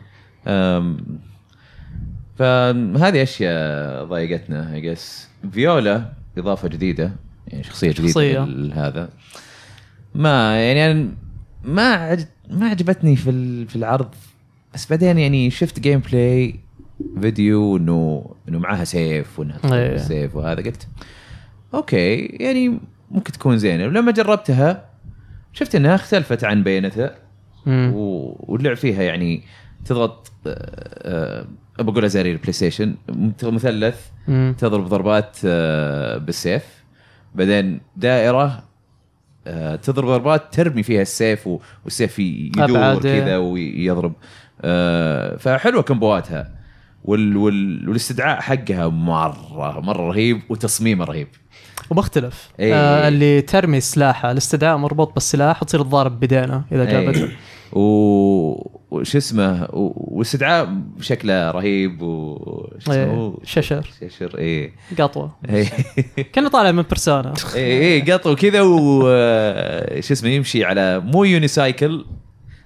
فهذه أشياء ضايقتنا I guess Viola إضافة جديدة يعني شخصية جديدة شخصية. هذا ما يعني أنا ما. ما عجبتني في في العرض بس بعدين يعني شفت gameplay video إنه إنه معاها سيف وإنها إيه. بالسيف وهذا قلت okay يعني ممكن تكون زينة ولما جربتها شفت إنها اختلفت عن بايونيتا. و- واللعب فيها يعني تضغط آه، آه، بقولها زي ال PlayStation مثلث. تضرب ضربات آه، بالسيف بعدين دائرة تضرب ضربات ترمي فيها السيف والسيف يدور أبعد. كذا ويضرب فحلوة combo اتها وال وال والاستدعاء حقها مرة مرة رهيب وتصميمه رهيب ومختلف إيه. آه اللي ترمي سلاحه الاستدعاء مربوط بالسلاح وتصير تضارب بيدينه إذا جابته إيه. و... وش اسمه. واستدعاء شكله رهيب و شو اسمه إيه. Cheshire. Cheshire إيه. قطوة. كانه طالع من Persona إيه إيه، قطو كذا و شو اسمه يمشي على مو unicycle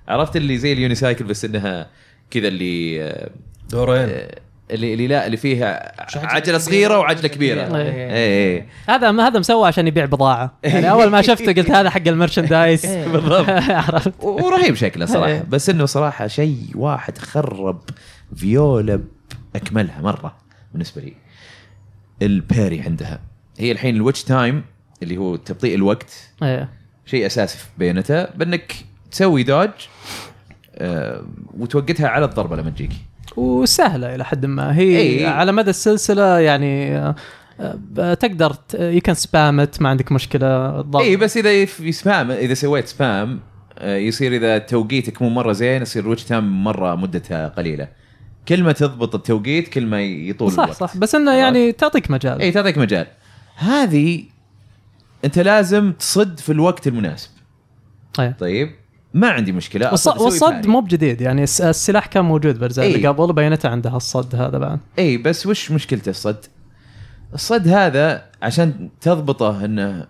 عرفت اللي زي ال unicycle بس إنها كذا اللي آه، دورين. آه، اللي اللي لا اللي فيها عجلة صغيرة وعجلة كبيرة. إيه. إيه إيه. هذا ما هذا مسوى عشان يبيع بضاعة. يعني أول ما شفته قلت هذا حق ال merchandise بالضبط. عرفت؟ ورهيب شكله صراحة. إيه. بس إنه صراحة شيء واحد خرب Viola باكملها مرة بالنسبة لي. ال parry عندها. هي الحين ال Witch Time اللي هو تبطيء الوقت. إيه. شيء أساسي في بايونيتا بأنك تسوي dodge آه وتوقتها على الضربة لما تجيك. وسهلة إلى حد ما. هي إيه. على مدى السلسلة يعني آه، آه، تقدر يمكن spam ت ما عندك مشكلة. الضغط إي بس إذا ي spam إذا سويت spam آه، يصير إذا توقيتك مو مرة زين يصير ال Witch Time مرة مدتها قليلة. كل ما تضبط التوقيت كل ما يطول صح الوقت. صح. بس إنه يعني تعطيك مجال. إي تعطيك مجال. هذه أنت لازم تصد في الوقت المناسب. إيه. طيب؟ ما عندي مشكلة والصد. مو بجديد يعني الس- السلاح كان موجود بالاجزاء إيه. اللي قبل بايونيتا عندها الصد هذا بعد إي بس وش مشكلته الصد؟ الصد هذا عشان تضبطه إنه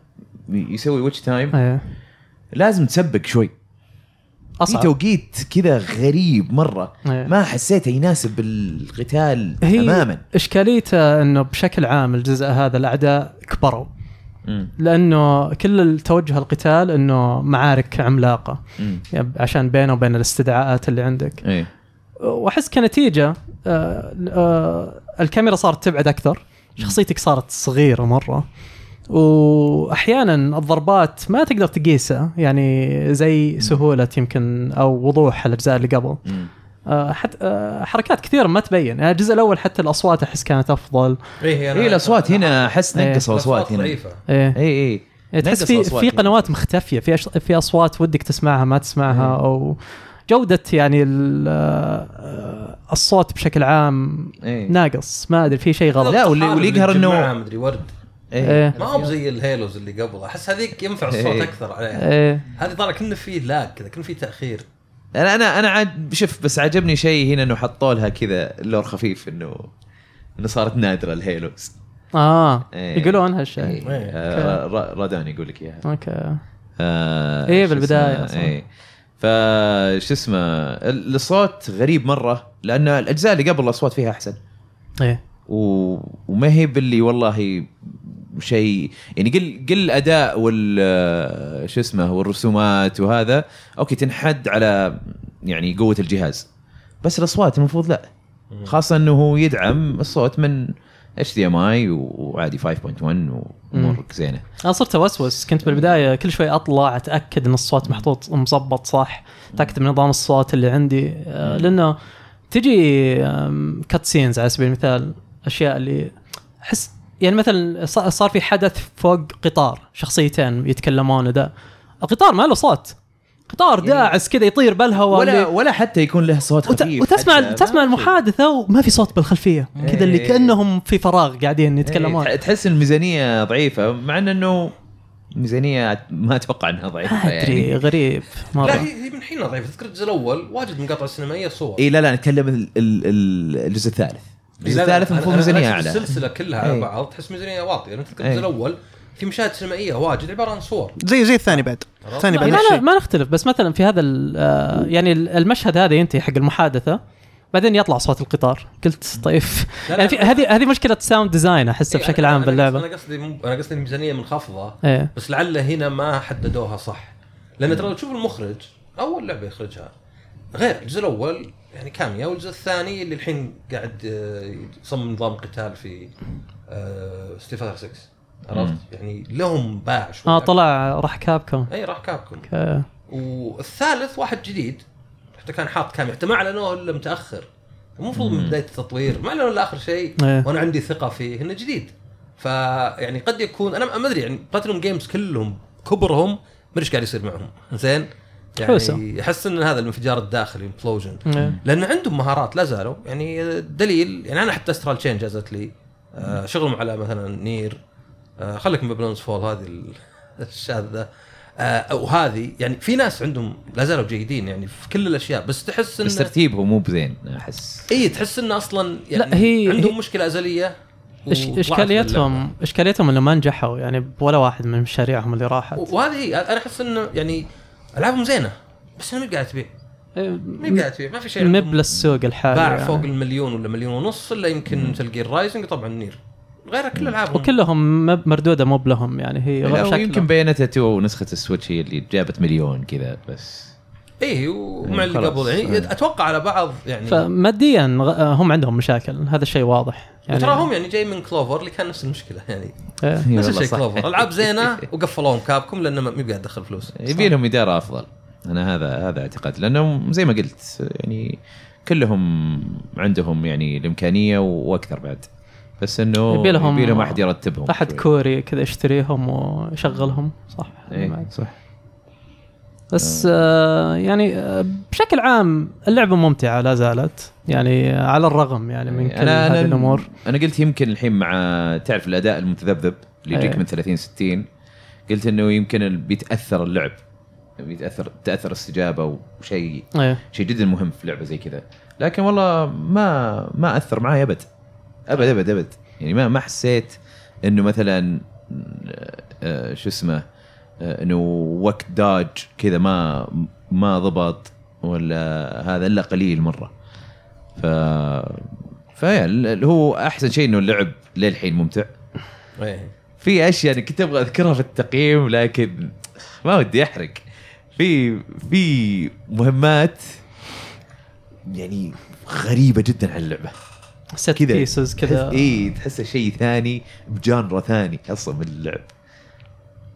يسوي Witch Time إيه لازم تسبق شوي في أصعب توقيت كذا غريب مرة إيه. ما حسيته يناسب القتال هي تماما إشكاليته إنه بشكل عام الجزء هذا الأعداء كبروا. لأنه كل التوجه القتال إنه معارك عملاقة. يعني عشان بينه وبين الاستدعاءات اللي عندك. إيه وأحس كنتيجة آه آه الكاميرا صارت تبعد أكثر. شخصيتك صارت صغيرة مرة. وأحيانا الضربات ما تقدر تقيسها. يعني زي سهولة يمكن أو وضوح الأجزاء اللي قبل. مم. آه حت آه حركات كثيرة ما تبين. يعني الجزء الأول حتى الأصوات أحس كانت أفضل. اي هي هي الأصوات هنا أحس إيه. نقص الأصوات هنا. اي اي يعني تحس في في. قنوات مختفية. في أش... في أصوات ودك تسمعها ما تسمعها أو جودة يعني ال- آه، الصوت بشكل عام إيه. ناقص. ما أدري في شيء غلط. لا، واللي- يقهر جماعة مدري ورد. إيه. ما هو زي ال halos اللي قبل. أحس هذيك ينفع الصوت إيه. أكثر عليها. إيه. هذه طالع كأنه في lag كذا كأنه في تأخير. أنا أنا أنا عاد شوف بس عجبني شيء هنا إنه حطوا لها كذا lore خفيف إنه إنه صارت نادرة ال halos آه إيه. يقولون هالشيء. إيه. آه، ر- ر- رودان يقول لك إياها. أوكي. آه إيه، شو بالبداية اسمه، أصلاً. إيه. فش اسمه ال- الصوت غريب مرة لأن الأجزاء اللي قبل الأصوات فيها أحسن. إيه. و... وما هي باللي والله شيء يعني قل قل اداء وال شو اسمه والرسومات وهذا okay تنحد على يعني قوة الجهاز. بس الأصوات المفروض لا. خاصة إنه هو يدعم الصوت من HDMI وعادي 5.1 وامور زينة. أنا صرت أوسوس. كنت بالبداية كل شوي أطلع أتأكد إن الصوت محطوط مظبط صح. أتأكد من نظام الصوت اللي عندي. آه، لأنه تجي كات سينز على سبيل المثال أشياء اللي أحس يعني مثلا ص- صار في حدث فوق قطار شخصيتين يتكلمون وذا القطار ما له صوت. قطار داعس كذا يطير بالهواء ولا ولا حتى يكون له صوت وت... خفيف وتسمع. تسمع. المحادثة وما في صوت بالخلفية. كذا اللي إيه. كأنهم في فراغ قاعدين يتكلمون. إيه، تحس ان الميزانية ضعيفة مع إن إنه ميزانية ما أتوقع إنها ضعيفة ما أدري يعني. غريب. لا مره هي هي من حين ضعيفة. تذكر الجزء الأول واجد مقاطع سينمائيه صور. اي لا لا نتكلم ال- ال- ال- الجزء الثالث. الجزء الثالث المفروض ميزانية أعلى. السلسلة كلها على إيه. بعض تحس ميزانية واطية. أنا تذكر إيه. الجزء الأول في مشاهد سينمائية واجد عبارة عن صور. زي زي الثاني بعد. الثاني لا، بعد لا ما نختلف. بس مثلا في هذا ال- آه، يعني ال- المشهد هذا ينتهي حق المحادثة بعدين يطلع صوت القطار. قلت طيب. لا، يعني. هذه هذه مشكلة sound design أحسها إيه، بشكل عام باللعبة. أنا قصدي أنا قصدي الميزانية منخفضة إيه. بس لعل هنا ما حددوها صح. لأن ترى لو تشوف المخرج أول لعبة يخرجها غير الجزء الأول يعني كاميا والجزء الثاني اللي الحين قاعد آه، يصمم نظام قتال في Street Fighter 6 عرفت؟ يعني لهم باع شوي. آه طلع راح Capcom إي راح Capcom آه، والثالث واحد جديد حتى كان حاط كاميا حتى ما اعلنوه إلا متأخر. المفروض من بداية التطوير. ما اعلنوا إلا آخر شيء إيه. وأنا عندي ثقة فيه إنه جديد. فيعني قد يكون أنا ما أدري يعني Platinum Games كلهم كبرهم ما أدري إيش قاعد يصير معهم. زين؟ يعني احس إن هذا الانفجار الداخلي implosion إيه. لأن عندهم مهارات لا زالوا. يعني دليل يعني أنا حتى Astral Chain جازت لي آه شغلهم على مثلا Nier. آه خليك من Babylon's Fall هذه ال- الشاذة. آه وهذه يعني في ناس عندهم لا زالوا جيدين يعني في كل الأشياء بس تحس بس ان ترتيبهم مو بزين أحس. اي تحس انه أصلا يعني لا، هي- عندهم هي- مشكلة أزلية. اشكاليتهم إشكاليتهم إنه ما نجحوا يعني ولا واحد من مشاريعهم اللي راحت. وهذه هي أنا أحس إنه يعني ألعابهم زينة بس أنا مو قاعد تبيع إيه، مو قاعد تبيع ما في شيء. مب للسوق الحالي باع يعني. فوق المليون ولا مليون ونص إلا يمكن تلقي ال Rising طبعا Nier. غير كل ألعابهم. وكلهم مب مردودة مب لهم يعني هي. ويمكن Bayonetta 2 ونسخه ال Switch هي اللي جابت مليون كذا بس اي ومع اللي. قبل. يعني إيه. أتوقع على بعض يعني فماديا غ- هم عندهم مشاكل. هذا الشيء واضح. يعني وترى هم يعني جاي من Clover اللي كان نفس المشكلة يعني إيه. إي نفس الشيء. Clover. العاب زينة وقفلوهم Capcom لأنه ما قاعد يدخل فلوس. يبي لهم إدارة أفضل. أنا هذا هذا اعتقاد لأنهم زي ما قلت يعني كلهم عندهم يعني الإمكانية وأكثر بعد. بس إنه يبي لهم- يبي لهم أحد يرتبهم أحد. كوري كذا يشتريهم ويشغلهم. صح. إيه صح. بس آه. يعني آه بشكل عام اللعبة ممتعة لا زالت. يعني على الرغم يعني من كل أنا هذه الأمور. أنا قلت يمكن الحين مع تعرف الأداء المتذبذب اللي يجيك إيه. من 30 60 قلت إنه يمكن بيتأثر اللعب. بيتأثر تأثر استجابة وشيء إيه. شيء جدا مهم في لعبة زي كذا. لكن والله ما ما أثر معي أبد. أبد أبد أبد. يعني ما ما حسيت إنه مثلا آه، شو اسمه آه، إنه وقت داج كذا ما ما ضبط ولا هذا إلا قليل مرة. ف فيا هو أحسن شيء إنه اللعب للحين ممتع. إيه. في أشياء أنا كنت أبغى أذكرها في التقييم لكن ما ودي أحرق. في في مهمات يعني غريبة جدا على اللعبة. ست كذا بيسز كذا. اي تحسه شيء ثاني بجانرا ثاني أصلا من اللعب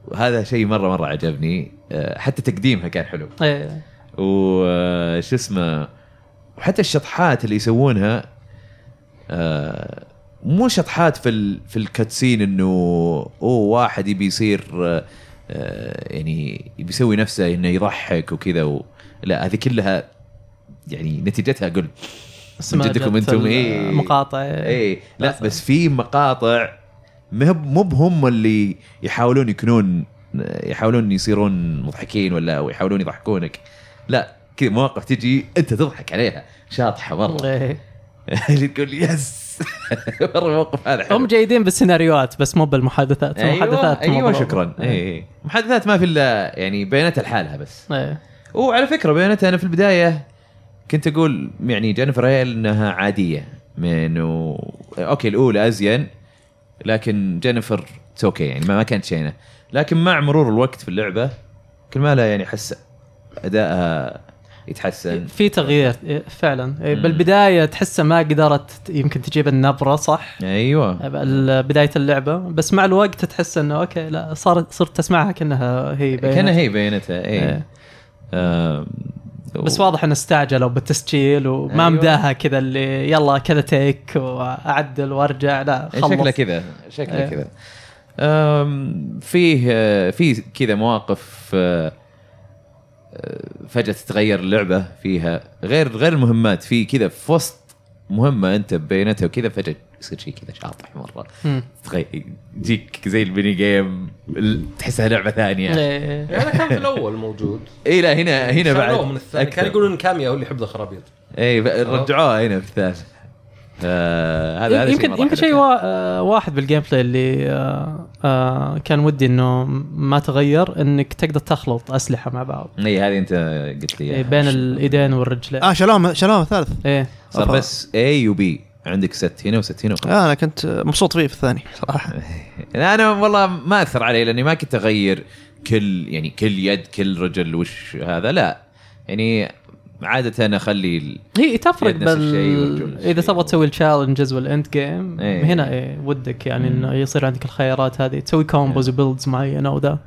وهذا شيء مرة مرة عجبني. آه، حتى تقديمها كان حلو. إيه. وش اسمه وحتى الشطحات اللي يسوونها آه، مو شطحات في ال في الكاتسين إنه اوه واحد يبي يصير آه، آه، يعني يبي يسوي نفسه إنه يضحك وكذا و... لا هذه كلها يعني نتيجتها قل. من جدكم أنتم؟ إيه. مقاطع إيه. لا. بس في مقاطع مو بهم اللي يحاولون يكونون يحاولون يصيرون مضحكين ولا أو يحاولون يضحكونك. لا كذا مواقف تجي انت تضحك عليها. شاطحة مرة. إيه. اللي تقول yes. مرة الموقف هذا حلو. هم جيدين بالسيناريوهات بس مو بالمحادثات. المحادثات أيوه, أيوة مضروبة. شكرا. اي اي محادثات ما في إلا يعني Bayonetta لحالها بس. إيه. وعلى فكرة Bayonetta أنا في البداية كنت أقول يعني Jennifer Hale إنها عادية. من و... okay الأولى أزين. لكن Jennifer okay يعني ما ما كانت شينة. لكن مع مرور الوقت في اللعبة كل ما لها يعني أحس ادائها يتحسن. في تغيير إيه، فعلا. إيه،. بالبداية تحسه ما قدرت يمكن تجيب النبرة صح؟ أيوه. بداية اللعبة. بس مع الوقت تحس إنه أوكي لا صارت صرت تسمعها كأنها هي بيانات. كانها هي بياناتها اي إيه. بس واضح إنه استعجلوا بالتسجيل وما أيوة. مداها كذا اللي يلا كذا تيك وأعدل وأرجع لا خلص شكله كذا شكله إيه. كذا فيه في كذا مواقف آه، آه، فجأة تتغير اللعبة فيها غير غير المهمات في كذا في وسط مهمة أنت بينتها وكذا فجأة يصير شيء كذا شاطح مرة. يجيك زي ال mini game تحسها لعبة ثانية. إيه. يعني كان في الأول موجود. اي لا هنا هنا بعد. شالوه من الثاني. كان أكثر. يقولون كاميا هو اللي يحب الخرابيط اي رجعوها هنا في الثالث آه، هذا هذا يمكن يمكن شيء آه، واحد بال gameplay اللي آه، آه، كان ودي إنه ما تغير إنك تقدر تخلط أسلحة مع بعض. اي هذه أنت قلت لي إيه،. بين الإيدين والرجلين. آه شالوها شالوها ثالث. إيه. صار. بس اي وبي عندك ست هنا وست هنا وخلاص. آه أنا كنت مبسوط فيه في الثاني صراحة أنا والله ما أثر علي لأني ما كنت أغير كل يعني كل يد كل رجل وش هذا لا يعني عادة أنا أخلي هي تفرق بال إذا. تبغى تسوي ال challenges وال end game إيه. هنا إيه ودك يعني إنه يصير عندك الخيارات هذه تسوي combos و builds معينة وذا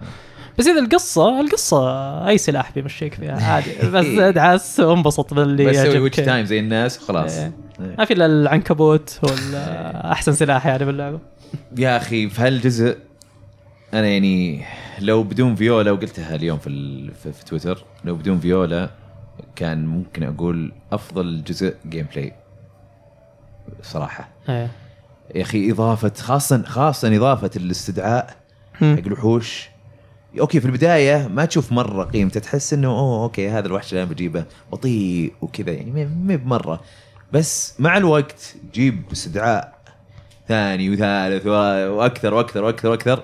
بس إذا القصة القصة أي سلاح بيمشيك فيها عادي. بس أدعس وانبسط باللي بس يعجبك. Witch Time زي الناس خلاص. إيه. ما في إلا العنكبوت هو أحسن سلاح يعني باللعبة. يا أخي في هالجزء أنا يعني لو بدون Viola وقلتها اليوم في في, في تويتر لو بدون Viola كان ممكن أقول أفضل جزء gameplay صراحة يا أخي إضافة خاصه خاصه إضافة الاستدعاء. حق الوحوش. okay في البداية ما تشوف مرة قيمته تحس إنه أوه okay هذا الوحش اللي أنا بجيبه بطيء وكذا يعني ما- ما بمرة بس مع الوقت جيب استدعاء ثاني وثالث وأكثر وأكثر وأكثر وأكثر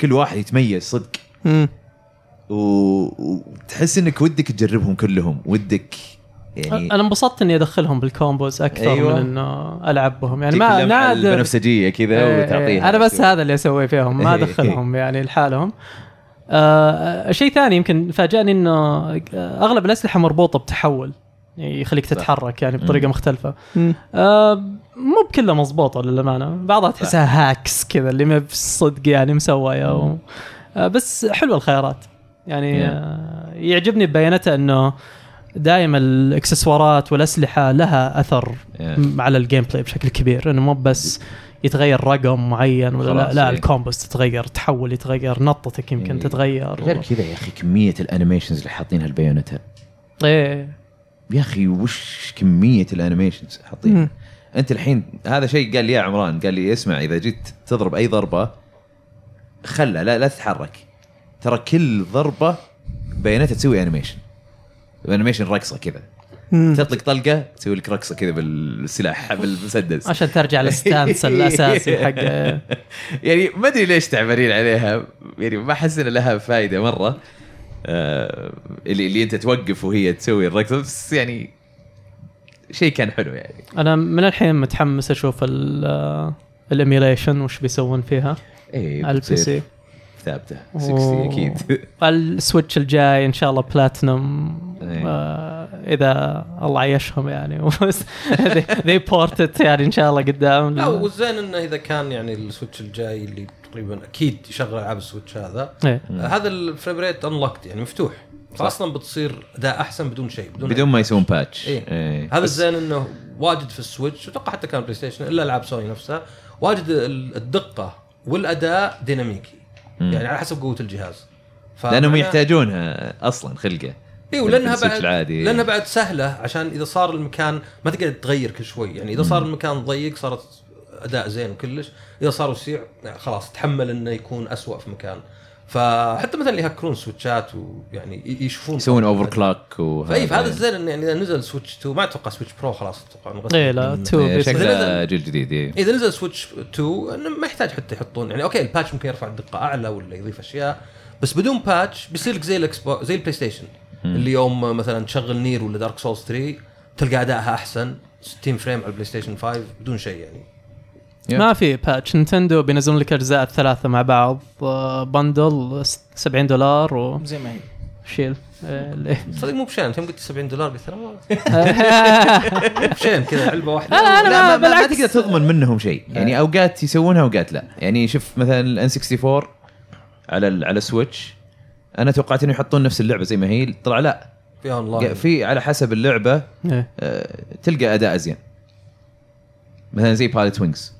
كل واحد يتميز صدق وتحس إنك ودك تجربهم كلهم ودك يعني أنا انبسطت إني أدخلهم بال combos أكثر أيوة. من إنه العب بهم يعني ما نادر البنفسجية كذا إيه، وتعطيها إيه. أنا بس هذا اللي أسوي فيهم ما إيه. أدخلهم يعني لحالهم آه شيء ثاني يمكن فاجأني إنه آه، أغلب الأسلحة مربوطة بتحول يعني يخليك تتحرك يعني بطريقة مم. مختلفة مم. آه مو بكلها مضبوطة للأمانة بعضها تحسها هاكس كذا اللي ما بصدق يعني مسوية و... آه بس حلوة الخيارات يعني. آه يعجبني ب Bayonetta إنه دائما الإكسسوارات والأسلحة لها أثر Yeah. على ال gameplay بشكل كبير إنه مو بس يتغير رقم معين ولا لا, لا إيه. ال combos تتغير تحول يتغير نطتك يمكن إيه. تتغير غير كذا يا أخي كمية ال animations اللي حاطينها ال Bayonetta إيه يا أخي وش كمية ال animations حاطين مم. أنت الحين هذا شيء قال لي يا عمران قال لي اسمع إذا جيت تضرب أي ضربة خلى لا لا تتحرك ترى كل ضربة Bayonetta تسوي animation animation رقصة كذا. تطلق طلقة تسوي لك رقصة كذا بالسلاح بالمسدس. عشان ترجع لل stance الأساسي حق يعني ما أدري ليش تعبانين عليها. يعني ما أحس إن لها فائده مرة. آه اللي اللي أنت توقف وهي تسوي الرقصة. بس يعني شيء كان حلو يعني. أنا من الحين متحمس أشوف ال emulation وش بيسوون فيها. إيه على ال PC ثابتة 60 أكيد. ال Switch الجاي إن شاء الله بلاتنم إيه. آه إذا الله عيشهم يعني. they port it يعني إن شاء الله قدام. لا والزين إنه إذا كان يعني ال Switch الجاي اللي تقريبا أكيد يشغل ألعاب ال Switch هذا. إيه. آه، هذا ال frame rate unlocked يعني مفتوح. فأصلا بتصير أداء أحسن بدون شيء بدون, بدون ما يسوون patch إيه. إيه. هذا الزين إنه واجد في السويتش وأتوقع حتى كان بلاي ستيشن إلا ألعاب سوني نفسها. واجد ال- الدقة والأداء ديناميكي. مم. يعني على حسب قوة الجهاز. لأنهم يحتاجونها أصلا خلقة. اي ولانها السويتش بعد العادي. لانها بعد سهلة عشان إذا صار المكان ما تقدر تغير كل شوي. يعني إذا صار المكان ضيق صارت أداء زين وكلش. إذا صار وسيع خلاص تحمل إنه يكون أسوأ في مكان. فحتى مثلا اللي يهكرون سويتشات ويعني يشوفون يسوون overclock فاي فهذا الزين انه يعني إذا نزل سويتش 2 ما أتوقع سويتش Pro خلاص أتوقع إيه لا من- 2 بيصير. شكله جيل جديد إيه. إذا نزل سويتش 2 إنه ما يحتاج حتى يحطون. يعني أوكي ال patch ممكن يرفع الدقة أعلى ولا يضيف أشياء بس بدون patch بيصير لك زي الاكس زي البلاي ستيشن اللي يوم مثلا تشغل نير ولا دارك سولز 3 تلقى أدائها أحسن 60 frame على البلاي ستيشن 5 بدون شيء يعني. ما في باتش نينتندو بينزلون لك أجزاء الثلاثة مع بعض آه، bundle س- 70 دولار وشيل زي ما هي. آه، اللي- صدق موب شين انت يوم قلت 70 دولار قلت أنا موب شين كذا علبه واحدة. لا لا لا أنا ما, ما, ما تقدر تضمن منهم شيء. يعني أوقات يسوونها أوقات لا. يعني شوف مثلا الان 64 على ال- على سويتش أنا توقعت إنه يحطون نفس اللعبة زي ما هي. طلع لا. فيها اونلاين في على حسب اللعبة إيه. آه، تلقى أداء أزين. مثلا زي بايلوت وينجز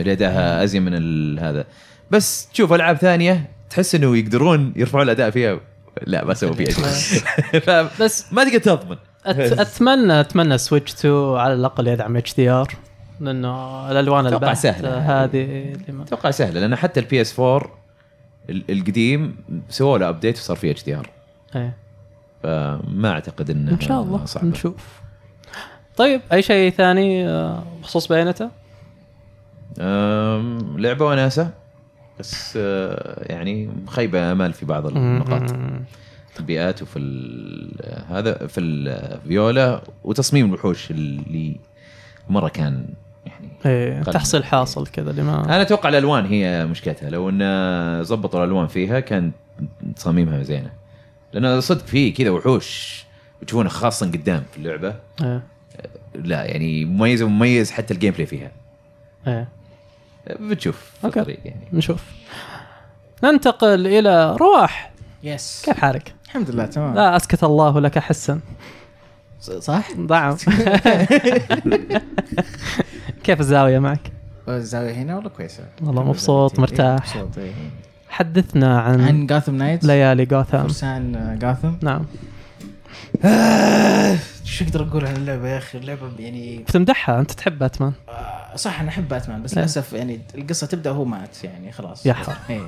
اللي أداها أزين من ال- هذا. بس تشوف ألعاب ثانية تحس إنه يقدرون يرفعون الأداء فيها. لا ما سووا فيها شيء. بس تقدر تضمن. أت... أتمنى أتمنى سويتش 2 على الأقل يدعم HDR لأنه الألوان سهلة. هذه ما- أتوقع سهلة لأن حتى البي اس 4 ال- القديم سووا له update وصار فيه HDR إيه. فما أعتقد إنه إن شاء الله صعبة. نشوف طيب أي شيء ثاني آه، بخصوص بيونيتا؟ لعبة وناسة بس آه، يعني خيبة امال في بعض النقاط. في البيئات وفي ال- هذا في الفيولا وتصميم الوحوش اللي مرة كان إيه تحصيل حاصل كذا اللي ما أنا أتوقع الألوان هي مشكلتها. لو إن ضبطوا الألوان فيها كان تصاميمها زينة. لأن صدق في كذا وحوش تشوفونها خاصه قدام في اللعبة. إيه. لا يعني مميز ومميز حتى ال gameplay فيها. إيه. بتشوف. الطريق يعني. نشوف. ننتقل إلى رواح. yes كيف حالك؟ الحمد لله تمام. لا أسكت الله لك حسا. صح؟ نعم. كيف الزاوية معك؟ الزاوية هنا والله كويسة والله مبسوط، إيه، مرتاح. مبسوط إيه. حدثنا عن, عن جوثام نايتس ليالي جوثام فرسان جوثام نعم شو أقدر أقول عن اللعبة يا أخي اللعبة يعني بتمدحها أنت تحب باتمان آه، صح أنا أحب باتمان بس إيه. للأسف يعني القصة تبدأ وهو مات يعني خلاص يا حرام. إيه.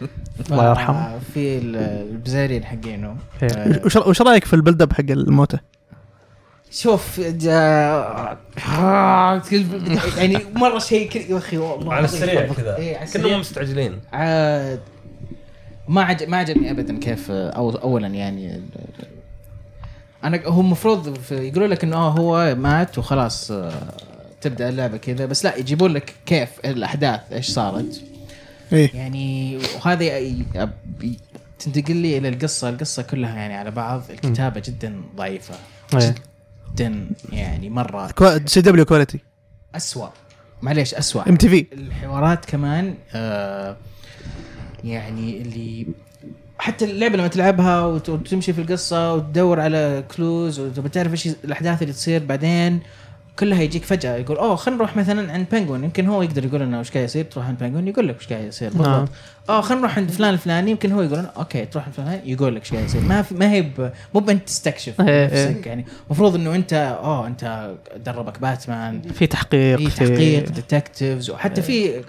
الله يرحمه. في ال- البزارين حقينه إيه. آه، وش وش رأيك في البيلد أب حق الموتى؟ شوف جا... يعني مرة شيء كذا يا أخي والله على السريع كذا. إيه،. كأنهم مستعجلين. عاد. ما عج... ما عجبني ابدا كيف أو اولا يعني أنا هو المفروض يقولوا لك إنه آه هو مات وخلاص آه، تبدأ اللعبة كذا بس لا يجيبون لك كيف الأحداث إيش صارت. إيه. يعني وهذا تنتقل لي إلى القصة. القصة كلها يعني على بعض الكتابة جدا ضعيفة. إيه. جدا يعني مرة CW quality اسوء معليش اسوء MTV. الحوارات كمان آه يعني اللي حتى اللعبة لما تلعبها وت- وتمشي في القصة وتدور على clues وتبي تعرف إيش الأحداث اللي تصير بعدين كلها يجيك فجأة يقول أوه خلينا نروح مثلا عند بنجوين. يمكن هو يقدر يقول لنا وش قاعد يصير تروح عند بنجوين يقول لك وش قاعد يصير نعم. بالضبط. آه خلينا نروح عند فلان الفلاني. يمكن هو يقول لنا أوكي تروح عند فلان يقول لك إيش قاعد يصير. ما في ما هي مو بأنت تستكشف إيه، نفسك يعني. المفروض إنه أنت آه أنت دربك باتمان. في تحقيق في تحقيق detectives وحتى في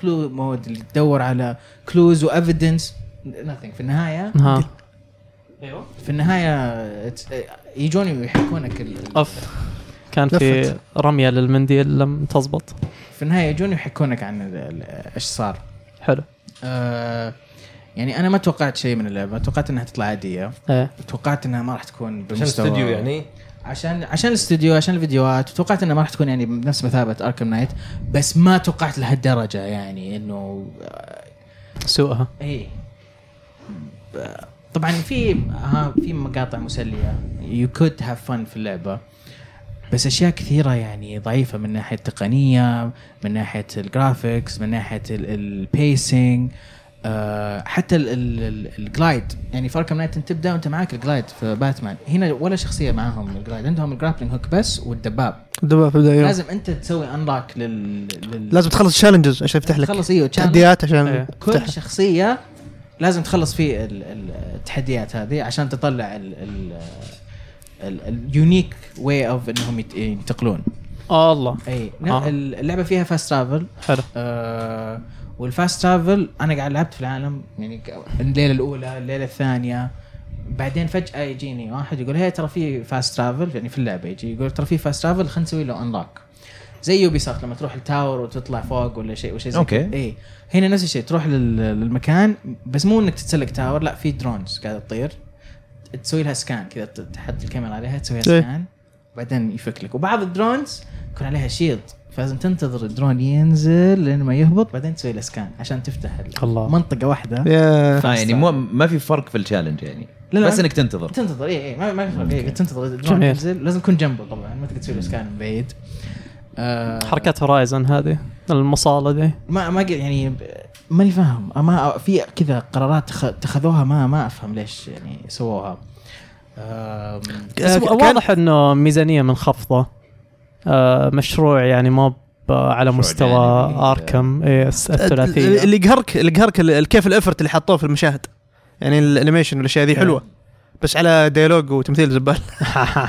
clue mode اللي تدور على clues و evidence nothing. في النهاية ها في النهاية يجون ال- أوف. كان في لفت. رمية للمنديل لم تزبط. في النهاية يجون يحكونك عن ال- ال- إيش صار. حلو. آه، يعني أنا ما توقعت شيء من اللعبة. توقعت إنها تطلع عادية. إيه. توقعت إنها ما راح تكون عشان بالمستوى الاستوديو يعني؟ عشان عشان الاستوديو عشان الفيديوهات. توقعت إنها ما راح تكون يعني بنفس مثابة Arkham Knight بس ما توقعت لهالدرجة يعني إنه سوءها. إيه. ب- طبعا في ها في مقاطع مسلية. you could have fun في اللعبة. بس أشياء كثيرة يعني ضعيفة من ناحية التقنية من ناحية ال graphics من ناحية ال pacing آه حتى ال- ال- ال- ال glide يعني في Arkham Knight أنت تبدأ وأنت معاك ال glide في باتمان هنا ولا شخصية معاهم ال glide عندهم ال grappling hook بس والدباب. الدبابة في البداية. لازم أنت تسوي unlock لل, لل... لازم تخلص challenges عشان يفتح لك تخلص أيوه. تحديات عشان إيه. كل شخصية لازم تخلص فيه ال- ال- التحديات هذه عشان تطلع ال unique way of إنهم يت- ينتقلون. آه الله. أي آه. اللعبة فيها fast travel حلو. آه وال fast travel أنا قاعد لعبت في العالم يعني الليلة الأولى الليلة الثانية. بعدين فجأة يجيني واحد يقول هي ترى في fast travel يعني في اللعبة يجي يقول ترى في fast travel خلينا نسوي له unlock زي يوبي سوفت لما تروح ال tower وتطلع فوق ولا شيء وشيء زي أوكي. كذا. إي. هنا نفس الشيء تروح لل- للمكان بس مو إنك تتسلق tower لا في drones قاعدة تطير. تسوي لها scan كذا تحط الكاميرا عليها تسوي لها إيه. scan بعدين يفك لك. وبعض ال drones يكون عليها shield فلازم تنتظر الدرون ينزل لين ما يهبط بعدين تسوي له scan عشان تفتح ال- الله. منطقة واحدة. آه يعني مو ما في فرق في ال challenge يعني. لا، لا. بس إنك تنتظر. تنتظر اي اي ما, ما في فرق. إيه تنتظر الدرون. ينزل. لازم تكون جنبه طبعا ما تقدر تسوي له سكان من بعيد. آه حركات هورايزن هذه. المصالة دي. ما ما قل- يعني ب- ماني فاهم. ما في كذا قرارات تخ- اتخذوها ما ما أفهم ليش يعني سووها. كان- واضح إنه ميزانية منخفضه آه مشروع يعني ما على مستوى جانبي. آركم. إيه، الثلاثية. اللي يقهرك اللي يقهرك ال- كيف الإفرت اللي حطوه في المشاهد. يعني ال animation والأشياء ذي حلوة. بس على dialogue وتمثيل زبال.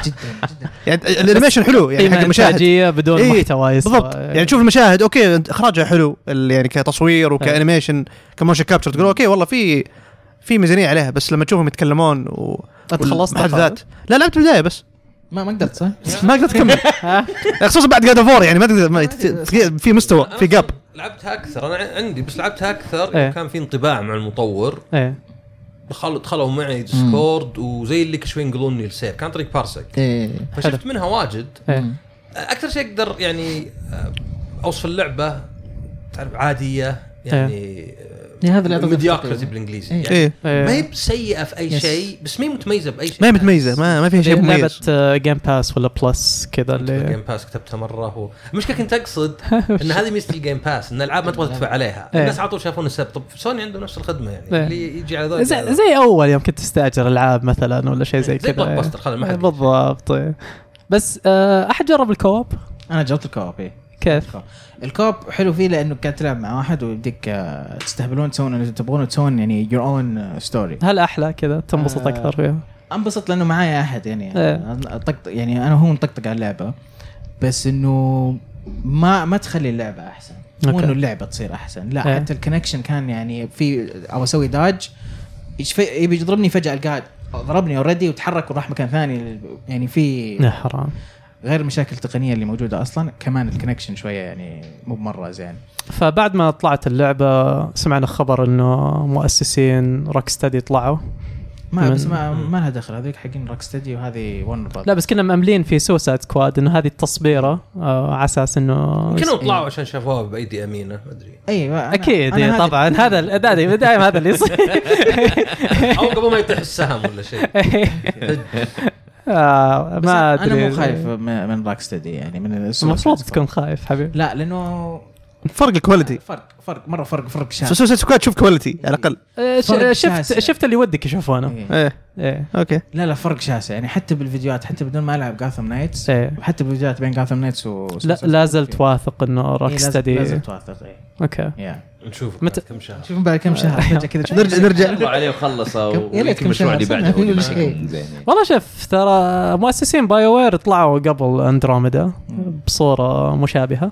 جدا جدا. يعني ال animation حلو يعني حق المشاهد. انتاجيه بدون إيه، محتوى. بالضبط. يعني تشوف المشاهد أوكي إخراجها حلو يعني كتصوير وك animation ك motion capture تقول أوكي والله في في ميزانية عليها بس لما تشوفهم يتكلمون و أنت خلصت والمحادثات لا لعبت البداية بس. ما ما قدرت صح؟ ما قدرت اكمل خصوصا بعد God of War يعني ما تقدر ما- في- مستوى في gap لعبتها أكثر. أنا عندي بس لعبتها أكثر إيه. كان في انطباع مع المطور. دخلوا دخلوا معي Discord وزي اللي كل شوي ينقلوني السير كان طريق بارسك إيه. فشفت منها واجد. إيه. أكثر شيء أقدر يعني آه، أوصف اللعبة تعرف عادية يعني إيه، هذا اللي mediocrity. بالانجليزي إيه. يعني إيه إيه. ما هي بسيئة في أي. شيء بس ما هي متميزة بأي شيء ما هي متميزة ما, ما فيها شيء لعبه مميز آه، Game Pass ولا Plus كذا اللي ال Game Pass كتبتها مرة هو المشكلة كنت أقصد إن هذه ميزة ال Game Pass إن الألعاب ما تبغى تدفع عليها إيه. الناس على طول شافون السبب طب سوني عنده نفس الخدمة يعني إيه. اللي يجي على ذول زي, زي أول يوم كنت تستأجر ألعاب مثلا ولا شيء زي زي كذا Blockbuster إيه، بالضبط إيه. بس آه، أحد جرب ال co-op أنا جربت ال co-op إيه كيف؟ ال co-op. حلو فيه لأنه قاعد تلعب مع واحد ويبديك آه، تستهبلون تسوون اللي تبغون تسوون يعني your own story هل أحلى كذا تنبسط آه، أكثر فيها؟ أنبسط لأنه معايا أحد يعني إيه. طقطق يعني أنا وهو نطقطق على اللعبة بس إنه ما ما تخلي اللعبة أحسن مو. إنه اللعبة تصير أحسن لا إيه. حتى ال connection كان يعني في أو أسوي داج يبي يضربني فجأة القاعد ضربني already وتحرك وراح مكان ثاني يعني في يا حرام غير المشاكل التقنية اللي موجودة أصلا كمان ال connection شوية يعني مو بمرة زين. فبعد ما طلعت اللعبة سمعنا خبر إنه مؤسسين Rocksteady طلعوا. ما من- بس ما, ما لها دخل. هذيك حقين Rocksteady وهذه ون لا بس كنا مأملين في Suicide Squad إنه هذه التصبيرة آه على أساس إنه يمكن طلعوا عشان شافوها بأيدي أمينة ما أدري. أيوه أنا- أكيد أنا طبعا. هذا دائما هذا اللي يصير. أو قبل ما يطيح السهم ولا شيء. آه ما أنا أدري. مو خايف من من Rocksteady يعني من المفروض تكون خايف حبيبي. لا لأنه فرق ال quality فرق فرق مرة فرق فرق شاسع. Suicide Squad تشوف quality على الأقل. آه، شفت. شفت اللي ودك يشوفونه. إيه. إيه. إيه. أوكي. لا لا فرق شاسع. يعني حتى بالفيديوهات حتى بدون ما ألعب Gotham Knights إيه. حتى بالفيديوهات بين Gotham Knights و لا لا زلت واثق إنه روك إيه، steady لازم توثق إيه. أوكي. يا نشوف متى- كم شهر. شوف بعد كم شهر. فجاه كذا. تشوف نرجع نرجع. عليه كم المشروع شهر اللي بعده. زين. والله شوف ترى مؤسسين BioWare طلعوا قبل اندروميدا بصورة مشابهة.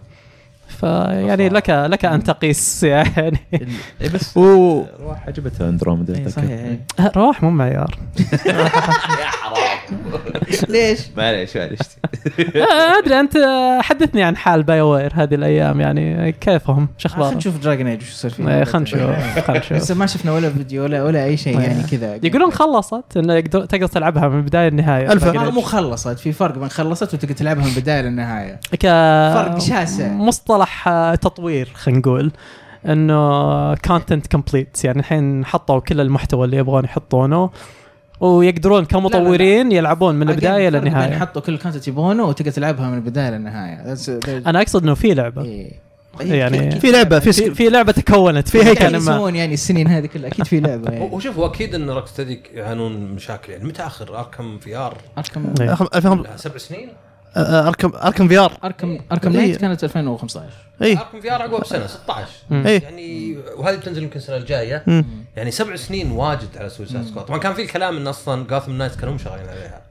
فيعني لك لك أن تقيس يعني. اي بس و روح عجبتها أندروميدا إيه، صحيح. إيه. رواح مو معيار. ليش؟ معليش معليش. آه، أدري أنت حدثني عن حال BioWare هذه الأيام يعني كيفهم؟ شو خلينا أخبارهم؟ نشوف Dragon Age وش يصير فيه. إيه، خلنا نشوف خلنا بس نشوف ما شفنا ولا فيديو ولا ولا أي شيء يعني كذا. يقولون خلصت إنه تقدر تلعبها من البدايه للنهايه ألف. ما مو خلصت في فرق بين خلصت وتقدر تلعبها من البدايه للنهايه فرق شاسع. مصطلح آه، تطوير خلينا نقول إنه content complete يعني الحين حطوا كل المحتوى اللي يبغون يحطونه ويقدرون كمطورين يلعبون من البداية بين للنهاية. حطوا كل ال content يبونه وتقدر تلعبها من البداية للنهاية. أنا أقصد إنه في لعبة. إيه. يعني في لعبة في في, سك... في لعبة تكونت في هيكل. مكان يعني ما يسوون يعني السنين هذه كلها أكيد في لعبة يعني. وشوف هو أكيد إن Rocksteady يعانون من مشاكل. يعني متى آخر Arkham VR Arkham إيه. سبع سنين؟ Arkham Arkham VR Arkham Arkham إيه. Knight كانت 2015 اي Arkham VR عقبها بسنة 16 مم. اي يعني وهذه بتنزل يمكن السنة الجاية. مم. يعني سبع سنين واجد على Suicide Squad طبعا كان في الكلام إن أصلا Gotham Knights كانوا شغالين عليها.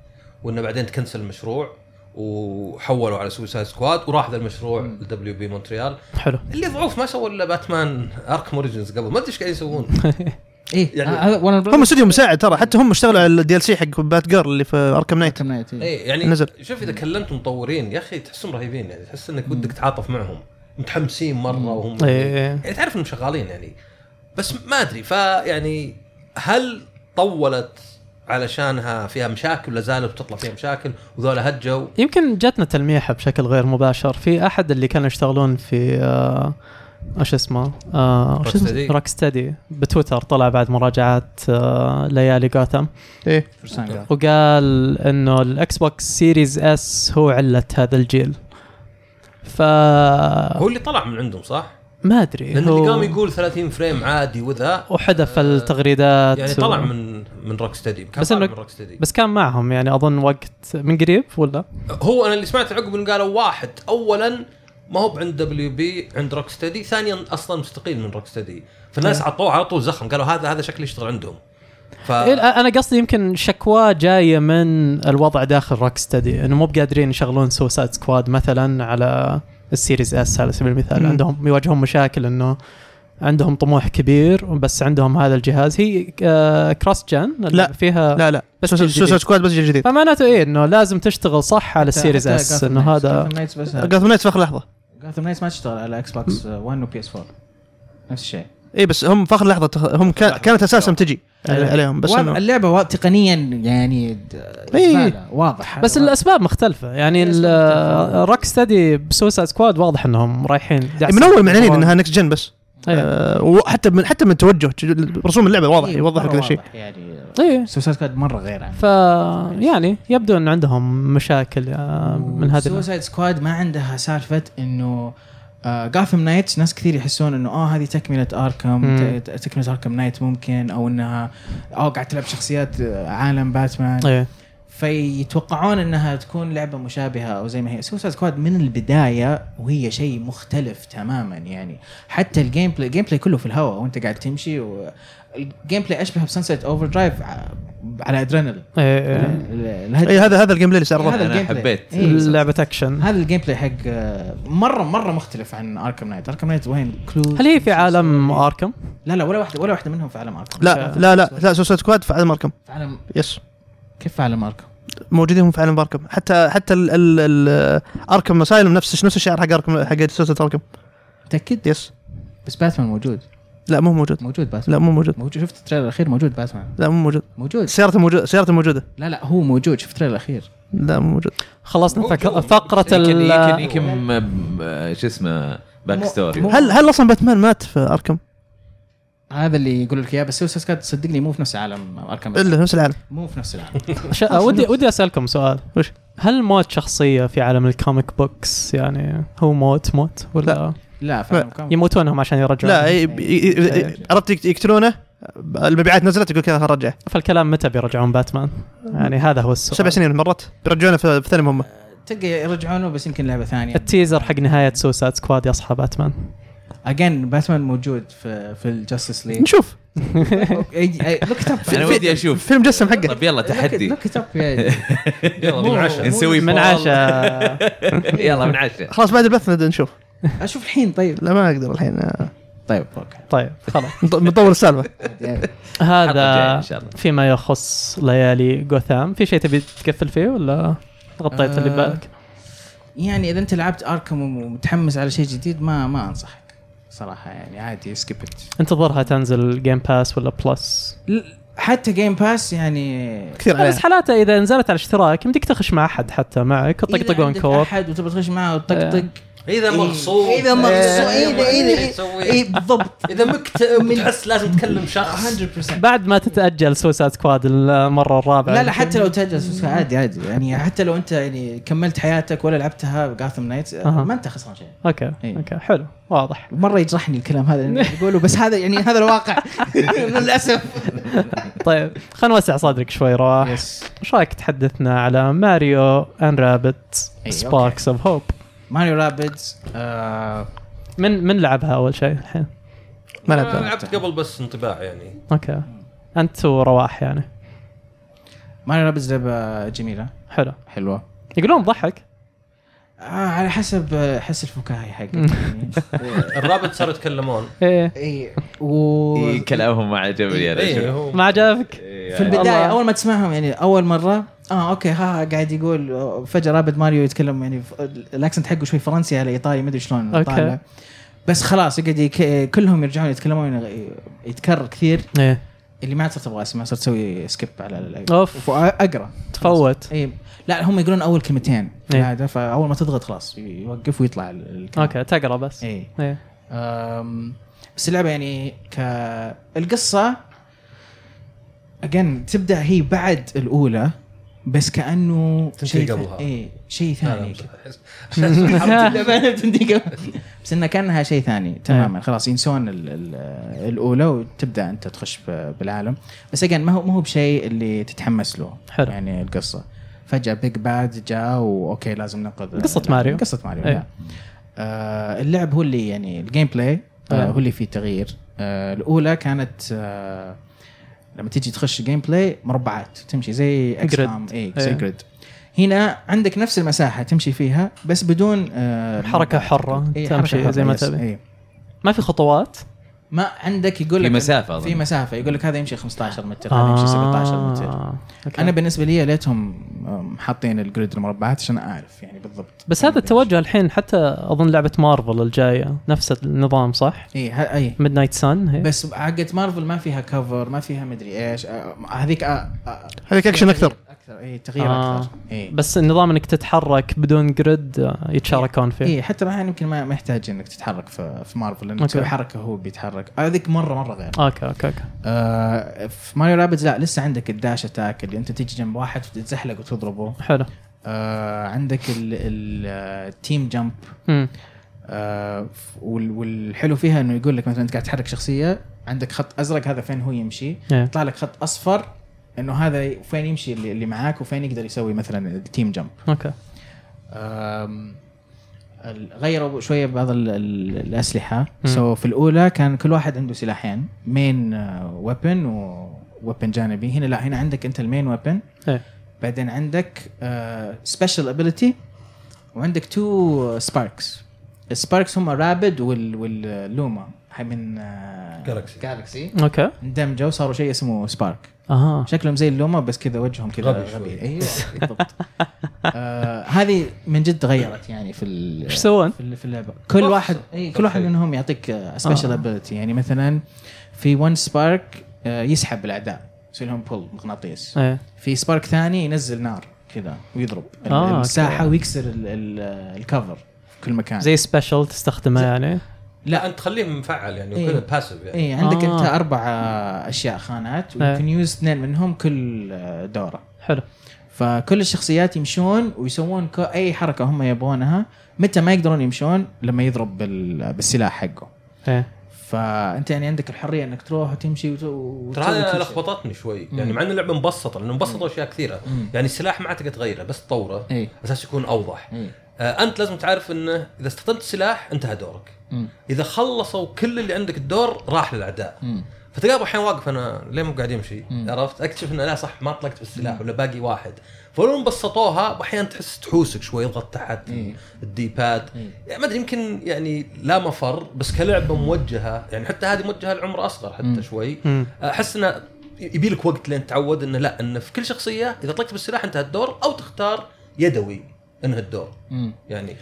وإنه بعدين تكنسل المشروع وحولوا على Suicide Squad وراح ذا المشروع ل WB Montreal حلو. اللي ضعوف ما سووا إلا Batman Arkham Origins قبل. ما أدري إيش قاعدين يسوون. إيه يعني- هم استوديو مساعد ترى حتى هم اشتغلوا على ال DLC حق Batgirl اللي في Arkham Knight Knight اي يعني نزل. شوف إذا كلمت مطورين يا أخي تحسهم رهيبين يعني تحس إنك ودك تتعاطف معهم متحمسين مرة وهم إيه. يعني تعرف إنهم شغالين يعني بس ما أدري فيعني هل طولت علشانها فيها مشاكل ولا زالت بتطلع فيها مشاكل وذولا هجوا؟ يمكن جاتنا تلميحة بشكل غير مباشر. في أحد اللي كانوا يشتغلون في آه إيش اسمه؟ آه اسمه؟ Rocksteady. روك ستدي بتويتر طلع بعد مراجعات آه ليالي جوثام إيه. وقال إنه ال Xbox Series S هو علة هذا الجيل ف هو اللي طلع من عندهم صح؟ ما أدري لأن هو اللي قام يقول 30 frame عادي وذا وحذف آه، التغريدات يعني و- طلع من من Rocksteady كان بس من Rocksteady بس كان معهم يعني أظن وقت من قريب ولا؟ هو أنا اللي سمعت عقب إنه قالوا واحد اولا ما هو عند WB عند Rocksteady ثانيا أصلا مستقيل من Rocksteady فالناس عطوه على طول زخم. قالوا هذا هذا شكله يشتغل عندهم. ف إيه، أنا قصدي يمكن شكوى جاية من الوضع داخل Rocksteady إنه مو بقادرين يشغلون Suicide Squad مثلا على ال Series S على سبيل المثال. مم. عندهم يواجهون مشاكل إنه عندهم طموح كبير بس عندهم هذا الجهاز. هي آه cross-gen لا. فيها لا لا. بس. Suicide Squad بس جيل جديد. فمعناته إيه إنه لازم تشتغل صح على ال Series S إنه هذا Gotham Knights آخر لحظة. Gotham Knights ما تشتغل على Xbox 1 و PS 4 نفس الشيء. اي بس هم في آخر لحظة تخ... هم كان... كانت أساسا تجي إيه. عليهم بس واضح- انه اللعبة وا- تقنيا يعني د- إيه. واضح. بس الأسباب مختلفة. يعني Rocksteady ب Suicide Squad واضح إنهم رايحين. من أول معلنين إنها next-gen بس. إيه. آه وحتى من حتى من توجه رسوم اللعبة واضح إيه، يوضح لك هذا الشيء واضح يعني. إيه. Suicide Squad مرة غير عن ف يعني يبدو إن عندهم مشاكل آه، من هذه سوسايد سكواد ما عندها سالفة إنه Gotham Knights ناس كثير يحسون إنه آه هذه تكملة Arkham تكملة Arkham Knight ممكن أو إنها أو قاعد تلعب شخصيات آه، عالم باتمان إيه. فيتوقعون إنها تكون لعبة مشابهة أو زي ما هي. Suicide Squad من البداية وهي شيء مختلف تماما يعني. حتى ال gameplay ال gameplay كله في الهواء وأنت قاعد تمشي وال gameplay أشبه ب Sunset Overdrive على ادرينالين إيه إيه. اي إيه، هذا هذا ال gameplay اللي صار ال gameplay. حبيت. إيه،. لعبة اكشن هذا ال gameplay حق مرة مرة مختلف عن Arkham Knight Arkham Knight وين؟ close هل هي في عالم اركم؟ لا لا ولا واحدة ولا واحدة منهم في عالم اركم لا لا لا لا Suicide Squad في عالم اركم في عالم yes كيف في عالم أركم؟ موجودين هم في عالم اركم حتى حتى ال ال ال Arkham Asylum نفس نفس الشعر حق اركم حق Suicide أركم. متأكد؟ yes بس باتمان موجود. لا مو موجود. موجود باتمان. لا مو موجود. موجود. شفت ال trailer الأخير؟ موجود باتمان. لا مو موجود. موجود. سيارته موجوده سيارته موجودة. لا لا هو موجود. شوف ال trailer الأخير. لا مو موجود. خلصنا فك... فقرة يمكن يمكن ال يمكن آه، شو اسمه back story هل هل أصلا باتمان مات في أركم؟ هذا اللي يقول لك إياه بس Suicide Squad صدقني مو في نفس عالم اركم إلا نفس العالم. مو في نفس العالم. ودي ودي أسألكم سؤال. وش؟ هل موت شخصية في عالم ال comic books يعني هو موت موت ولا لا. لا في عالم comic. يموتونهم عشان يرجعون. لا عرفت يقتلونه؟ المبيعات نزلت يقول كذا رجع فالكلام متى بيرجعون باتمان؟ يعني هذا هو السؤال. سبع سنين مرت. بيرجعونه في في ثاني مهمه تلقى يرجعونه بس يمكن لعبة ثانية. التيزر حق نهاية سوسايد سكواد يصحى باتمان. اجين باتمان موجود في في الجاستس ليج نشوف. لوك اب أنا ودي أشوف. فيلم جسم حقه. طيب يلا تحدي. لوك اب يلا من عشاء نسوي من. عشاء يلا من عشاء خلاص بعد البث نبدأ نشوف. أشوف الحين طيب. لا ما أقدر الحين. طيب أوكي. طيب خلاص. نط- نطول السالفة. هذا فيما يخص ليالي جوثام. في شيء تبي تقفل فيه ولا غطيت اللي آه، ببالك؟ يعني إذا أنت لعبت اركم ومتحمس على شيء جديد ما ما أنصحك. صراحة يعني عادي skip انتظرها تنزل Game Pass ولا Plus حتى Game Pass يعني كثير بس حالاته إذا نزلت على اشتراك يمديك تخش مع أحد حتى معك تطقطقون co-op أحد وتبغى تخش معه وتطقطق إذا إيه. مغصوب إذا مغصوب إيه، إذا اذا إيه،؟ اي بالضبط. إذا مكتئب تحس لازم تكلم شخص. 100% بعد ما تتأجل Suicide Squad المرة الرابعة. لا لا حتى لو تجلس عادي عادي. يعني حتى لو أنت يعني كملت حياتك ولا لعبتها Gotham Knights. ما أنت خسران شيء. okay. okay حلو واضح. مرة يجرحني الكلام هذا اللي بقوله بس هذا يعني هذا الواقع. للأسف. طيب خلينا نوسع صدرك شوي رواح. yes إيش رأيك تحدثنا على Mario and Rabbids Sparks of Hope Mario Rabbids آه من من لعبها أول شيء الحين؟ ما لعبتها. لعبت قبل بس انطباع يعني. okay. أنت ورواح يعني. Mario Rabbids لعبة جميلة. حلو. حلوة. يقولون ضحك؟ آه على حسب آه، حس الفكاهي يعني ال Rabbids صاروا يتكلمون. إيه. اي و إيه كلامهم ما عجبني يا إيه رجل. هو ما عجبك؟ في البداية والله. أول ما تسمعهم يعني أول مرة آه okay ها ها قاعد يقول فجأة Rabbid Mario يتكلم يعني ال accent حقه شوي فرنسي على إيطالي ما أدري شلون okay. طالع. بس خلاص يقعد يك... كلهم يرجعون يتكلمون يتكرر كثير. إيه. اللي ما صرت أبغى أسمع صرت أسوي skip على أوف. وأقرأ. تفوت. اي لا هم يقولون أول كلمتين. إيه. هذا فأول ما تضغط خلاص يوقف ويطلع ال- الكلام. okay تقرأ بس. اي إيه. أم، بس اللعبة يعني كالقصه again تبدأ هي بعد الأولى بس كأنه تنتهي شيء قبلها. اي شيء ثاني قبل. بس انها كأنها شيء ثاني تماما خلاص ينسون ال- ال- الأولى وتبدأ أنت تخش بالعالم بس again ما هو ما هو بشيء اللي تتحمس له حلو. يعني القصة فجأة big bad جاء و okay لازم ننقذ قصة ماريو. قصة ماريو إيه. لا. آه اللعب هو اللي يعني ال gameplay آه آه. هو اللي فيه تغيير آه الأولى كانت آه لما تيجي تخش gameplay مربعات تمشي زي XCOM Grid. كوم اي زي. grid هنا عندك نفس المساحة تمشي فيها بس بدون آه حركة حرة، إيه، تمشي حركة زي ما. تبي. إيه. ما في خطوات ما عندك يقول في لك مسافة أظن. في مسافة يقول لك هذا يمشي 15 متر هذا يمشي 17 متر آه. okay. أنا بالنسبة لي ليتهم حاطين ال grid المربعات عشان أعرف يعني بالضبط بس هذا التوجه الحين حتى أظن لعبة مارفل الجاية نفس النظام صح؟ إي إي Midnight Suns هي بس حقت مارفل ما فيها cover ما فيها مدري إيش آه، هذيك آه، آه، هذيك أكشن أكثر. أكثر. اي تغيير آه. أكثر. اي بس النظام إنك تتحرك بدون grid آه، يتشاركون فيه. اي حتى الحين يمكن ما يحتاج إنك تتحرك في, في Marvel okay. تسوي حركة هو بيتحرك. هذيك مره مرة غير. okay okay okay. آه في Mario Rabbids لا لسه عندك ال dash attack اللي أنت تيجي جنب واحد وتتزحلق وتضربه. حلو. آه عندك ال team jump مم. آه وال- والحلو فيها إنه يقول لك مثلا أنت قاعد تحرك شخصية عندك خط أزرق هذا فين هو يمشي؟ إيه. يطلع لك خط أصفر إنه هذا فين يمشي اللي, اللي معاك وفين يقدر يسوي مثلا ال team jump. okay. غيروا شوية بعض ال- ال- الأسلحة. so في الأولى كان كل واحد عنده سلاحين. main weapon و weapon جانبي. هنا لا هنا عندك أنت ال main weapon إيه. بعدين عندك special ability وعندك two sparks ال sparks هم Rabbid وال وال Luma. هاي من Galaxy. Galaxy okay. اندمجوا صاروا شيء اسمه spark أها شكلهم زي ال Luma بس كذا وجههم كذا غبي غبي. أيوه بالضبط آه هذه من جد غيرت يعني في إيش يسوون؟ في في اللعبة كل. واحد اي كل واحد. منهم يعطيك special آه. ability يعني مثلا في one spark يسحب الأعداء يسوي لهم pull مغناطيس إيه في spark ثاني ينزل نار كذا ويضرب آه، المساحة okay. ويكسر ال- ال- ال cover في كل مكان زي special تستخدمه يعني لا. أنت تخليه مفعل يعني إيه. وكذا passive يعني. اي عندك آه. انت أربع أشياء خانات إيه. ويمكن use اثنين منهم كل دورة. حلو. فكل الشخصيات يمشون ويسوون أي حركة هم يبغونها متى ما يقدرون يمشون لما يضرب بال- بالسلاح حقه. إيه. فأنت يعني عندك الحرية إنك تروح وتمشي وت- ترى هذا. لخبطتني شوي. يعني مع ان اللعبة مبسطة لأنه مبسطة اشياء كثيرة. مم. يعني السلاح ما عاد تقدر تغيره بس تطوره اي أساس يكون أوضح. اي آه أنت لازم تعرف إنه إذا استخدمت السلاح انتهى دورك مم. إذا خلصوا كل اللي عندك الدور راح للأعداء. فتلقى أحيانا واقف أنا ليه مو قاعد يمشي مم. عرفت أكتشف إنه لا صح ما طلقت بالسلاح ولا باقي واحد فلو بسطوها أحيانا تحس تحوسك شوي يضغط تحت. الدي باد إيه. يعني ما أدري يمكن يعني لا مفر بس كلعبة موجهة يعني حتى هذه موجهة لعمر أصغر حتى مم. شوي. أحس إنه يبي لك وقت لين تعود إنه لا إنه في كل شخصية إذا طلقت بالسلاح انتهى الدور أو تختار يدوي انهى الدور مم. يعني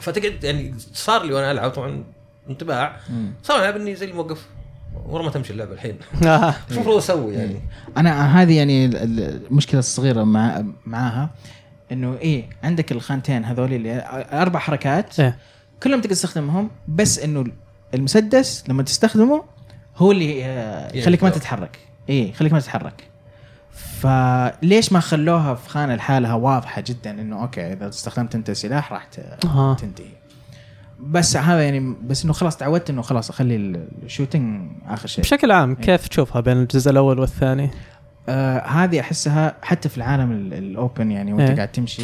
فتقعد يعني صار لي وأنا ألعب طبعا انطباع. صار ألعب إني زي الموقف ورا ما تمشي اللعبة الحين آه. شو المفروض أسوي يعني؟ أنا هذه يعني ال- ال- المشكلة الصغيرة مع معاها إنه إيه عندك الخانتين هذول اللي أربع حركات إيه كلهم تقدر تستخدمهم بس إنه المسدس لما تستخدمه هو اللي آه، يخليك ما. تتحرك إيه يخليك ما تتحرك فليش ما خلوها في خانة لحالها واضحة جدا إنه okay إذا استخدمت أنت سلاح راح آه. تنتهي بس هذا يعني بس إنه خلاص تعودت إنه خلاص أخلي ال- ال shooting آخر شيء بشكل عام كيف تشوفها بين الجزء الأول والثاني؟ آه هذه أحسها حتى في العالم ال- ال open يعني وأنت إيه. قاعد تمشي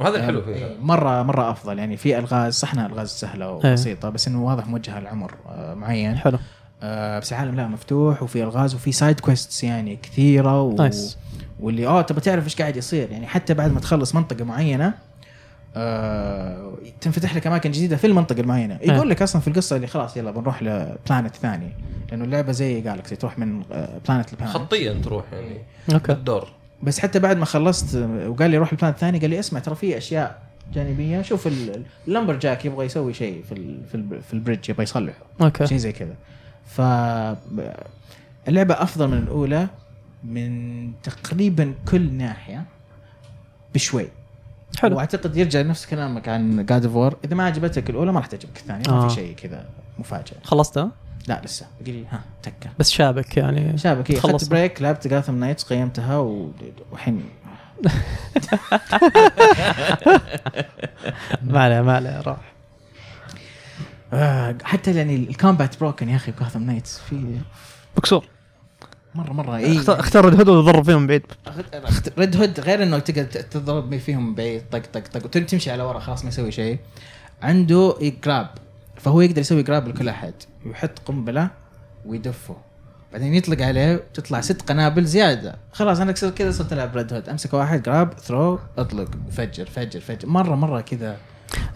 وهذا الحلو فيها مرة مرة أفضل يعني في ألغاز صح انها ألغاز سهلة إيه. وبسيطة بس إنه واضح موجهة لعمر آه معين حلو آه بس العالم لا مفتوح وفي ألغاز وفي side quests يعني كثيرة و... nice. واللي آه تبغى تعرف إيش قاعد يصير يعني حتى بعد ما تخلص منطقة معينة آه تنفتح لك أماكن جديدة في المنطقة المعينة. يقول لك أصلا في القصة اللي خلاص يلا بنروح ل planet ثاني لأنه اللعبة زي Galaxy تروح من planet ل planet خطيا تروح يعني. okay. الدور بس حتى بعد ما خلصت آه، وقال لي روح ال planet الثاني قال لي اسمع ترى في أشياء جانبية. شوف ال- ال lumberjack يبغى يسوي شيء في ال في, ال في ال bridge يبغى يصلحه. okay. شيء زي كذا. ف اللعبة أفضل من الأولى من تقريبا كل ناحية بشوي. حلو. وأعتقد يرجع نفس كلامك عن God of War إذا ما عجبتك الأولى ما راح تعجبك الثانية ما آه. في شيء كذا مفاجاه خلصتها؟ لا لسه. باقي ها تكة. بس شابك يعني. شابك إيه، خلص. اخذت break لعبت Gotham Knights قيمتها والحين. ما عليه ما عليه راح. آه حتى يعني ال combat broken يا أخي ب Gotham Knights في مكسور. مره مرة اي اختار أختار Red Hood وضرب فيهم من بعيد Red Hood غير إنه تقدر تضرب فيهم من بعيد طق طق طق وتم- تمشي على ورا خلاص ما يسوي شيء. عنده grab فهو يقدر يسوي grab لكل أحد. ويحط قنبلة ويدفه. بعدين يطلق عليه تطلع ست قنابل زيادة. خلاص أنا كذا صرت ألعب Red Hood أمسك واحد grab throw أطلق. فجر فجر فجر. مره مرة كذا.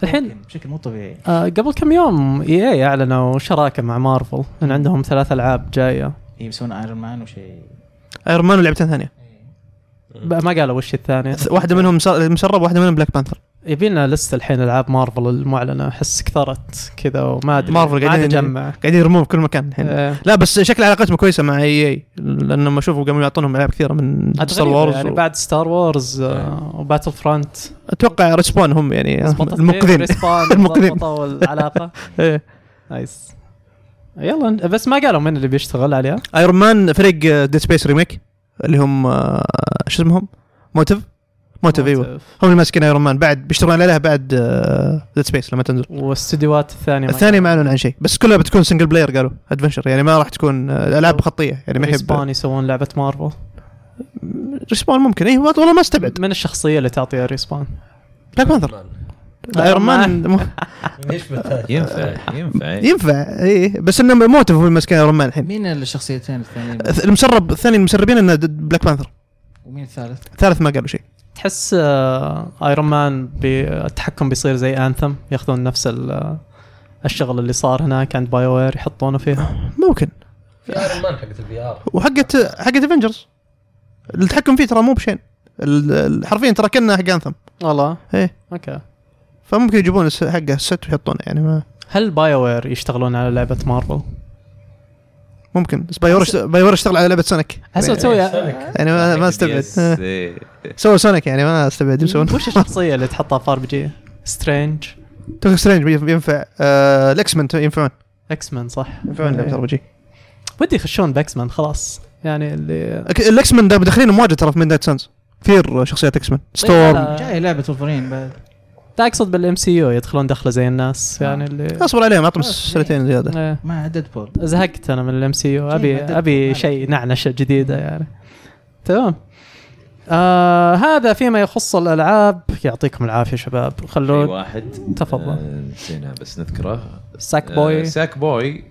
الحين بشكل مو طبيعي. آه قبل كم يوم EA أعلنوا شراكة مع مارفل إن عندهم ثلاث ألعاب جاية. يسوون Iron Man وشيء Iron Man ولعبتين ثانية. ما قالوا وش الثانية واحدة منهم مسر- مسرب واحدة منهم Black Panther يبي لنا لسه الحين ألعاب مارفل المعلنة. أحس كثرت كذا وما أدري. مارفل ما قاعدين اجمع قاعدين يرمون في كل مكان الحين. آه، لا بس شكل علاقتهم كويسة مع EA. لانهم اشوفوا قاموا يعطونهم ألعاب كثيرة من Star Wars يعني و... بعد Star Wars آه، و Battlefront أتوقع Respawn هم يعني المنقذين المنقذين. العلاقة. إيه. nice. يلا بس ما قالوا من اللي بيشتغل عليها؟ Iron Man فريق Dead Space remake اللي هم آه، شو اسمهم؟ Motive؟ Motive أيوه. هم اللي ماسكين Iron Man بعد بيشتغلون عليها بعد Dead Space لما تنزل. والاستديوهات الثانية ما الثاني ما اعلن عن شيء بس كلها بتكون single player قالوا adventure يعني ما راح تكون آه، ألعاب خطية. يعني ما هي Respawn يسوون لعبة Marvel Respawn ممكن. اي والله ما استبعد. من الشخصية اللي تعطيها Respawn Black Panther Iron Man ينفع ينفع. ينفع اي بس إنه Motive هم اللي ماسكين Iron Man الحين. مين الشخصيتين الثانيين؟ المسرب الثاني المسربين إنه Black Panther ومين الثالث؟ الثالث ما قالوا شيء. تحس آه، Iron Man بي- التحكم بيصير زي Anthem ياخذون نفس ال- آه، الشغل اللي صار هناك عند BioWare يحطونه فيها. ممكن. في Iron Man حقت ال VR وحقت حقت Avengers التحكم فيه ترى مو بشين. حرفيا ترى كأنه حق Anthem والله؟ إيه. okay. فممكن يجيبون حقه ال asset ويحطونه يعني ما هل BioWare يشتغلون على لعبة مارفل؟ ممكن. بس BioWare اشت- BioWare اشتغل على لعبة Sonic احس يعني, تسوي يعني ما, ما استبعد. آه. سووا Sonic يعني ما استبعد يسوون. وش الشخصية اللي تحطها في RPG؟ Strange Doctor Strange ينفع آه ال X-Men ينفعون. X-Men صح. ينفعون لعبة RPG ودي يخشون ب X-Men خلاص. يعني اللي الاكس مان دا- داخلين مواجهه ترى في Midnight Suns كثير شخصيات X-Men Storm. جاي لعبة ولفرين بعد. لا أقصد بال MCU يدخلون دخله زي الناس يعني اللي أصبر عليهم أعطهم آه، سنتين زيادة. إيه. مع Deadpool زهقت أنا من ال MCU شيء أبي. ابي شيء نعنشة جديدة يعني. تمام. آه هذا فيما يخص الألعاب. يعطيكم العافية شباب. في خلونا واحد. تفضل. آه، نسينا بس نذكره. Sack آه، boy Sackboy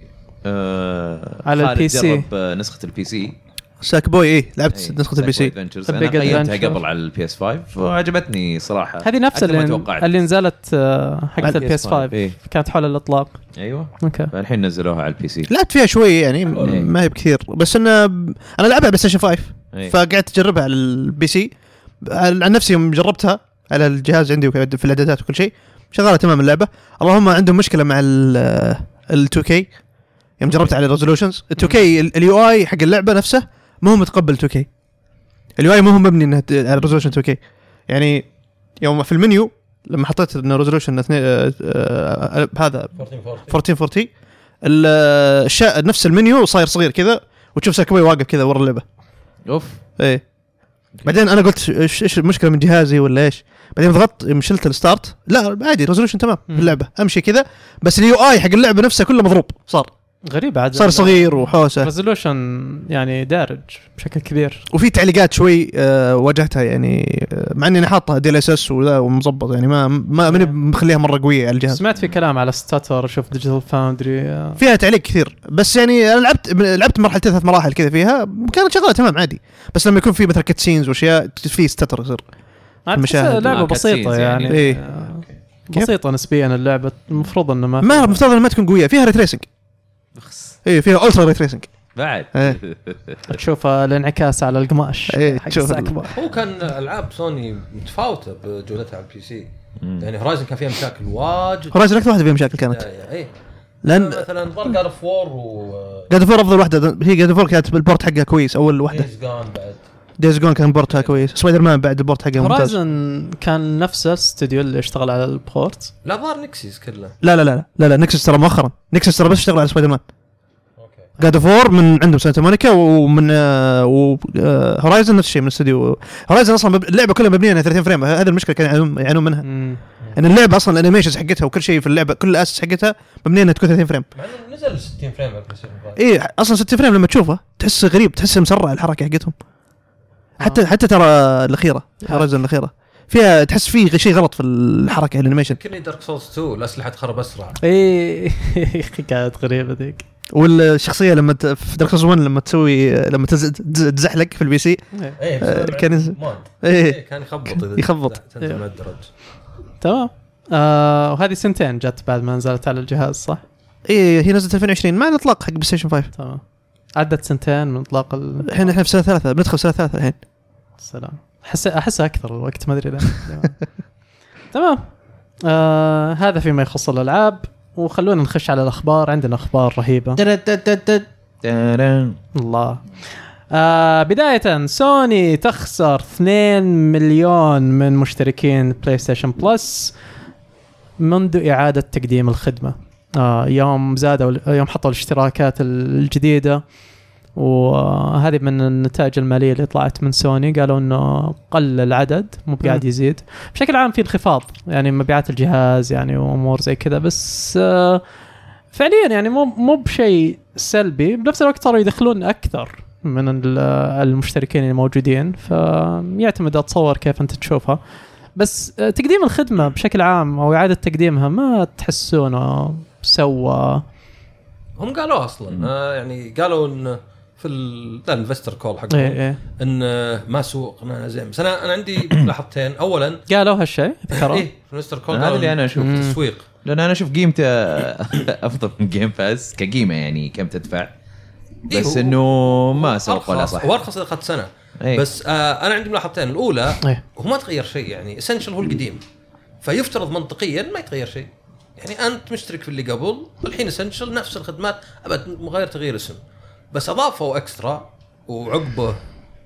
آه، على ال PC. جرب آه، نسخة ال PC Sackboy إيه لعبت إيه، نسخه ال PC. أنا قيمتها. قبل على ال PS 5 وعجبتني صراحة. هذه نفس اللي, توقعت. اللي نزلت آه، حقت ال PS 5 إيه. كانت حول الإطلاق. أيوه. okay. فالحين نزلوها على ال PC لعبت فيها شوي يعني إيه. ما هي بكثير. بس انه ب- أنا لعبها بلاي ستيشن 5 إيه. فقعدت أجربها على ال PC عن نفسي يوم جربتها على الجهاز عندي في الإعدادات وكل شيء شغالة تمام اللعبة. اللهم عندهم مشكلة مع ال 2K يوم جربت على ال resolutions ال 2K ال UI حق اللعبة نفسه ما هو متقبل 2K ال UI ما هو مبني انه ت- على resolution 2K يعني يوم في المنيو لما حطيت إنه resolution هذا 1440 ال- الشا... نفس المنيو صاير صغير كذا وتشوف ساكوي واقف كذا ورا اللعبة. أوف. إيه. بعدين أنا قلت إيش المشكلة من جهازي ولا إيش؟ بعدين ضغطت يوم شلت ال start لا عادي resolution تمام في. اللعبة. أمشي كذا بس ال UI حق اللعبة نفسها كله مضروب صار. غريب عاد. صار صغير وحوسه. resolution يعني دارج بشكل كبير. وفي تعليقات شوي آه واجهتها يعني آه مع إني أنا حاطها DLSS وذا ومظبط يعني ما ما ماني مخليها مرة قوية على الجهاز. سمعت في كلام على stutter شوف ديجيتال فاوندري فيها تعليق كثير. بس يعني أنا لعبت لعبت مرحلتين ثلاث مراحل كذا فيها كانت شغاله تمام عادي. بس لما يكون في مثلا cutscenes وأشياء في stutter يصير. المشاهد. لعبة آه، بسيطة يعني, يعني. إيه. آه،؟ بسيطة نسبيا اللعبة المفروض إنه ما ما المفترض إنها ما تكون قوية فيها ray tracing اي فيها ultra ray tracing بعد. إيه. تشوف الانعكاس على القماش. إيه، حق تشوف. هو كان ألعاب سوني متفاوتة بجودتها على ال PC يعني هورايزن كان فيها مشاكل واجد. هورايزن أكثر واحدة فيها مشاكل كانت. إيه. لأن مثلا ظهر God of War و God of War أفضل واحدة. هي God of War كانت ال port حقها كويس أول واحدة. Days بعد. Days Gone كان port ها كويس. سبايدر مان بعد ال port حقها ممتاز. هورايزن كان نفس الاستوديو اللي اشتغل على ال port. لا ظهر نكسيس كله. لا لا لا لا لا نكسس ترى مؤخرا. نكسس ترى بس اشتغل على سبايدر مان أوكي God of War من عندهم سانتا مونيكا ومن آه و آه هورايزن نفس الشيء من استوديو هورايزن أصلا اللعبة كلها مبنية على 30 frame. هذه المشكلة كانوا يعانون- منها. إن اللعبة أصلا ال animations حقتها وكل شيء في اللعبة كل الاسس حقتها مبنية إنها تكون 30 frame. مع إنه نزل 60 frame 5. إيه أصلا 60 frame لما تشوفه تحس غريب تحس مسرع الحركة حقتهم. حتى حتى ترى الأخيرة هورايزن الأخيرة. فيها تحس في شيء غلط في الحركة ال animation. يمكن دارك سولز 2 الاسلحه تخرب أسرع. إيه كانت غريبة ذيك. والشخصية لما ت... في دارك سولز 1 لما تسوي لما تز... تز- تزحلق في ال PC إيه. إيه آه، كان إيه كان يخبط إذا يخبط. تنزل. مع الدرج. تمام. آه وهذه سنتين جت بعد ما نزلت على الجهاز صح؟ إيه هي نزلت 2020 مع الإطلاق حق بلاي ستيشن 5 تمام. عدت سنتين من إطلاق ال- الحين إحنا في سنة ثالثه بندخل سنة ثالثه الحين. السلام. احس أحس أكثر الوقت ما أدري ليه تمام. آه هذا فيما يخص الألعاب. وخلونا نخش على الأخبار. عندنا أخبار رهيبة. الله. آه بداية سوني تخسر 2 مليون من مشتركين بلاي ستيشن بلس منذ إعادة تقديم الخدمة. آه يوم زادوا يوم حطوا الاشتراكات الجديدة. وهذه من النتائج المالية اللي طلعت من سوني. قالوا إنه قل العدد مو قاعد. يزيد. بشكل عام في انخفاض يعني مبيعات الجهاز يعني وامور زي كذا. بس آه فعليا يعني مو مو بشيء سلبي. بنفس الوقت صاروا يدخلون أكثر من ال- المشتركين الموجودين فيعتمد اتصور كيف أنت تشوفها. بس آه، تقديم الخدمة بشكل عام أو إعادة تقديمها ما تحسونه سوى. هم قالوا أصلا آه يعني قالوا إن في ال- لا الانفستر كول حقهم. إيه إيه. إن آه، ما سوقنا زين. بس أنا أنا عندي ملاحظتين اولا قالوا هالشيء ذكروا إيه في الانفستر كول هذا اللي أنا أشوف. تسويق. لأن أنا أشوف قيمته أفضل من جيم باس كقيمة يعني كم تدفع. إيه، بس هو- إنه ما سوق ولا صح. وأرخص إذا أخذت سنة. إيه. بس آه أنا عندي ملاحظتين. الأولى إيه. هو ما تغير شيء يعني Essential هو القديم. فيفترض منطقيا ما يتغير شيء. يعني أنت مشترك في اللي قبل الحين Essential نفس الخدمات. أبد غير تغيير اسم. بس أضافوا Extra وعقبه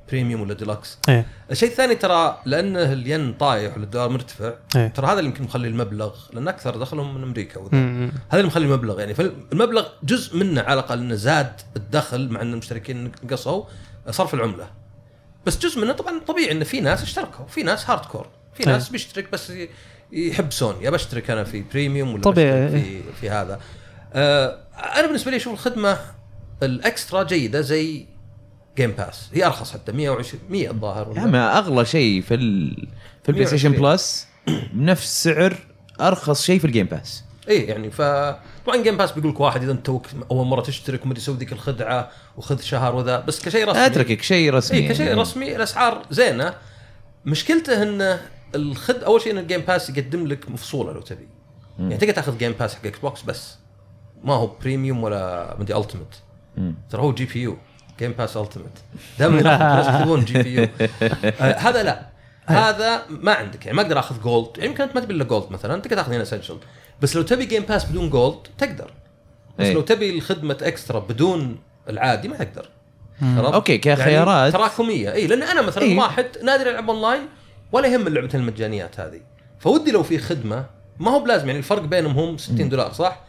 Premium ولا ديلكس إيه الشيء الثاني ترى لأنه الين طايح ولا الدولار مرتفع إيه. ترى هذا اللي يمكن مخلي المبلغ لأن أكثر دخلهم من أمريكا وذا. هذا اللي مخلي المبلغ يعني فالمبلغ جزء منه على الأقل إنه زاد الدخل مع إن المشتركين نقصوا صرف العملة بس جزء منه طبعا طبيعي إن في ناس اشتركوا في ناس hardcore في أي. ناس بيشترك بس يحب سوني ابى اشترك أنا في Premium ولا طبيعي. بشترك في في هذا آه أنا بالنسبة لي أشوف الخدمة ال Extra جيدة زي جيم باس هي أرخص حتى 120 100 الظاهر يا ما أغلى شيء في ال... في البلاي ستيشن 120. بلس بنفس سعر أرخص شيء في الجيم باس إيه يعني ف طبعا جيم باس بيقول لك واحد إذا أنت توك أول مرة تشترك ومدري يسوي ذيك الخدعة وخذ شهر وذا بس كشيء رسمي. أتركك شيء رسمي اي كشيء يعني. رسمي الأسعار زينة. مشكلته إن الخد أول شيء إن الجيم باس يقدم لك مفصولة لو تبي. يعني تقدر تاخذ جيم باس حق إكس بوكس بس. ما هو Premium ولا مدري Ultimate. ترى هو GPU جيم باس Ultimate دائما الناس يكتبون GPU. آه، هذا لا. هذا ما عندك. يعني ما أقدر أخذ Gold يعني يمكن أنت ما تبي إلا Gold مثلا تقدر تأخذ هنا Essential بس لو تبي جيم باس بدون Gold تقدر. بس إيه. لو تبي الخدمة Extra بدون العادي ما تقدر؟ أوكي يعني كخيارات تراكمية. اي لأن أنا مثلا إيه. واحد نادر يلعب اونلاين ولا يهم اللعبتين المجانيات هذه. فودي لو في خدمة ما هو بلازم. يعني الفرق بينهم هم 60 دولار صح؟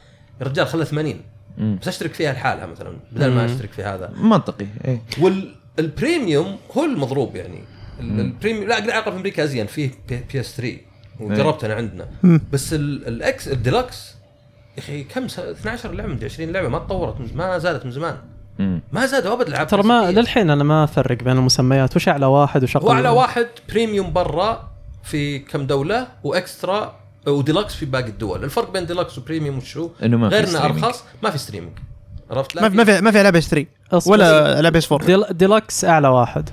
يا رجال خلها 80 مم. بس أشترك فيها لحالها مثلا بدل ما أشترك في هذا. منطقي إيه. وال Premium هو المضروب يعني. ال- ال Premium لا أقدر اعرف في أمريكا أزين فيه PS 3 وجربت أنا عندنا. مم. بس ال- الإكس الديلكس يا أخي كم س- 12 لعبة مدري 20 لعبة ما تطورت ما زادت من زمان. مم. ما زادوا أبد العاب ترى ما. للحين أنا ما أفرق بين المسميات. وش أعلى واحد وش أقل هو أعلى واحد Premium برا في كم دولة و Extra وديلكس في باقي الدول. الفرق بين deluxe و premium وشو؟ إنه ما في غير انه streaming. أرخص ما في streaming عرفت؟ لا ما في ما في ما في العاب بي اس 3 أصبر. ولا العاب اس 4 ديل ديلكس أعلى واحد.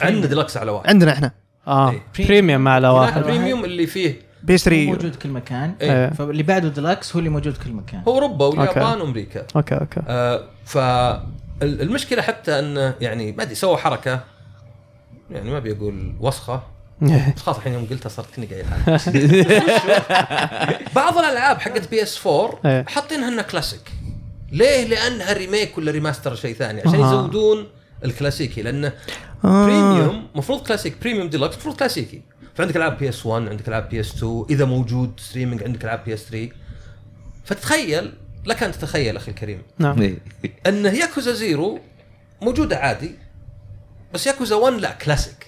عندنا ديلكس على واحد. عندنا إحنا. آه إيه. premium أعلى هناك واحد. ال premium اللي فيه بي إس 3 موجود كل مكان. إيه. فاللي بعده ديلكس هو اللي موجود كل مكان. هو أوروبا واليابان. وأمريكا. okay okay. آه فالمشكلة حتى انه يعني ما أدري سووا حركة. يعني ما ابي أقول وسخة. بس خلاص الحين يوم قلتها صرت كني قايلها بعض الألعاب حقت بي إس 4 إيه. حاطينها انها كلاسيك ليه؟ لأنها remake ولا remaster شيء ثاني عشان. يزودون الكلاسيكي لأنه آه. premium المفروض classic premium deluxe المفروض كلاسيكي فعندك ألعاب بي إس 1 عندك ألعاب بي إس 2 إذا موجود streaming عندك ألعاب بي إس 3 فتتخيل لك أن تتخيل أخي الكريم نعم إيه. أن ياكوزا زيرو موجودة عادي بس ياكوزا 1 لا كلاسيك.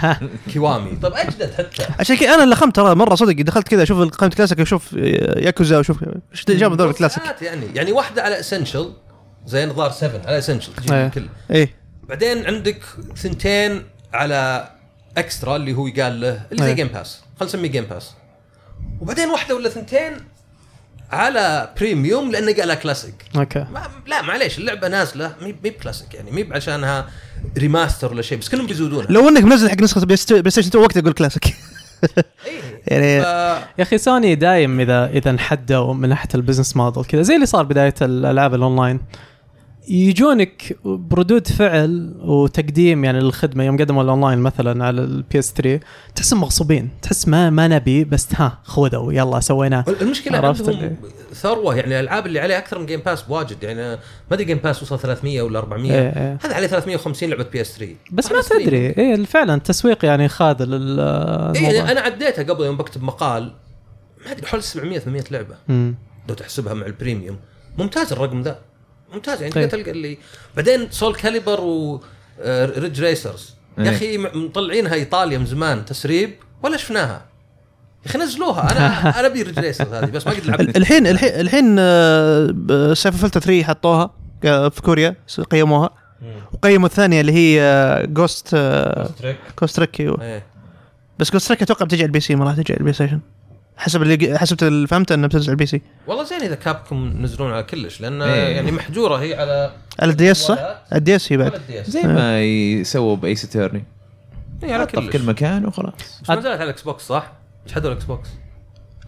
كيوامي. طب أجدد حتى. عشان كذا أنا لخمت ترى مرة صدق دخلت كذا أشوف قائمة كلاسيك أشوف ياكوزا وأشوف إيش جابوا ذول الكلاسيك يعني يعني واحدة على essential زي نظار 7 على essential تجي إيه. الكل إيه. بعدين عندك ثنتين على extra اللي هو يقال له اللي زي. جيم باس خلينا نسميه جيم باس وبعدين واحدة ولا ثنتين على premium لأنه قالها classic okay. ما لا معليش اللعبة نازلة مي مي بكلاسيك يعني مي عشانها remaster ولا شيء بس كلهم بيزودونها لو إنك منزل حق نسخة بلاي ستيشن 2 وقتها أقول كلاسيك. يعني ف... يا أخي سوني دايم اذا إذا انحدوا من ناحية ال business model كذا زي اللي صار بداية الألعاب الاونلاين يجونك بردود فعل وتقديم يعني للخدمة يوم قدموا الأونلاين مثلا على البي اس 3 تحسهم مغصوبين تحس ما ما نبي بس ها خذوا يلا سويناه المشكلة عرفت عندهم ثروة يعني الألعاب اللي عليها أكثر من جيم باس بواجد يعني ما أدري جيم باس وصل 300 ولا 400 إيه إيه. هذا عليه 350 لعبة بي اس 3 بس ما تدري. إيه فعلا التسويق يعني خاذل اي أنا عديتها قبل يوم بكتب مقال ما أدري حول 700 800 لعبة. مم. لو تحسبها مع ال premium. ممتاز الرقم ذا. ممتاز يعني طيب. تلقى اللي بعدين سول كاليبر و آه، ريدج ريسرز. يا إيه. أخي مطلعينها إيطاليا من زمان تسريب ولا شفناها؟ يا أخي نزلوها. أنا أنا أبي ريدج ريسرز هذه بس ما قد لعبت الحين الحين الحين آه، سايفون فلتر 3 حطوها في كوريا قيموها. وقيموا الثانية اللي هي جوست تريك جوست تريك بس جوست تريك أتوقع بتجي على البي سي ما راح تجي على البلاي ستيشن. حسب اللي حسب اللي فهمته إنها بتنزل على البي سي. والله زين إذا كابكوم ينزلون على كلش لأن إيه. يعني محجورة هي على على الدي إس صح؟ الدي إس هي بعد. زي ما يسووا بي اس eternity هي على حطها في كلش. كل مكان وخلاص. بس ما نزلت على الإكس بوكس صح؟ جحدوا الإكس بوكس.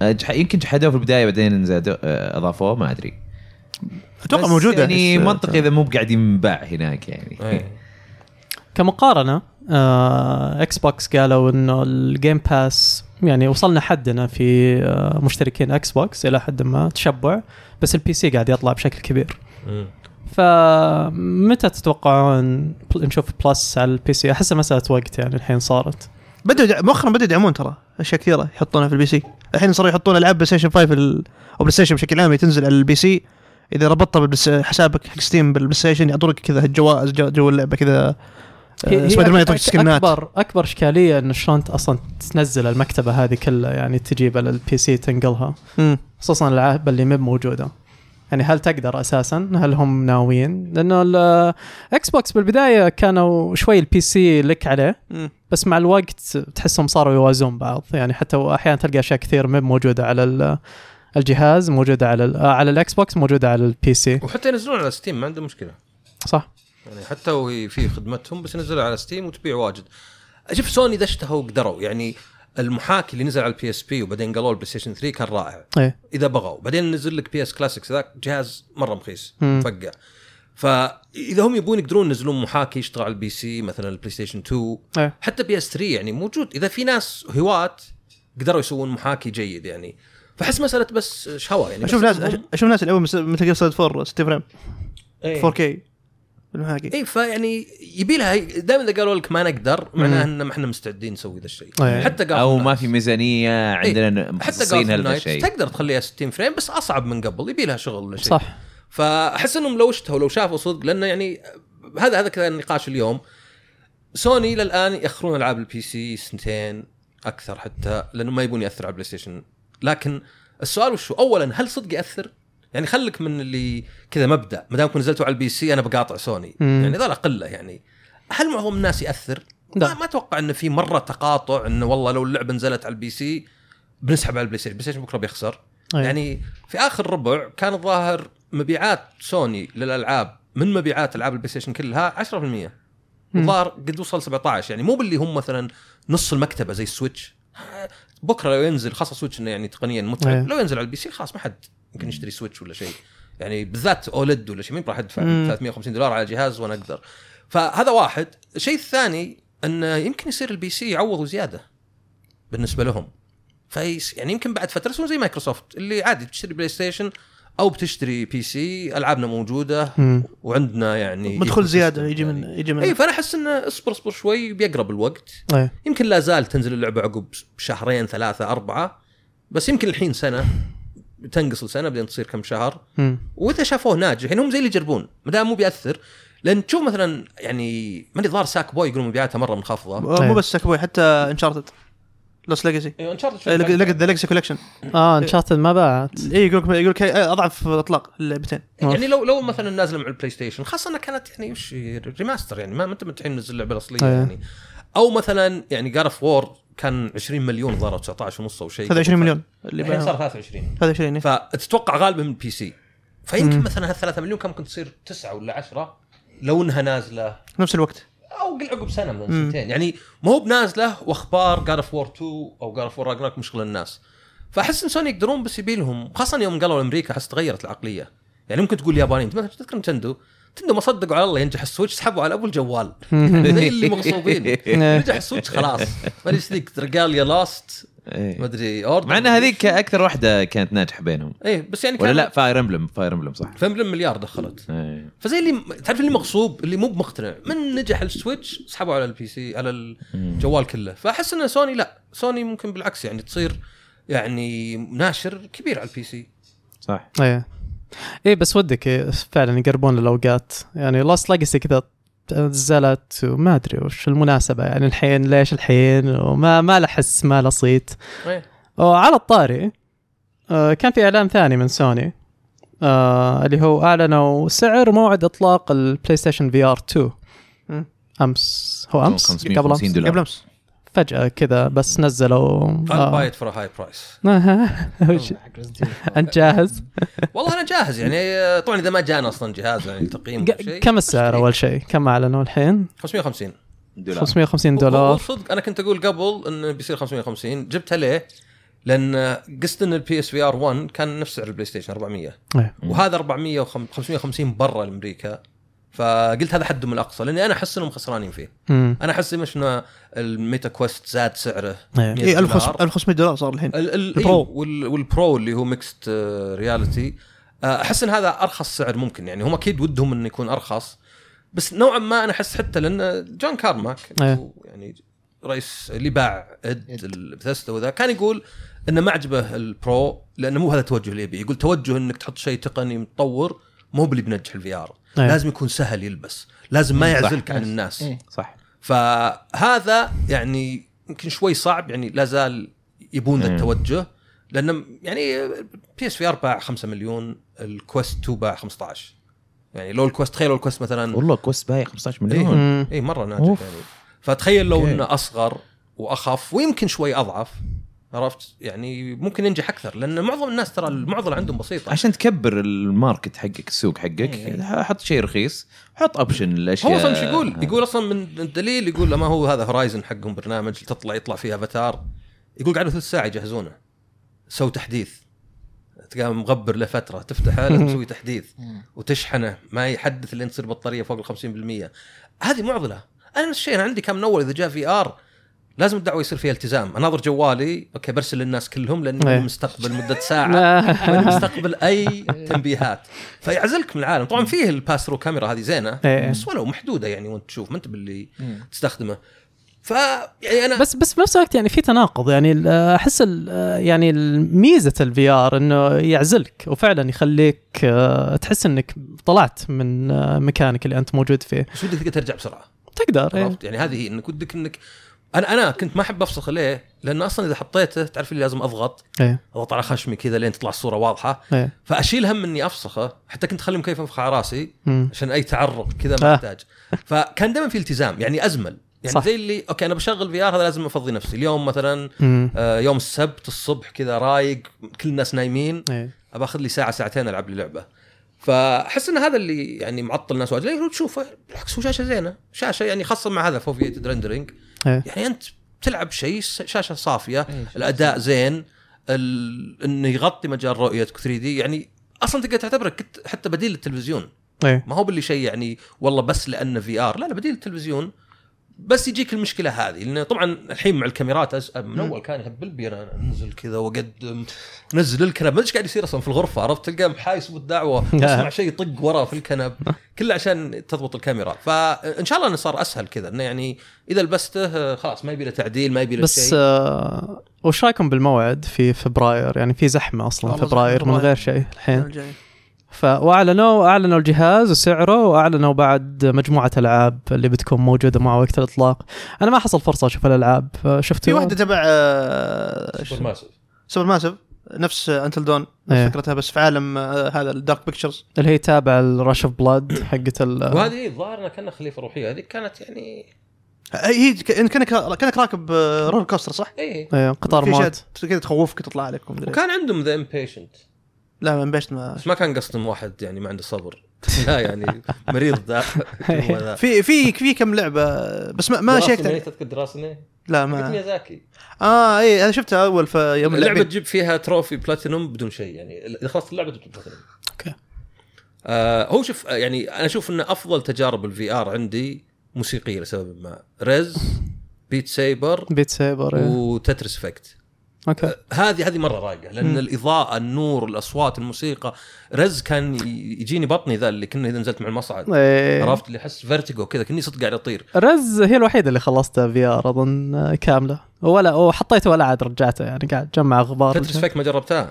أجح- يمكن جحدوه في البداية بعدين زادوا آه، اضافوه ما أدري. أتوقع موجودة يعني آه، منطقي إذا مو قاعد ينباع هناك يعني. إيه. كمقارنة آه إكس بوكس قالوا إنه الجيم باس يعني وصلنا حدنا في آه مشتركين إكس بوكس إلى حد ما تشبع بس البي سي قاعد يطلع بشكل كبير. فمتى تتوقعون نشوف بلس على البي سي احسها مسألة وقت يعني الحين صارت. بدوا مؤخرا بدوا يدعمون ترى أشياء كثيرة يحطونها في البي سي الحين صاروا يحطون العاب بلاي ستيشن 5 ال- أو بلاي ستيشن بشكل عام تنزل على البي سي إذا ربطتها بالبس حسابك حق ستيم بالبلاي ستيشن يعطونك كذا الجوائز جو, اللعبة كذا سبايدر مان يعطيك أك- skin ات. اكبر أكبر إشكالية انه شلون أصلا تنزل المكتبة هذه كلها يعني تجيبها للبي سي تنقلها. خصوصا الالعاب اللي مب موجودة. يعني هل تقدر أساسا؟ هل هم ناويين؟ لأنه الاكس بوكس بالبداية كانوا شوي البي سي لك عليه. بس مع الوقت تحسهم صاروا يوازون بعض. يعني حتى أحيانا تلقى أشياء كثير مب موجودة على ال- الجهاز موجودة على آه، على الاكس بوكس موجودة على البي سي وحتى ينزلون على ستيم ما عنده مشكلة. صح. يعني حتى وهي في خدمتهم بس ينزلها على ستيم وتبيع واجد. شوف سوني إذا اشتهوا قدروا يعني المحاكي اللي نزل على البي اس بي وبعدين قالوا البلاي ستيشن 3 كان رائع. إيه. إذا بغوا بعدين نزل لك بي اس كلاسيكس ذاك جهاز مرة مخيس. مفقع. فإذا هم يبون يقدرون ينزلون محاكي يشتغل على البي سي مثلا البلاي ستيشن 2 إيه. حتى بي اس 3 يعني موجود. إذا في ناس هواة قدروا يسوون محاكي جيد يعني. فاحس مسألة بس شهوة يعني أشوف ناس أشوف ناس يلعبون مثل gear solid 4 60 frame إيه. 4K بالمحاكي اي فيعني يبي لها دائما إذا قالوا لك ما نقدر معناه ان ما إحنا مستعدين نسوي ذا الشيء. إيه. حتى قال أو ما في ميزانية عندنا حتى مخصصين هذا الشيء. تقدر تخليها 60 frame بس أصعب من قبل يبي لها شغل ولا شيء. صح. فأحس إنهم لو اشتهوا لو شافوا صدق لأنه يعني هذا هذا كذا النقاش اليوم. سوني للآن يأخرون ألعاب البي سي سنتين أكثر حتى لأنه ما يبون ياثر على البلاي ستيشن لكن السؤال وشو؟ اولا هل صدق يأثر؟ يعني خليك من اللي كذا مبدأ ما دامكم نزلتوا على البي سي أنا بقاطع سوني مم. يعني ذولا قلة يعني هل معظم الناس يأثر؟ لا. ما, أتوقع إنه في مرة تقاطع إنه والله لو اللعبة نزلت على البي سي بنسحب على البلاي ستيشن، البلاي ستيشن بكرة بيخسر أيه. يعني في آخر ربع كان الظاهر مبيعات سوني للألعاب من مبيعات ألعاب البلاي ستيشن كلها 10% مم. الظاهر قد وصل 17 يعني مو باللي هم مثلا نص المكتبة زي السويتش بكرة لو ينزل خاصة سويتش إنه يعني تقنيا أيه. متعب لو ينزل على البي سي خلاص ما حد يمكن يشتري Switch ولا شيء. يعني بالذات OLED ولا شيء مين راح ادفع مم. 350 دولار على جهاز وأنا أقدر. فهذا واحد. الشيء الثاني انه يمكن يصير ال PC يعوض زيادة بالنسبة لهم. فيس يعني يمكن بعد فترة يسوون زي مايكروسوفت اللي عادي بتشتري PlayStation أو بتشتري PC ألعابنا موجودة مم. وعندنا يعني مدخول زيادة يجي من يعني. يجي من إي فأنا أحس انه اصبر اصبر شوي بيقرب الوقت. إيه يمكن لا زال تنزل اللعبة عقب شهرين ثلاثة أربعة بس يمكن الحين سنة. تنقص لسنة بعدين تصير كم شهر. وإذا شافوه ناجح يعني هم زي اللي يجربون ما دام مو بيأثر. لأن تشوف مثلا يعني ماني ظاهر ساك بوي يقولون مبيعاتها مرة منخفضة. مو إيه. بس ساكبوي حتى انشارتد لوس ليجاسي أيوه انشارتد ذا ليجاسي كولكشن آه انشارتد ما باعت. اي يقول لك يقول لك أضعف اطلاق اللعبتين يعني لو لو مثلا نازلة مع البلاي ستيشن خاصة إنها كانت يعني وش ريماستر يعني ما أنت متحين تنزل اللعبه الأصلية. يعني. أو مثلا يعني God of War كان 20 مليون ظهر 19 ونص أو شيء 23 مليون اللي الحين صار باعوا. 23 هذا 20 إيه. فتتوقع غالبا من ال PC فيمكن. مثلا هال 3 مليون كان ممكن تصير 9 ولا 10 لو انها نازلة. نفس الوقت. أو قل عقب سنة من. سنتين. يعني ما هو بنازلة وأخبار God of War 2 أو God of War Ragnarok مشغل الناس. فأحس إن سوني يقدرون بس يبي لهم خاصة يوم قالوا أمريكا احس تغيرت العقلية. يعني ممكن تقول اليابانيين تذكر Nintendo؟ ما صدقوا على الله ينجح السويتش سحبوا على أبو الجوال. زي اللي مغصوبين. ينجح السويتش خلاص. ما أدري إيش ذيك رجال يا لاست. ما إيه. أدري اوردر مع ان هذيك أكثر واحدة كانت ناجحة بينهم. إيه بس يعني ولا كان لا فاير امبلم فاير امبلم صح. فمليون مليار دخلت. إيه. فزي اللي تعرف اللي مغصوب اللي مو بمقتنع. من نجح السويتش سحبوا على البي سي على الجوال كله. فأحس إن سوني لا. سوني ممكن بالعكس يعني تصير يعني ناشر كبير على البي سي صح. إيه. إيه بس ودك إيه فعلا يقربون الاوقات يعني Lost Legacy كذا نزلت وما أدري وش المناسبة. يعني الحين ليش الحين؟ وما ما له حس ما له صيت. إيه. وعلى الطاري آه، كان في إعلان ثاني من سوني آه، اللي هو أعلنوا سعر موعد إطلاق ال PlayStation VR 2 مم. أمس. هو أمس؟ قبل 550 امس قبل أمس. فجأة كذا بس نزلوا I'll آه. buy it for a high price وش- أنت جاهز؟ والله أنا جاهز يعني آه، طبعا إذا ما جانا أصلا جهاز يعني تقييم كم السعر أول شيء؟ كم أعلنوا الحين؟ 550 دولار 550 هو دولار صدق أنا كنت أقول قبل انه بيصير 550 جبتها ليه؟ لأن قست ان ال PS VR 1 كان نفس سعر ال PlayStation 400 إيه. وهذا 400 550 برا أمريكا فقلت هذا حدهم الأقصى لأني أنا أحس إنهم خسرانين فيه مم. أنا أحس مش إنه ال Meta Quest زاد سعره إيه. 100 اي دولار. 1500 دولار صار الحين ال- ال- ال Pro. إيه، وال- وال Pro اللي هو mixed reality أحس إن هذا أرخص سعر ممكن يعني هم أكيد ودهم إنه يكون أرخص بس نوعا ما أنا أحس حتى لأن John Carmack. هو يعني رئيس اللي باع id ل Bethesda وذا كان يقول إنه ما عجبه ال Pro لأنه مو هذا التوجه اللي يبي يقول توجه إنك تحط شيء تقني متطور مو باللي بينجح ال VR إيه. لازم يكون سهل يلبس لازم ما صح. يعزلك عن الناس إيه. صح فهذا يعني يمكن شوي صعب يعني لا زال يبون ذا مم. التوجه لأن يعني PS VR باع 5 مليون ال Quest 2 باع 15 يعني لو ال Quest تخيلوا الكويست مثلا والله Quest بايع 15 مليون. اي مرة ناجح أوف. يعني فتخيل لو. إنه أصغر وأخف ويمكن شوي أضعف عرفت؟ يعني ممكن ينجح أكثر لأن معظم الناس ترى المعضلة عندهم بسيطة. عشان تكبر ال market حقك السوق حقك إيه. حط شيء رخيص حط option الاشياء هو أصلا إيش يقول؟ يقول أصلا من الدليل يقول ما هو هذا Horizon حقهم برنامج تطلع يطلع فيه افاتار يقول قعدوا ثلث ساعه يجهزونه. سووا تحديث. تلقاه مغبر له فتره تفتحه لازم تسوي تحديث. وتشحنه. ما يحدث لين تصير بطارية فوق ال 50% هذه معضلة. أنا نفس الشيء أنا عندي كم من اول إذا جاء VR لازم الدعوة يصير فيها التزام. أناظر جوالي أوكي برسل للناس كلهم لاني إيه. مستقبل مدة ساعة. مستقبل أي تنبيهات. فيعزلك من العالم. طبعا فيه ال pass-through camera هذه زينة إيه. بس ولو محدودة يعني وانت تشوف ما أنت باللي تستخدمه. ف يعني أنا بس بس بنفس الوقت يعني في تناقض. يعني أحس ال- يعني ميزه ال VR إنه يعزلك وفعلا يخليك آه، تحس إنك طلعت من آه، مكانك اللي أنت موجود فيه. بس ودك تقدر ترجع بسرعة. تقدر إيه. عرفت؟ يعني هذه هي إنك ودك إنك أنا أنا كنت ما أحب أفسخ ليه؟ لأن أصلا إذا حطيته تعرف اللي لازم أضغط. إيه. اضغط على خشمي كذا لين تطلع الصورة واضحة. إيه. فأشيل هم إني أفسخه حتى كنت أخلي مكيف أنفخ على راسي مم. عشان أي تعرض كذا آه. ما احتاج فكان دائما في التزام يعني أزمل. يعني صح. زي اللي أوكي أنا بشغل VR هذا لازم أفضي نفسي. اليوم مثلا مم. آه يوم السبت الصبح كذا رايق كل الناس نايمين. إيه. ابى اخذ لي ساعة ساعتين ألعب لي لعبة. فأحس إن هذا اللي يعني معطل الناس واجد. لأنه تشوفه بالعكس هو شاشة زينة. شاشة يعني خاصة مع هذا foveated rendering إيه. يعني أنت تلعب شيء شاشة صافية الأداء زين ال... إنه يغطي مجال رؤيتك 3D. يعني أصلا تقدر تعتبره كت- حتى بديل للتلفزيون. إيه. ما هو باللي شيء يعني والله بس لأنه VR. لا لا بديل التلفزيون بس يجيك المشكلة هذه لأن طبعا الحين مع الكاميرات. من أول كان يهبل بي أنا أنزل كذا وأقدم نزل الكنب. ما أدري إيش قاعد يصير أصلا في الغرفة عرفت؟ تلقاه محايس بالدعوه تسمع شيء يطق وراه في الكنب كله عشان تضبط الكاميرا. فإن شاء الله إنه صار أسهل كذا إنه يعني إذا لبسته آه، خلاص ما يبي له تعديل ما يبي له بس شيء. آه وش رأيكم بالموعد في فبراير؟ يعني في زحمة أصلا فبراير من غير. شيء الحين؟ الجاي. ف واعلنوا أعلنوا الجهاز وسعره وأعلنوا بعد مجموعة ألعاب اللي بتكون موجودة مع وقت الاطلاق أنا ما حصل فرصة أشوف الألعاب. شفت في واحدة تبع آه، Supermassive Supermassive نفس Until Dawn إيه. نفس فكرتها بس في عالم آه، هذا ال Dark Pictures اللي هي تابع ال Rush of Blood حقت ال وهذه الظاهر إنها كأنها خليفة روحية. هذه كانت يعني هي ك- كأنك كأنك راكب آه، roller coaster صح؟ إيه. إيه، قطار موت كذا تخوفك تطلع عليك ومدري إيه. وكان عندهم The Inpatient لا ما بيشت ما بس ما كان قصدهم واحد يعني ما عنده صبر. لا يعني مريض ذا. في في في كم لعبة بس ما ما شيكت تذكر Déraciné؟ لا ما ميازاكي. آه اي أنا شفتها أول في يوم اللعبة. تجيب فيها trophy platinum بدون شيء يعني إذا خلصت اللعبة تجيب platinum. okay. آه هو شوف يعني أنا أشوف ان أفضل تجارب ال VR عندي موسيقية لسبب ما. Rez Beat Saber Beat إيه. و Tetris Effect okay. هذه هذه مرة رايقه لأن مم. الإضاءة النور الأصوات الموسيقى Rez كان يجيني بطني ذا اللي كنا إذا نزلت مع المصعد. إيه. عرفت؟ اللي احس vertigo كذا كني صدق قاعد اطير Rez هي الوحيدة اللي خلصتها VR أظن آه، كاملة. ولا وحطيته ولا عاد رجعته يعني قاعد جمع غبار Tetris Effect ما جربتها؟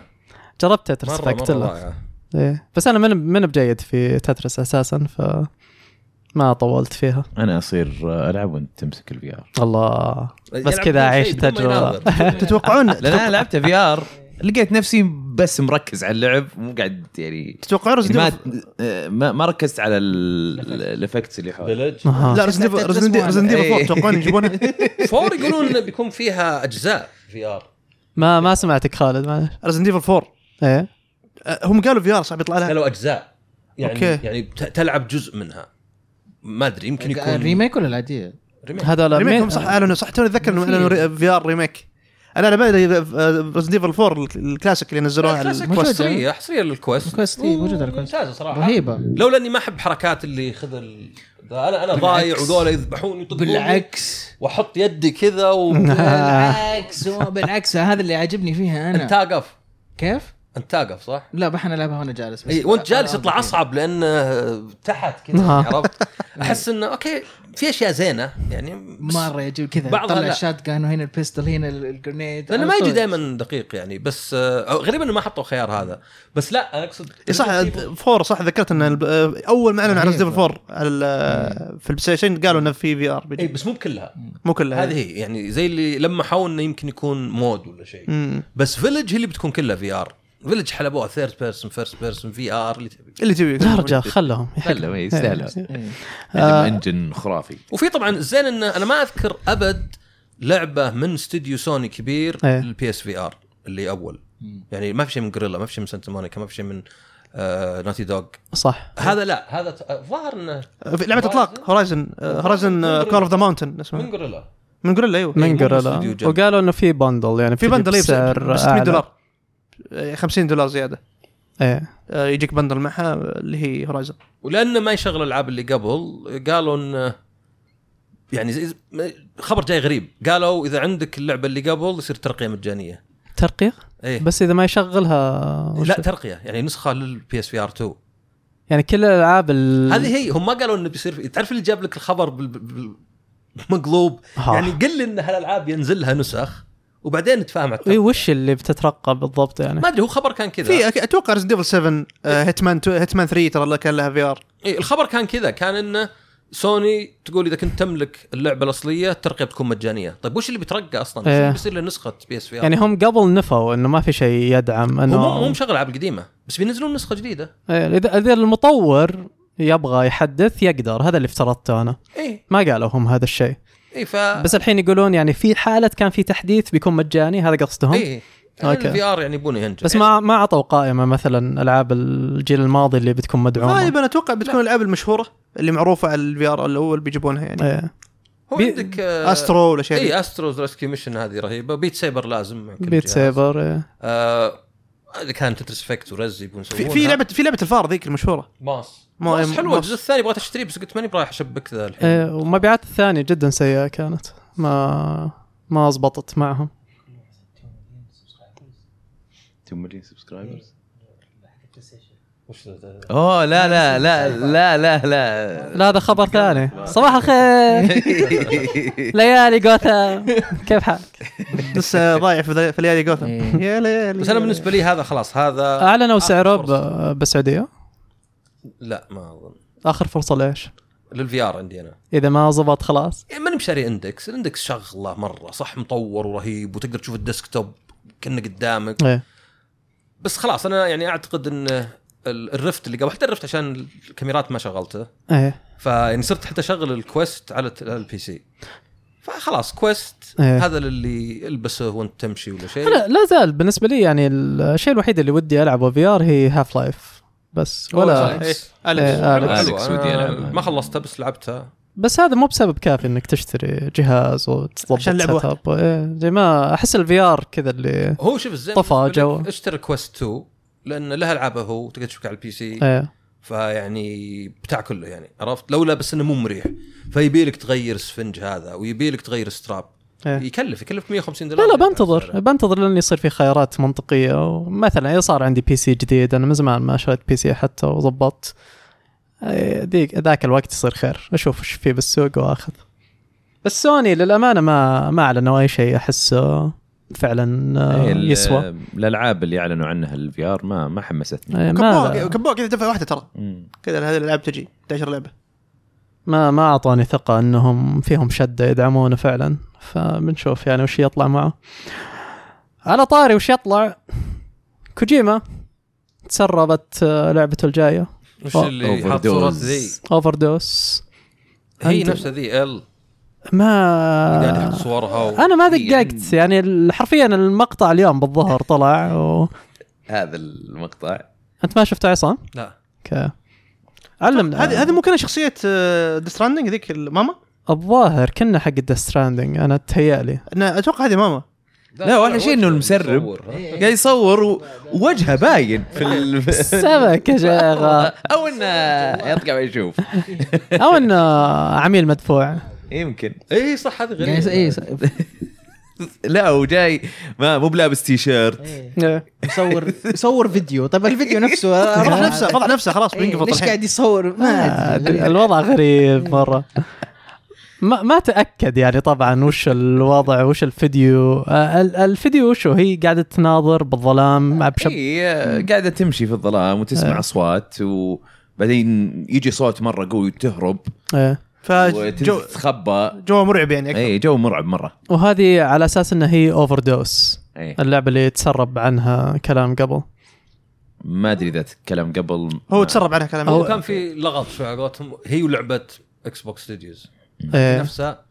جربت Tetris. رائعة. إيه. بس أنا من من بجيد في Tetris أساسا ف ما طولت فيها. أنا أصير ألعب وأنت تمسك ال VR الله بس كذا تجربة. يناظر. تتوقعون لأن أنا لعبت VR لقيت نفسي بس مركز على اللعب مو قاعد يعني تتوقعون يعني ما ما, ما ركزت على ال effects اللي أها. لا Resident إيه. 4 تتوقعون يجيبونها four يقولون إنه بيكون فيها أجزاء VR ما ما سمعتك خالد معلش. Resident 4 إيه. آه، هم قالوا VR صعب يطلع لها؟ قالوا أجزاء. يعني okay. يعني تلعب جزء منها. ما أدري يمكن يكون ال remake ولا العاديه؟ remake. هذول remake صح اعلنوا صح توني أتذكر انهم في- اعلنوا VR remake أنا على بالي Resident 4 الكلاسيك اللي نزلوها على ال Quest. موجودة. حصرية حصرية لل Quest ال Quest، إيه، موجودة على ال Quest. ممتازة صراحة رهيبة لولا اني ما أحب حركات اللي يخذ ال... أنا أنا ضايع وذولا يذبحوني بالعكس وأحط يدي كذا و بالعكس بالعكس هذا اللي عاجبني فيها انت أنا تاقف كيف؟ انت تاقف صح؟ لا بحنا العبها وأنا جالس بس إي وانت جالس آه، يطلع. أصعب لأنه تحت كذا آه. عرفت؟ أحس إنه okay في أشياء زينة يعني مرة يجيب كذا طلع. ال shotgun وهنا ال pistol هنا ال- ال grenade لأنه ما يجي. دائما دقيق يعني بس آه، غريب إنه ما حطوا خيار هذا بس لا أنا أقصد صح four صح ذكرت إن الب- آه، أول ما اعلنوا عن رهيب. Resident 4 على ال- في ال PlayStation قالوا إنه في VR إي بيجي بس مو بكلها مو كلها هذه هي يعني زي اللي لمحوا إنه يمكن يكون mode ولا شيء. بس Village هي اللي بتكون كلها VR Village حلبوها third person first person VR اللي تبي. اللي تبي. لا رجال خلهم خلهم إيه، يستاهلوا إيه. عندهم engine خرافي. وفي طبعا الزين انه أنا ما أذكر أبد لعبة من استوديو سوني كبير. لل PS VR اللي أول. يعني ما في شيء من Guerrilla ما في شيء من Santa Monica ما في شيء من آه Naughty Dog صح. هذا لا هذا الظاهر إنه في لعبة اطلاق Horizon Horizon Call of the Mountain من اسمه Guerrilla من Guerrilla أيوه. من Guerrilla. وقالوا إنه في bundle يعني في bundle بسعر ب 600 أعلى. دولار. 50 دولار زيادة. إيه. آه، يجيك bundle معها اللي هي Horizon ولأنه ما يشغل الألعاب اللي قبل قالوا انه يعني خبر جاي غريب. قالوا إذا عندك اللعبة اللي قبل يصير ترقية مجانية. ترقية؟ إيه. بس إذا ما يشغلها لا ترقية. يعني نسخة لل PS VR 2 يعني كل الألعاب ال... هذه هي. هم ما قالوا إنه بيصير في... تعرف اللي جاب لك الخبر بال... بال... مقلوب. يعني قل لي إن هالألعاب ينزل لها نسخ. وبعدين نتفاهم على اي. وش اللي بتترقى بالضبط يعني؟ ما أدري هو خبر كان كذا. في أتوقع Resident Evil 7 Hitman Hitman 3 ترى كان لها VR إيه الخبر كان كذا. كان انه سوني تقول إذا كنت تملك اللعبة الأصلية الترقيه بتكون مجانية. طيب وش اللي بيترقى أصلا؟ وش إيه. اللي بيصير له نسخه PS VR يعني هم قبل نفوا إنه ما في شيء يدعم هو إنه مو مو مشغل ألعاب القديمه بس بينزلون نسخة جديدة. إيه، اذا إذا المطور يبغى يحدث يقدر هذا اللي افترضته أنا. اي ما قالوا هم هذا الشيء. اي ف بس الحين يقولون يعني في حالة كان في تحديث بيكون مجاني هذا قصدهم؟ اي okay. ال VR يعني يبونه ينجح. بس ما ما أعطوا قائمة مثلا ألعاب الجيل الماضي اللي بتكون مدعومة. غالبا أتوقع بتكون الألعاب المشهورة اللي معروفة على ال VR الأول بيجيبونها يعني. إيه. هو بي- عندك آه، Astro ولا شيء. اي Astro's Rescue Mission هذه رهيبة. Beat Saber لازم Beat. Saber إيه. آه، اذا كان Tetris Effect و Rez يبون في, لعبه في لعبة الفار ذيك المشهورة. Moss. ما- حلوة. الجزء الثاني بغيت اشتريه بس قلت ماني برايح أشبك ذا الحين إيه. ومبيعات الثانية جدا سيئة كانت ما ما زبطت معهم 2 مليون subscribers؟ أوه لا لا لا لا لا لا لا هذا خبر ثاني صباح الخير ليالي جوثام كيف حالك؟ لسه ضايع في ليالي جوثم إيه. يا ليالي بس أنا بالنسبة لي هذا خلاص هذا أعلنوا سعره بالسعوديه لا ما أظن. آخر فرصة ليش؟ لل VR عندي أنا. إذا ما زبط خلاص. يعني ماني بشاري Index. ال Index شغلة مرة صح مطور ورهيب وتقدر تشوف ال desktop كأنه قدامك. إيه. بس خلاص أنا يعني أعتقد إن ال- الرفت اللي قبل حتى الرفت عشان الكاميرات ما شغلته. إيه. فيعني صرت حتى أشغل ال Quest على ال PC فخلاص Quest إيه. هذا اللي ألبسه وأنت تمشي ولا شيء. لا لا زال بالنسبة لي يعني الشيء الوحيد اللي ودي ألعبه VR هي Half-Life بس ولا إيه. Alyx. إيه، Alyx. Alyx حلوة. ودي. ما خلصتها بس لعبتها بس هذا مو بسبب كافي إنك تشتري جهاز وتضبط عشان اب إيه، زي ما أحس ال VR كذا اللي هو شوف الزين طفى جو. اشتري Quest 2 لأن لها العابها هو تقدر تشوفها على ال PC إيه فيعني بتاع كله يعني عرفت لولا بس إنه مو مريح فيبي لك تغير سفنج هذا ويبي لك تغير strap إيه. يكلف يكلف 150 لا دولار. لا بنتظر بنتظر لين يصير في خيارات منطقية. مثلا إذا صار عندي PC جديد أنا من زمان ما شريت PC حتى وظبطت. إيه، ذيك ذاك الوقت يصير خير. أشوف إيش في بالسوق وأخذ. بس سوني للأمانة ما ما أعلنوا أي شيء. احسه فعلا آه، إيه، يسوى. الألعاب اللي أعلنوا عنها ال VR ما ما حمستني. إيه، كبوها ما كبوها كذا دفعه واحدة ترى. كذا هذه الألعاب تجي 11 لعبة. ما ما اعطوني ثقة أنهم فيهم شدة يدعمونه فعلا. فبنشوف يعني وش يطلع معه. على طاري وش يطلع؟ كوجيما تسربت آه، لعبته الجاية. وش اللي حاط Overdose. صورات ذي؟ Overdose هي أنت- نفسها ذي ال ما قاعد يحط صورها و... أنا ما دققت. يعني حرفيا المقطع اليوم بالظهر طلع و... هذا المقطع. أنت ما شفته عصام؟ لا. أوكي. علمنا هذه هذه مو كانها شخصيه Death Stranding ذيك الماما الظاهر كنا حق Death Stranding أنا تهيألي. أنا أتوقع هذه ماما. لا وأحلى شيء إنه المسرب؟ قاعد يصور ووجهه باين في ال... سمك يا شيخ أو إنه يطلع ويشوف. أو إنه عميل مدفوع. يمكن. إي صح هذه يعني غريبه إيه لا وجاي ما مو بلابس تي شيرت إيه. يصور يصور فيديو. طب الفيديو نفسه فضح نفسه فضح نفسه خلاص إيه، بينقفط ليش قاعد يصور؟ ما آه، أدري. الوضع غريب مرة. ما ما تأكد يعني طبعا وش الوضع وش الفيديو. آه، ال- الفيديو وشو؟ هي قاعدة تناظر بالظلام مع بشب هي قاعدة تمشي في الظلام وتسمع إيه. أصوات وبعدين يجي صوت مرة قوي وتهرب. إيه. فجو وتتخبى جو مرعب يعني أكثر. إي جو مرعب مرة. وهذه على أساس إنها هي Overdose إي. اللعبة اللي تسرب عنها كلام قبل. ما أدري إذا كلام قبل. هو تسرب عنها كلام هو كان في لغط شوي على قولتهم. هي ولعبة Xbox Studios. نفسها.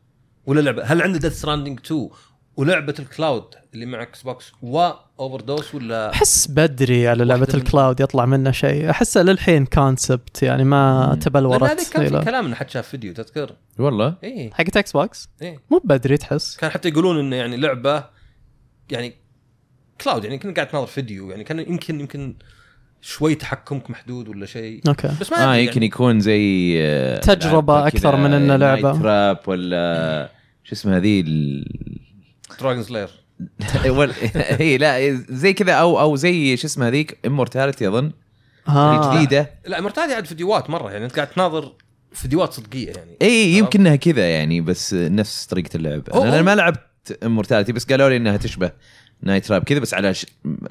ولا لعبة. هل عنده Death Stranding 2 ولعبة ال cloud اللي مع Xbox و Overdose ولا أحس بدري على لعبة ال cloud يطلع منه شيء. احسه للحين concept يعني ما. تبلورت. هذه كان في كلام إنه حد شاف فيديو تذكر؟ والله. اي حقت Xbox اي مو بدري تحس. كان حتى يقولون إنه يعني لعبة يعني cloud يعني كنت قاعد تناظر فيديو يعني كان يمكن يمكن شوي تحكمك محدود ولا شيء. أوكي. بس ما آه أدري يمكن يعني. يكون زي آه، أكثر كذا، من إنه لعبة. Night Trap ولا شو اسمها ذي ال- Dragon Slayer هي لا زي كذا أو أو زي شو اسمها ذيك Immortality أظن. اللي جديدة. Immortality عاد فيديوهات مرة يعني أنت قاعد تناظر فيديوهات صدقية يعني. إي يمكنها كذا يعني بس نفس طريقة اللعب. هو- أنا ما لعبت Immortality بس قالوا لي إنها تشبه Night Trap كذا بس على ش...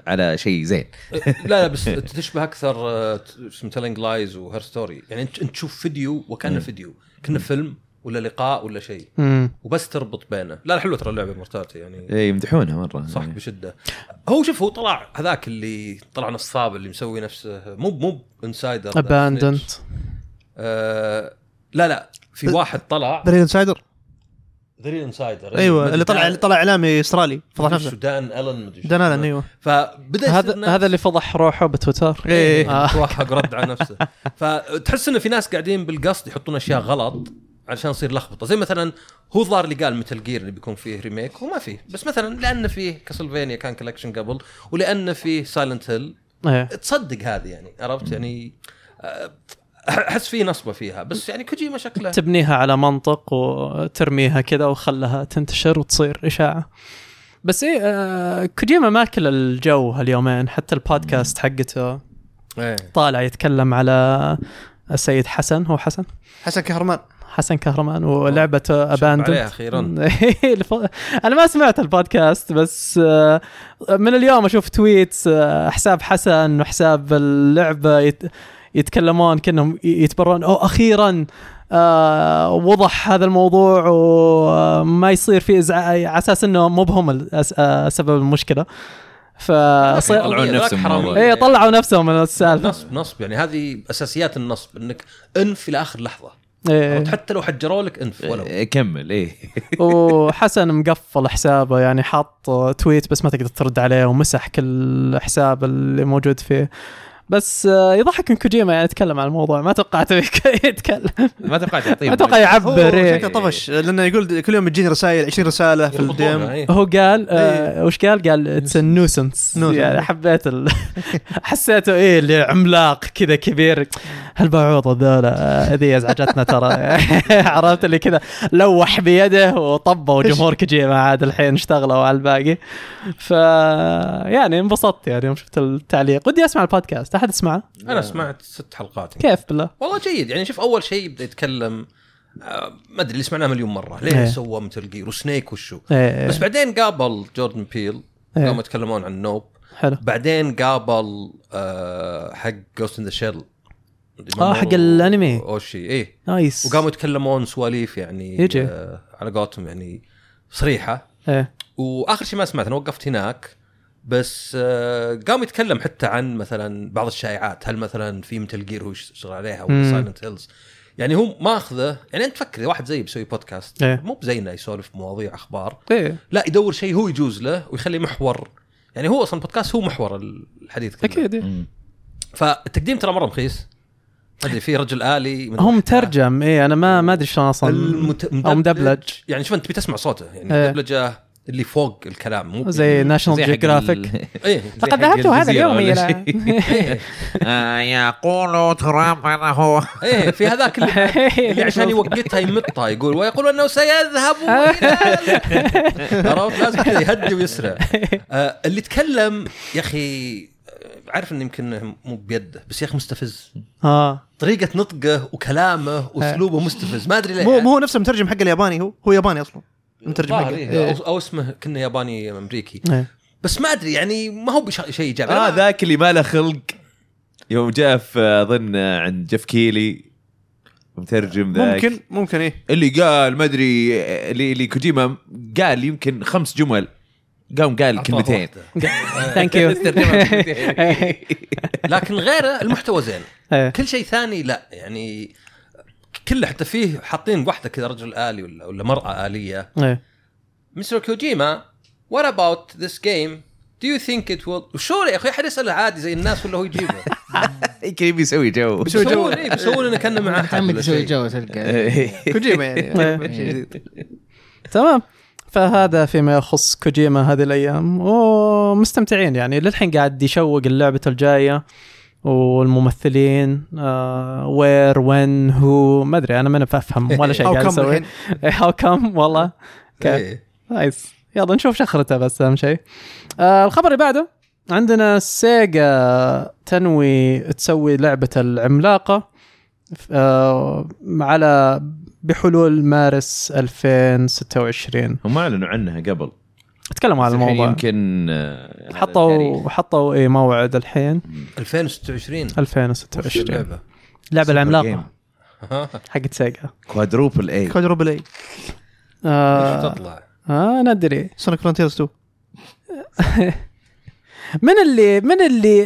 على شيء زين. لا لا بس تشبه أكثر آه، اسمه Telling Lies و Her Story يعني أنت أنت تشوف فيديو وكأنه فيديو. كأنه فيلم. ولا لقاء ولا شيء. وبس تربط بينه. لا لا حلوة ترى اللعبة Immortality يعني اي يمدحونها مرة صح بشدة. هو شوف هو طلع هذاك اللي طلع نصاب اللي مسوي نفسه. مو مو insider Abandoned آه لا لا في واحد طلع. The Insider The Real Insider أيوه اللي طلع طلع إعلامي استرالي فضح نفسه. Dan Allen مدري شو. Dan Allen. أيوه. فبدا هذا هذا اللي فضح روحه بتويتر. آه. توهق ورد على نفسه. فتحس انه في ناس قاعدين بالقصد يحطون أشياء غلط. عشان يصير لخبطة. زي مثلا هو الظاهر اللي قال Metal Gear اللي بيكون فيه remake وما فيه. بس مثلا لأن فيه Castlevania كان collection قبل ولأن فيه Silent Hill. تصدق هذه يعني عرفت؟ يعني آه، أحس فيه نصبة فيها. بس يعني كوجيما شكله تبنيها على منطق وترميها كذا وخلها تنتشر وتصير إشاعة. بس إيه آه كوجيما ماكل الجو هاليومين حتى البودكاست حقته إيه. طالع يتكلم على السيد حسن. هو حسن؟ حسن كهرمان. حسن كهرمان ولعبة عليها Abandoned أخيراً. أنا ما سمعت البودكاست بس آه، من اليوم أشوف tweets آه، حساب حسن وحساب اللعبة يت- يتكلمون كأنهم يتبرون أو أخيرا آه وضح هذا الموضوع وما يصير في ازعاج على أساس إنه مو بهم آه، سبب المشكلة. ف يطلعون نفسهم. إيه طلعوا نفسهم من السالفة. نصب نصب يعني هذه أساسيات النصب إنك enough إلى اخر لحظة. إيه. حتى لو حجروا لك enough ولو. إيه، كمل إيه. وحسن مقفل حسابه يعني حاط tweet بس ما تقدر ترد عليه ومسح كل حساب اللي موجود فيه. بس آه، يضحك ان كوجيما يعني يتكلم عن الموضوع. ما توقعت يتكلم. ما توقعت يعطيه ما أتوقع يعبر. إيه. شكله طفش لأنه يقول كل يوم تجيني رسائل 20 رسالة في ال DM إيه. هو قال آه وش قال؟ قال it's nuisance Nuisance. يعني حبيت ال... حسيته إيه اللي عملاق كذا كبير. هالبعوض هذول آه، ذي أزعجتنا ترى. عرفت اللي كذا؟ لوح بيده وطبوا جمهور كوجيما عاد الحين اشتغلوا على الباقي. ف يعني انبسطت يعني يوم شفت التعليق. ودي أسمع البودكاست. احد يسمعه أنا سمعت ست حلقات. كيف بالله؟ والله جيد. يعني شوف أول شيء يبدأ يتكلم آه، ما أدري اللي سمعناه مليون مرة. ليه إيه. سوى Metal Gear و Snake وشو؟ إيه بس بعدين قابل Jordan Peele إيه. قاموا يتكلمون عن Nope حلو. بعدين قابل آه، حق Ghost in the Shell آه، حق الأنمي. أوشي. إيه. nice. وقاموا يتكلمون سواليف يعني يجي. آه على قولتهم يعني صريحة. إيه. وآخر شيء ما سمعت أنا وقفت هناك. بس آه قام يتكلم حتى عن مثلا بعض الشائعات هل مثلا في Metal Gear هو يشتغل عليها. ولا Silent Hills يعني هو ماخذه يعني أنت تفكر إذا واحد زي بيسوي بودكاست إيه. مو بزينا يسولف مواضيع أخبار إيه لا يدور شيء هو يجوز له ويخليه محور يعني هو أصلا بودكاست هو محور الحديث كله أكيد إيه. مم. فالتقديم ترى مرة رخيص أدري في رجل آلي من هو. مترجم إيه أنا ما ما أدري شلون أصلا المت... أو مدبلج يعني شوف أنت بتسمع صوته يعني إيه. مدبلجة اللي فوق الكلام مو زي ناشونال جيوغرافيك إيه لقد ذهبت هذا اليوم إلى شيء. آه، يقول ترامب انه إيه في هذاك اللي, عشان يوقتها يمطها يقول ويقول إنه سيذهب عرفت؟ لازم كذا يهدي ويسرع. آه اللي تكلم يا أخي آه، عارف انه يمكن مو بيده بس يا أخي مستفز. آه. طريقة نطقه وكلامه وأسلوبه مستفز. ما أدري ليه. مو مو هو نفسه المترجم حق الياباني هو هو ياباني أصلا. ظاهر حقه إيه. أو, أو اسمه كنا ياباني أمريكي إيه. بس ما أدري يعني ما هو بش- شيء إيجابي آه ذاك اللي ما له خلق يوم جاء في اظن عند جيف كيلي مترجم ذاك ممكن ممكن إيه اللي قال ما أدري اللي اللي كوجيما قال يمكن خمس جمل قام قال كلمتين. thank you. لكن غيره المحتوى زين إيه. كل شيء ثاني لا يعني كله حتى فيه حاطين واحدة كذا رجل آلي ولا ولا مرأة آلية. إيه. مستر كوجيما what about this game? Do you think it will وشو يا أخي؟ أحد يسأله عادي زي الناس ولا هو يجيبه؟ يمكن يبي يسوي جو. بيسوون إيه، بيسوون إنه كأنه معاه حد شيء. جو تلقى. كوجيما يعني. إيه. تمام. فهذا فيما يخص كوجيما هذه الأيام. ومستمتعين يعني. للحين قاعد يشوق اللعبة الجاية. والممثلين آه where وين هو ما أدري أنا ما بفهم ولا شيء قاعد الحين. how come والله. كيف إيه. nice. يلا نشوف شخرته بس أهم شيء. آه الخبر اللي بعده عندنا سيجا تنوي تسوي لعبة العملاقة آه على بحلول مارس 2026 هم أعلنوا عنها قبل. تكلموا الحين الموضوع. يمكن آه، التاريخ. حطوا حطوا اي موعد الحين. 2026 وش 2026 اللعبه؟ اللعبه العملاقة. حقت سيجا. quadruple A quadruple A إيش آه, تطلع؟ آه ندري Sonic Frontiers 2 من اللي من اللي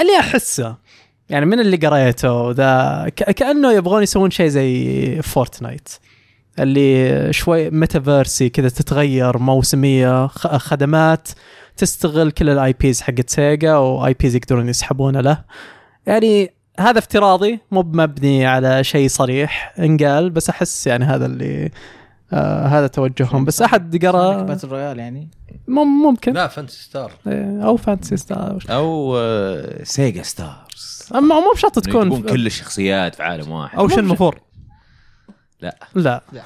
اللي أحسه؟ يعني من اللي قريته؟ ذا ك- كأنه يبغون يسوون شيء زي Fortnite اللي شوي ميتافيرسي كذا تتغير موسمية خ- خدمات تستغل كل ال IPs حقت سيجا و IPs يقدرون يسحبونه له. يعني هذا افتراضي مو مبني على شيء صريح انقال بس أحس يعني هذا اللي آه هذا توجههم. بس أحد قرا battle royale يعني؟ مم- ممكن. لا فانتسي ستار أو فانتسي ستار أو آه، سيجا ستارز أما مو بشرط تكون تكون كل الشخصيات في عالم واحد. أو شنمو فور لا. لا. لا.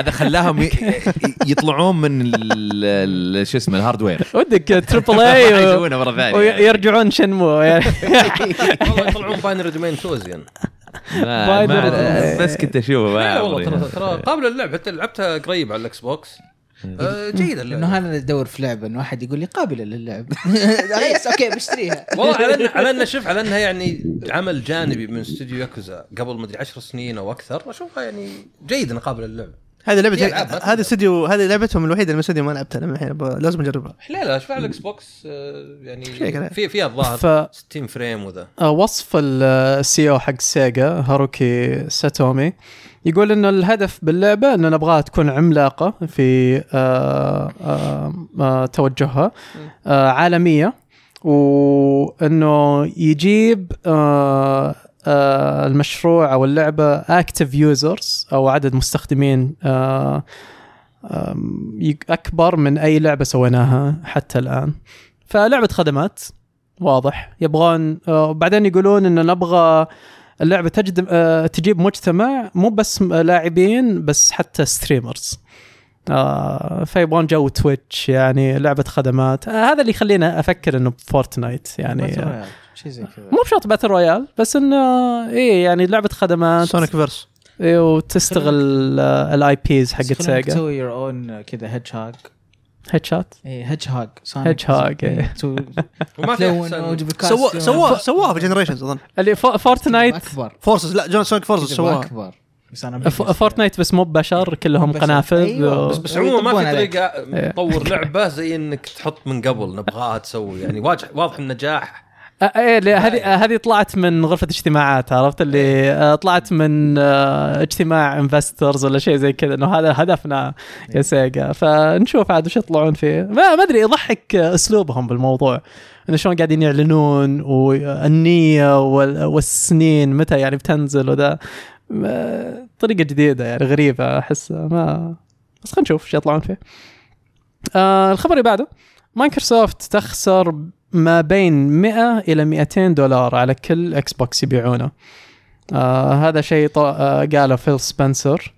هذا خلاهم يطلعون من ال- ال- شو اسمه الهاردوير ودك تربل اي يسوونه مرة ثانية. ويرجعون شنمو. يعني. والله يطلعون باينري دومين كلوزيان ما بس كنت أشوفه لا والله. ترى ترى قابل اللعب حتى لعبتها قريب على ال Xbox آه، جيدة لأنه هذا اللي ادور في لعبة إنه واحد يقول لي قابله للعب. yes okay بشتريها. والله على ان على انه شوف على إنها يعني عمل جانبي من استوديو ياكوزا قبل مدري عشر سنين أو أكثر أشوفها يعني جيد انه قابل للعب هذه لعبه هذه تقدر. استديو هذه لعبتهم الوحيدة اللي ما لعبتها لما الحين لازم أجربها حليله اشوفها على ال Xbox آه، يعني شيء كذا. في فيها الظاهر ف 60 frame وذا آه، وصف ال CEO حق سيجا هاروكي ساتومي يقول إنه الهدف باللعبة انه نبغاها تكون عملاقة في آه، آه، آه، توجهها آه، عالمية وإنه يجيب آه، آه، المشروع أو اللعبة active users أو عدد مستخدمين آه، أكبر من أي لعبة سويناها حتى الآن. فلعبة خدمات واضح. يبغون آه، بعدين يقولون انه نبغى اللعبة تجد آه، تجيب مجتمع مو بس لاعبين بس حتى streamers آه فيبغون جو Twitch يعني لعبة خدمات. آه هذا اللي يخلينا أفكر إنه Fortnite يعني آه، شيء زي كذا. مو بشرط battle royale بس إنه إيه يعني لعبة خدمات. Sonic verse إيه وتستغل ال IPs حقت سيجا تسوي يور اون كذا هيدج هاج هيد شوت إيه هيدج هاج Hedgehog، إيه. وما في. سووها سووها في جنريشنز أظن. اللي فو- فورتنايت أكبر. فورسز لا جون سونيك فورسز سووها أكبر. بس أنا فورتنايت بس مو ببشر كلهم بشر. قنافذ أيوة، و- بس- بس عموما ما في. طريقة تطور لعبة زي إنك تحط من قبل نبغاها تسوي. يعني واضح واضح النجاح آه، إيه لا، هذه آه، هذه طلعت من غرفة اجتماعات عرفت؟ اللي آه، طلعت من آه، اجتماع انفسترز ولا شيء زي كذا إنه هذا هدفنا يا سيجا. فنشوف عاد وش يطلعون فيه. ما أدري يضحك آه، أسلوبهم بالموضوع. إنه شلون قاعدين يعلنون والنية وال- والسنين متى يعني بتنزل وذا. طريقة جديدة يعني غريبة أحس ما بس خلينا نشوف إيش يطلعون فيه. آه الخبر اللي بعده. مايكروسوفت تخسر ما بين 100 إلى 200 دولار على كل إكس بوكس يبيعونه آه هذا شيء ط- آه قاله فيل سبنسر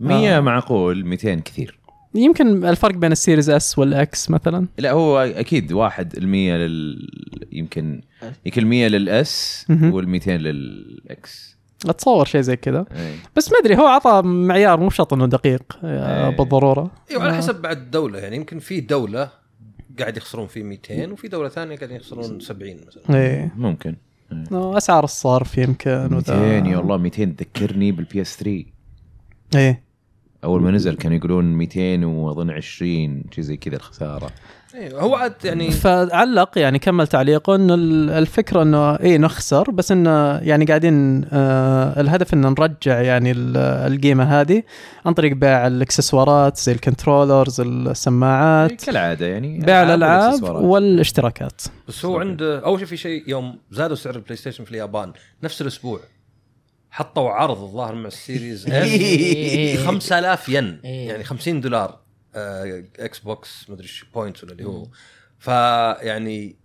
100 آه. معقول 200 كثير يمكن الفرق بين ال Series S وال X مثلا لا هو أكيد واحد المية لل يمكن يمكن المية لل S مهم. وال200 لل X أتصور شيء زي كذا إيه. بس ما أدري هو عطى معيار مو شرط إنه دقيق آه إيه. بالضرورة أيوه على آه. حسب بعد الدولة يعني يمكن في دولة قاعد يخسرون فيه 200 وفي دوله ثانية قاعدين يخسرون 70 مثلا. إيه. ممكن. آه، أسعار الصرف يمكن 200 يا الله 200 تذكرني بال PS 3 إيه. أول ما نزل كانوا يقولون 200 وأظن 20 شيء زي كذا الخسارة. أيوه هو عاد يعني فعلق يعني كمل تعليقه إنه ال- الفكرة إنه اي نخسر بس إنه يعني قاعدين آه الهدف إنه نرجع يعني ال- القيمة هذه عن طريق بيع الإكسسوارات زي ال controllers السماعات كالعادة يعني بيع الألعاب. والاشتراكات بس هو عنده أول شيء في شيء يوم زادوا سعر البلاي ستيشن في اليابان نفس الأسبوع حطوا عرض الظاهر مع ال Series S 5000 ين إيه. يعني 50 دولار إكس بوكس مدري إيش point ولا اللي هو. فيعني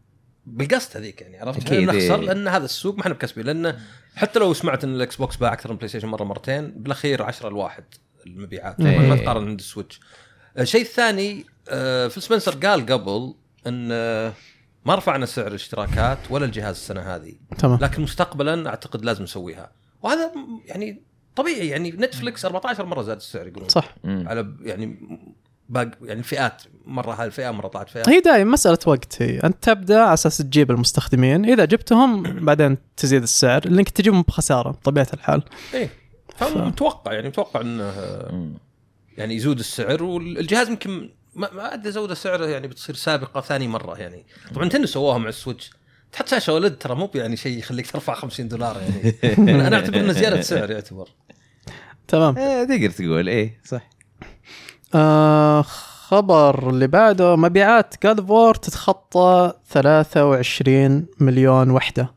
بالقصد هذيك يعني عرفت؟ إحنا نخسر إيه. لأن هذا السوق ما إحنا بكسبين لأنه حتى لو سمعت إن الإكس بوكس باع أكثر من بلاي ستيشن مرة مرتين بالأخير 10 لواحد المبيعات إيه. ما تقارن عند ال Switch. الشيء الثاني آه، فيل سبنسر قال قبل إن آه، ما رفعنا سعر الاشتراكات ولا الجهاز السنة هذه. تمام. لكن مستقبلا أعتقد لازم نسويها. وهذا يعني طبيعي يعني نتفلكس 14 مرة زاد السعر يقولون. صح. على يعني باق يعني فئات مرة هاي الفئة مرة طلعت فئة. هي دائما مسألة وقت هي. أنت تبدأ على أساس تجيب المستخدمين. إذا جبتهم بعدين تزيد السعر لأنك تجيبهم بخسارة بطبيعه الحال. إيه. فمتوقع يعني متوقع إنه. يعني يزود السعر والجهاز يمكن ما, ما أدري زود سعره يعني بتصير سابقة ثاني مرة يعني. طبعا نتندو سووها مع ال Switch. تحط شاشه OLED ترى مو يعني شيء يخليك ترفع 50 دولار يعني. أنا أنا أعتبر إنه زيادة سعر يعتبر. تمام. إيه تقدر تقول إيه صح. آه خبر اللي بعده مبيعات God of War تتخطى 23 مليون وحدة.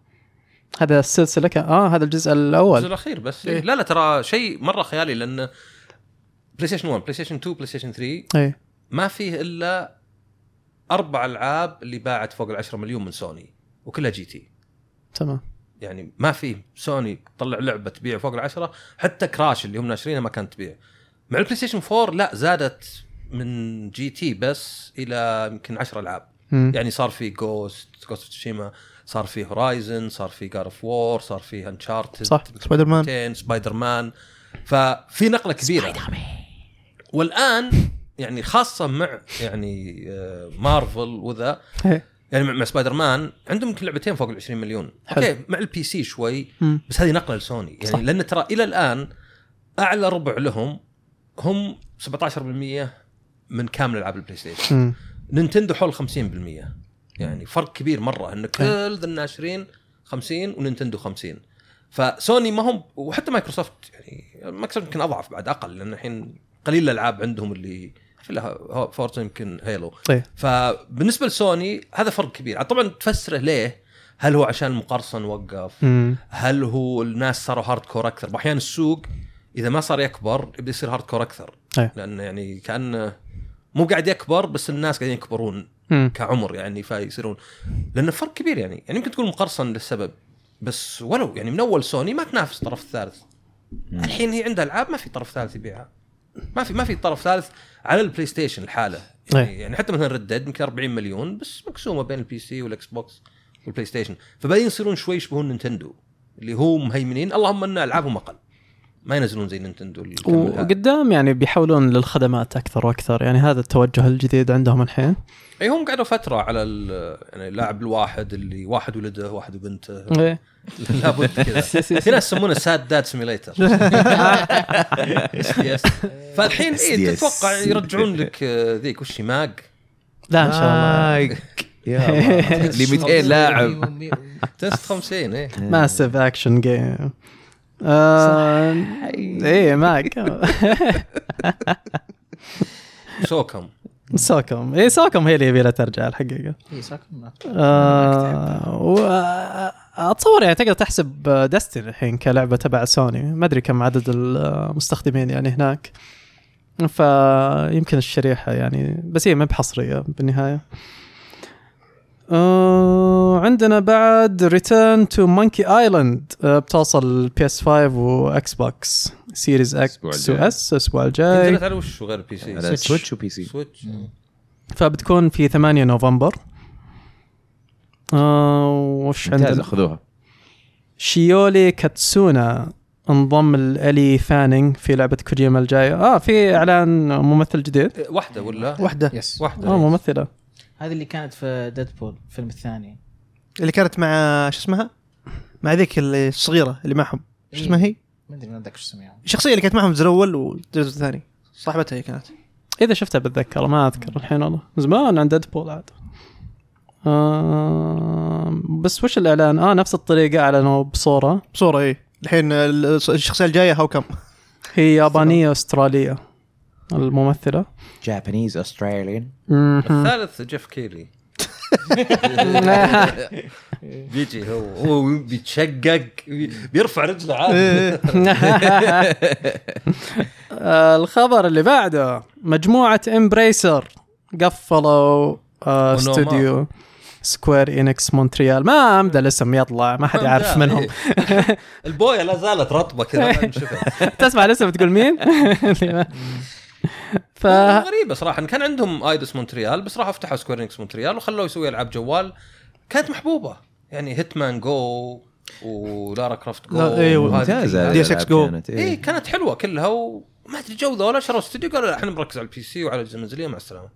هذا السلسلة كان آه هذا الجزء الجزء الأول الأخير بس. إيه. لا لا ترى شيء مرة خيالي لأن بلاي ستيشن 1 بلاي ستيشن 2 بلاي ستيشن 3 اي ما فيه إلا أربع ألعاب اللي باعت فوق ال 10 مليون من سوني وكلها GT تمام. يعني ما في سوني تطلع لعبة تبيع فوق العشرة حتى كراش اللي هم ناشرينها ما كانت تبيع. مع البلاي ستيشن 4 لا زادت من GT بس إلى يمكن 10 ألعاب مم. يعني صار في Ghost Ghost of Tsushima صار في Horizon صار في God of War صار في Uncharted صح. Spider-Man. Spider-Man ففي نقلة كبيرة والآن يعني خاصة مع يعني آه، مارفل وذا إيه. يعني مع- سبايدر مان عندهم يمكن لعبتين فوق ال 20 مليون حلو. أوكي مع ال PC شوي مم. بس هذه نقلة لسوني يعني صح. لأن ترى إلى الآن أعلى ربع لهم هم 17% من كامل ألعاب البلاي ستيشن. نينتندو حول 50% يعني فرق كبير مرة إن كل ذا الناشرين 50 ونينتندو 50 فسوني ما هم وحتى مايكروسوفت يعني مايكروسوفت يمكن أضعف بعد أقل لأن الحين قليل الألعاب عندهم إلا Forza يمكن Halo. طيب. فبالنسبة لسوني هذا فرق كبير. طبعا تفسره ليه؟ هل هو عشان المقرصن وقف؟ مم. هل هو الناس صاروا hardcore أكثر؟ أحيانا السوق إذا ما صار يكبر يبدا يصير hardcore أكثر. أي. لأن يعني كانه مو قاعد يكبر بس الناس قاعدين يكبرون مم. كعمر يعني فيصيرون. لأن فرق كبير يعني. يعني يمكن تقول مقرصن للسبب بس ولو يعني من أول سوني ما تنافس الطرف الثالث الحين هي عندها ألعاب ما في طرف ثالث يبيعها. ما في ما في طرف ثالث على البلاي ستيشن الحالة يعني, أي. يعني حتى مثلا Red Dead يمكن 40 مليون بس مقسومة بين ال PC والاكس بوكس والبلاي ستيشن فبعدين يصيرون شوي يشبهون نينتندو اللي هو مهيمنين اللهم إن ألعابهم أقل. ما ينزلون زي نينتندو. وقدام يعني بيحولون للخدمات أكثر وأكثر. يعني هذا التوجه الجديد عندهم الحين. أي هم قعدوا فترة على يعني اللاعب الواحد اللي واحد ولده واحد وبنته. إيه. لابد كذا. في ناس يسمونه sad dad simulator فالحين اي. تتوقع يرجعون لك آه، ذيك وش MAG؟ لا إن شاء الله. يا. اللي 200 لاعب. ستة 50 إيه. massive action game إيه معك. SOCOM. SOCOM. إيه SOCOM هي اللي يبي لها ترجع الحقيقة. اي SOCOM ما آه آه، أتصور يعني تقدر تحسب Destiny الحين كلعبة تبع سوني ما أدري كم عدد المستخدمين يعني هناك. فيمكن الشريحة يعني بس هي ما بحصرية بالنهاية. آه عندنا بعد Return to Monkey Island بتوصل PS 5 و Xbox Series X الجاي. و S الأسبوع الجاي. نزلت على وش غير ال PC على Switch و PC Switch فبتكون في 8 نوفمبر. آه وش عندنا؟ خذوها Shioli Kutsuna انضم ل Elle Fanning في لعبة كوجيما الجاية. آه في إعلان ممثل جديد. واحدة ولا؟ واحدة. Yes واحدة. آه ممثلة. هذه اللي كانت في Deadpool الفيلم الثاني. اللي كانت مع شو اسمها؟ مع ذيك الصغيرة اللي معهم. شو اسمها هي؟ ما أدري ما أتذكر شو اسمها. الشخصية اللي كانت معهم الجزء الأول والجزء الثاني. صاحبتها هي كانت. إذا شفتها بتذكر ما أذكر الحين والله. زمان عند Deadpool عاد. آه بس وش الإعلان؟ آه نفس الطريقة اعلنوا بصورة. بصورة اي الحين ال- الشخصية الجاية How come هي يابانية أسترالية. الممثلة. Japanese Australian. الثالث Geoff Keighley. بيجي هو هو بيتشقق بي- بيرفع رجله عادي. آه، الخبر اللي بعده مجموعة Embracer قفلوا آه. استوديو Square Enix مونتريال ما امدى الاسم يطلع ما حد يعرف منهم. البوية لا زالت رطبة كذا تسمع الاسم تقول مين؟ ف غريبة صراحة. كان عندهم Eidos مونتريال بس راحوا فتحوا Square Enix مونتريال وخلوه يسوي ألعاب جوال. كانت محبوبة. يعني Hitman Go و Lara Croft Go لا، إيه، وهذه ممتازة. Deus Ex Go. كانت، اي إيه. كانت حلوة كلها وما أدري جو ذولا شروا استوديو قالوا لا إحنا بنركز على ال PC وعلى الاجهزه المنزلية مع السلامة.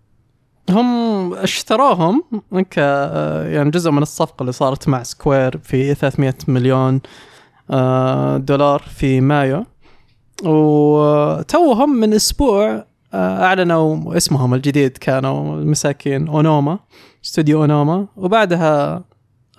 هم اشتروهم ك يعني جزء من الصفقة اللي صارت مع Square في 300 مليون آه، دولار في مايو. وتوهم من أسبوع آه، أعلنوا اسمهم الجديد كانوا المساكين Onoma استوديو Onoma. وبعدها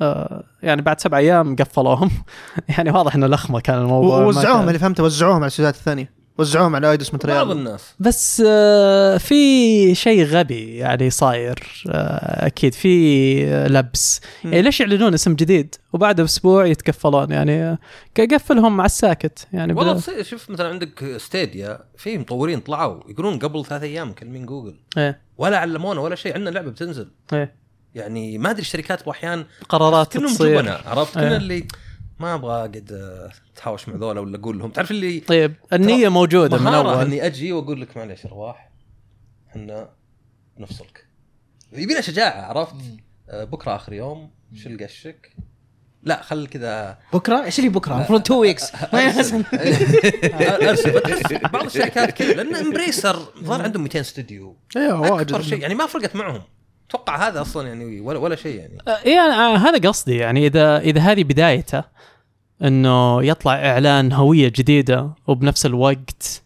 آه، يعني بعد سبع أيام قفلوهم. يعني واضح إنه لخمة كان الموضوع ووزعوهم اللي فهمته وزعوهم على الاستديوهات الثانية. وزعوهم على Eidos بعض مونتريال الناس. بس آه، في شيء غبي يعني صاير آه، أكيد. في آه، لبس. يعني ليش يعلنون اسم جديد؟ وبعد أسبوع يتكفلون. يعني قفلهم على الساكت. يعني والله تصير شوف مثلا عندك ستيديا في مطورين طلعوا يقولون قبل ثلاث أيام مكلمين جوجل. إيه. ولا علمونا ولا شيء. عندنا لعبة بتنزل. إيه. يعني ما أدري الشركات باحيان قرارات تصير. عرفت؟ كنا إيه. اللي ما أبغى أقعد آه، أتهاوش مع ذولا ولا أقول لهم. تعرف اللي طيب النية موجودة من أول. إني أجي وأقول لك معليش أرواح. إحنا نفصلك. يبينا شجاعة عرفت؟ آه، بكرة آخر يوم شيل قشك. لا خل كذا. بكرة؟ إيش اللي بكرة؟ المفروض 2 weeks بعض الشركات كذا لأن Embracer ظهر عندهم 200 استوديو أيوه أكبر واجد شيء يعني ما فرقت معهم. أتوقع هذا أصلا يعني ولا, ولا شيء يعني. آه، إيه هذا قصدي يعني اذا إذا هذه بدايته إنه يطلع إعلان هوية جديدة وبنفس الوقت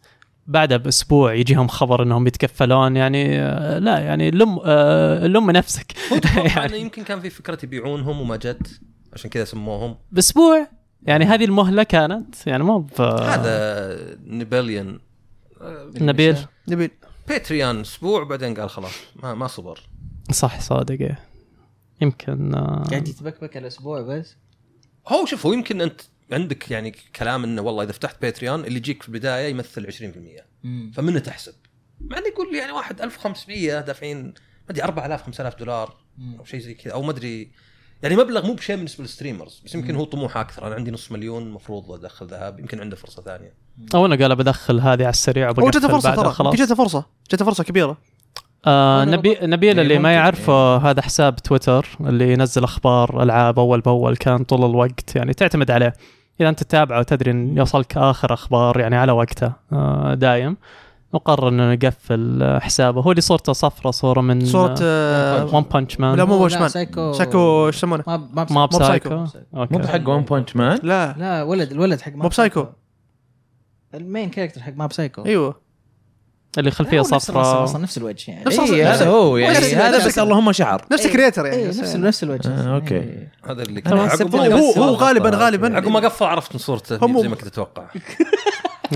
بعدها بأسبوع يجيهم خبر إنهم يتكفلون يعني آه، لا يعني لم آه، لم نفسك. يعني إنه يمكن كان في فكرة يبيعونهم وما جت عشان كذا سموهم. بأسبوع؟ يعني هذه المهلة كانت؟ يعني مو ب هذا نبليون نبيل؟ نبيل. باتريون أسبوع بعدين قال خلاص ما ما صبر. صح صادق إيه. يمكن آه، قاعد يتبكبك الأسبوع بس. هو شوف هو يمكن أنت عندك يعني كلام إنه والله إذا فتحت Patreon اللي يجيك في البداية يمثل 20% فمنه تحسب؟ مع انه يقول لي يعني واحد 1500 دافعين ما أدري 4000 5000 دولار أو شيء زي كذا أو ما أدري. يعني مبلغ مو بشيء بالنسبة لل streamers بس يمكن هو طموح أكثر. أنا عندي نص مليون المفروض أدخل ذهب يمكن عنده فرصة ثانية. أو أنا قال بدخل هذه على السريع وبقفل جته فرصة ترى خلاص. جته فرصة جته فرصة كبيرة. آه نبي Nibel إيه اللي ما يعرفه هذا حساب تويتر اللي ينزل أخبار ألعاب أول بأول كان طول الوقت يعني تعتمد عليه. إذا أنت تتابعه وتدري إن يوصلك آخر أخبار يعني على وقته آه دايم. وقرر إنه يقفل آه، حسابه. هو اللي صورته صفرة صورة من صورة آه، One Punch Man لا مو لا، وش Mob Psycho. Psycho إيش يسمونه؟ ما ما Mob Psycho. مو بحق One Punch Man لا. لا ولد الولد حق Mob Psycho. ال main character حق Mob Psycho. أيوه. اللي خلفية نفس صفراء أصلا نفس الوجه يعني. نفس. هذا هو يعني نفس- هذا نفس- بس اللهم شعر. نفس إيه. ال creator يعني اي نفس نفس الوجه. آه، أوكي. إيه. هذا اللي إنه هو هو غالبا غالبا عقب ما قفل عرفت ان صورته هم- زي ما كنت أتوقع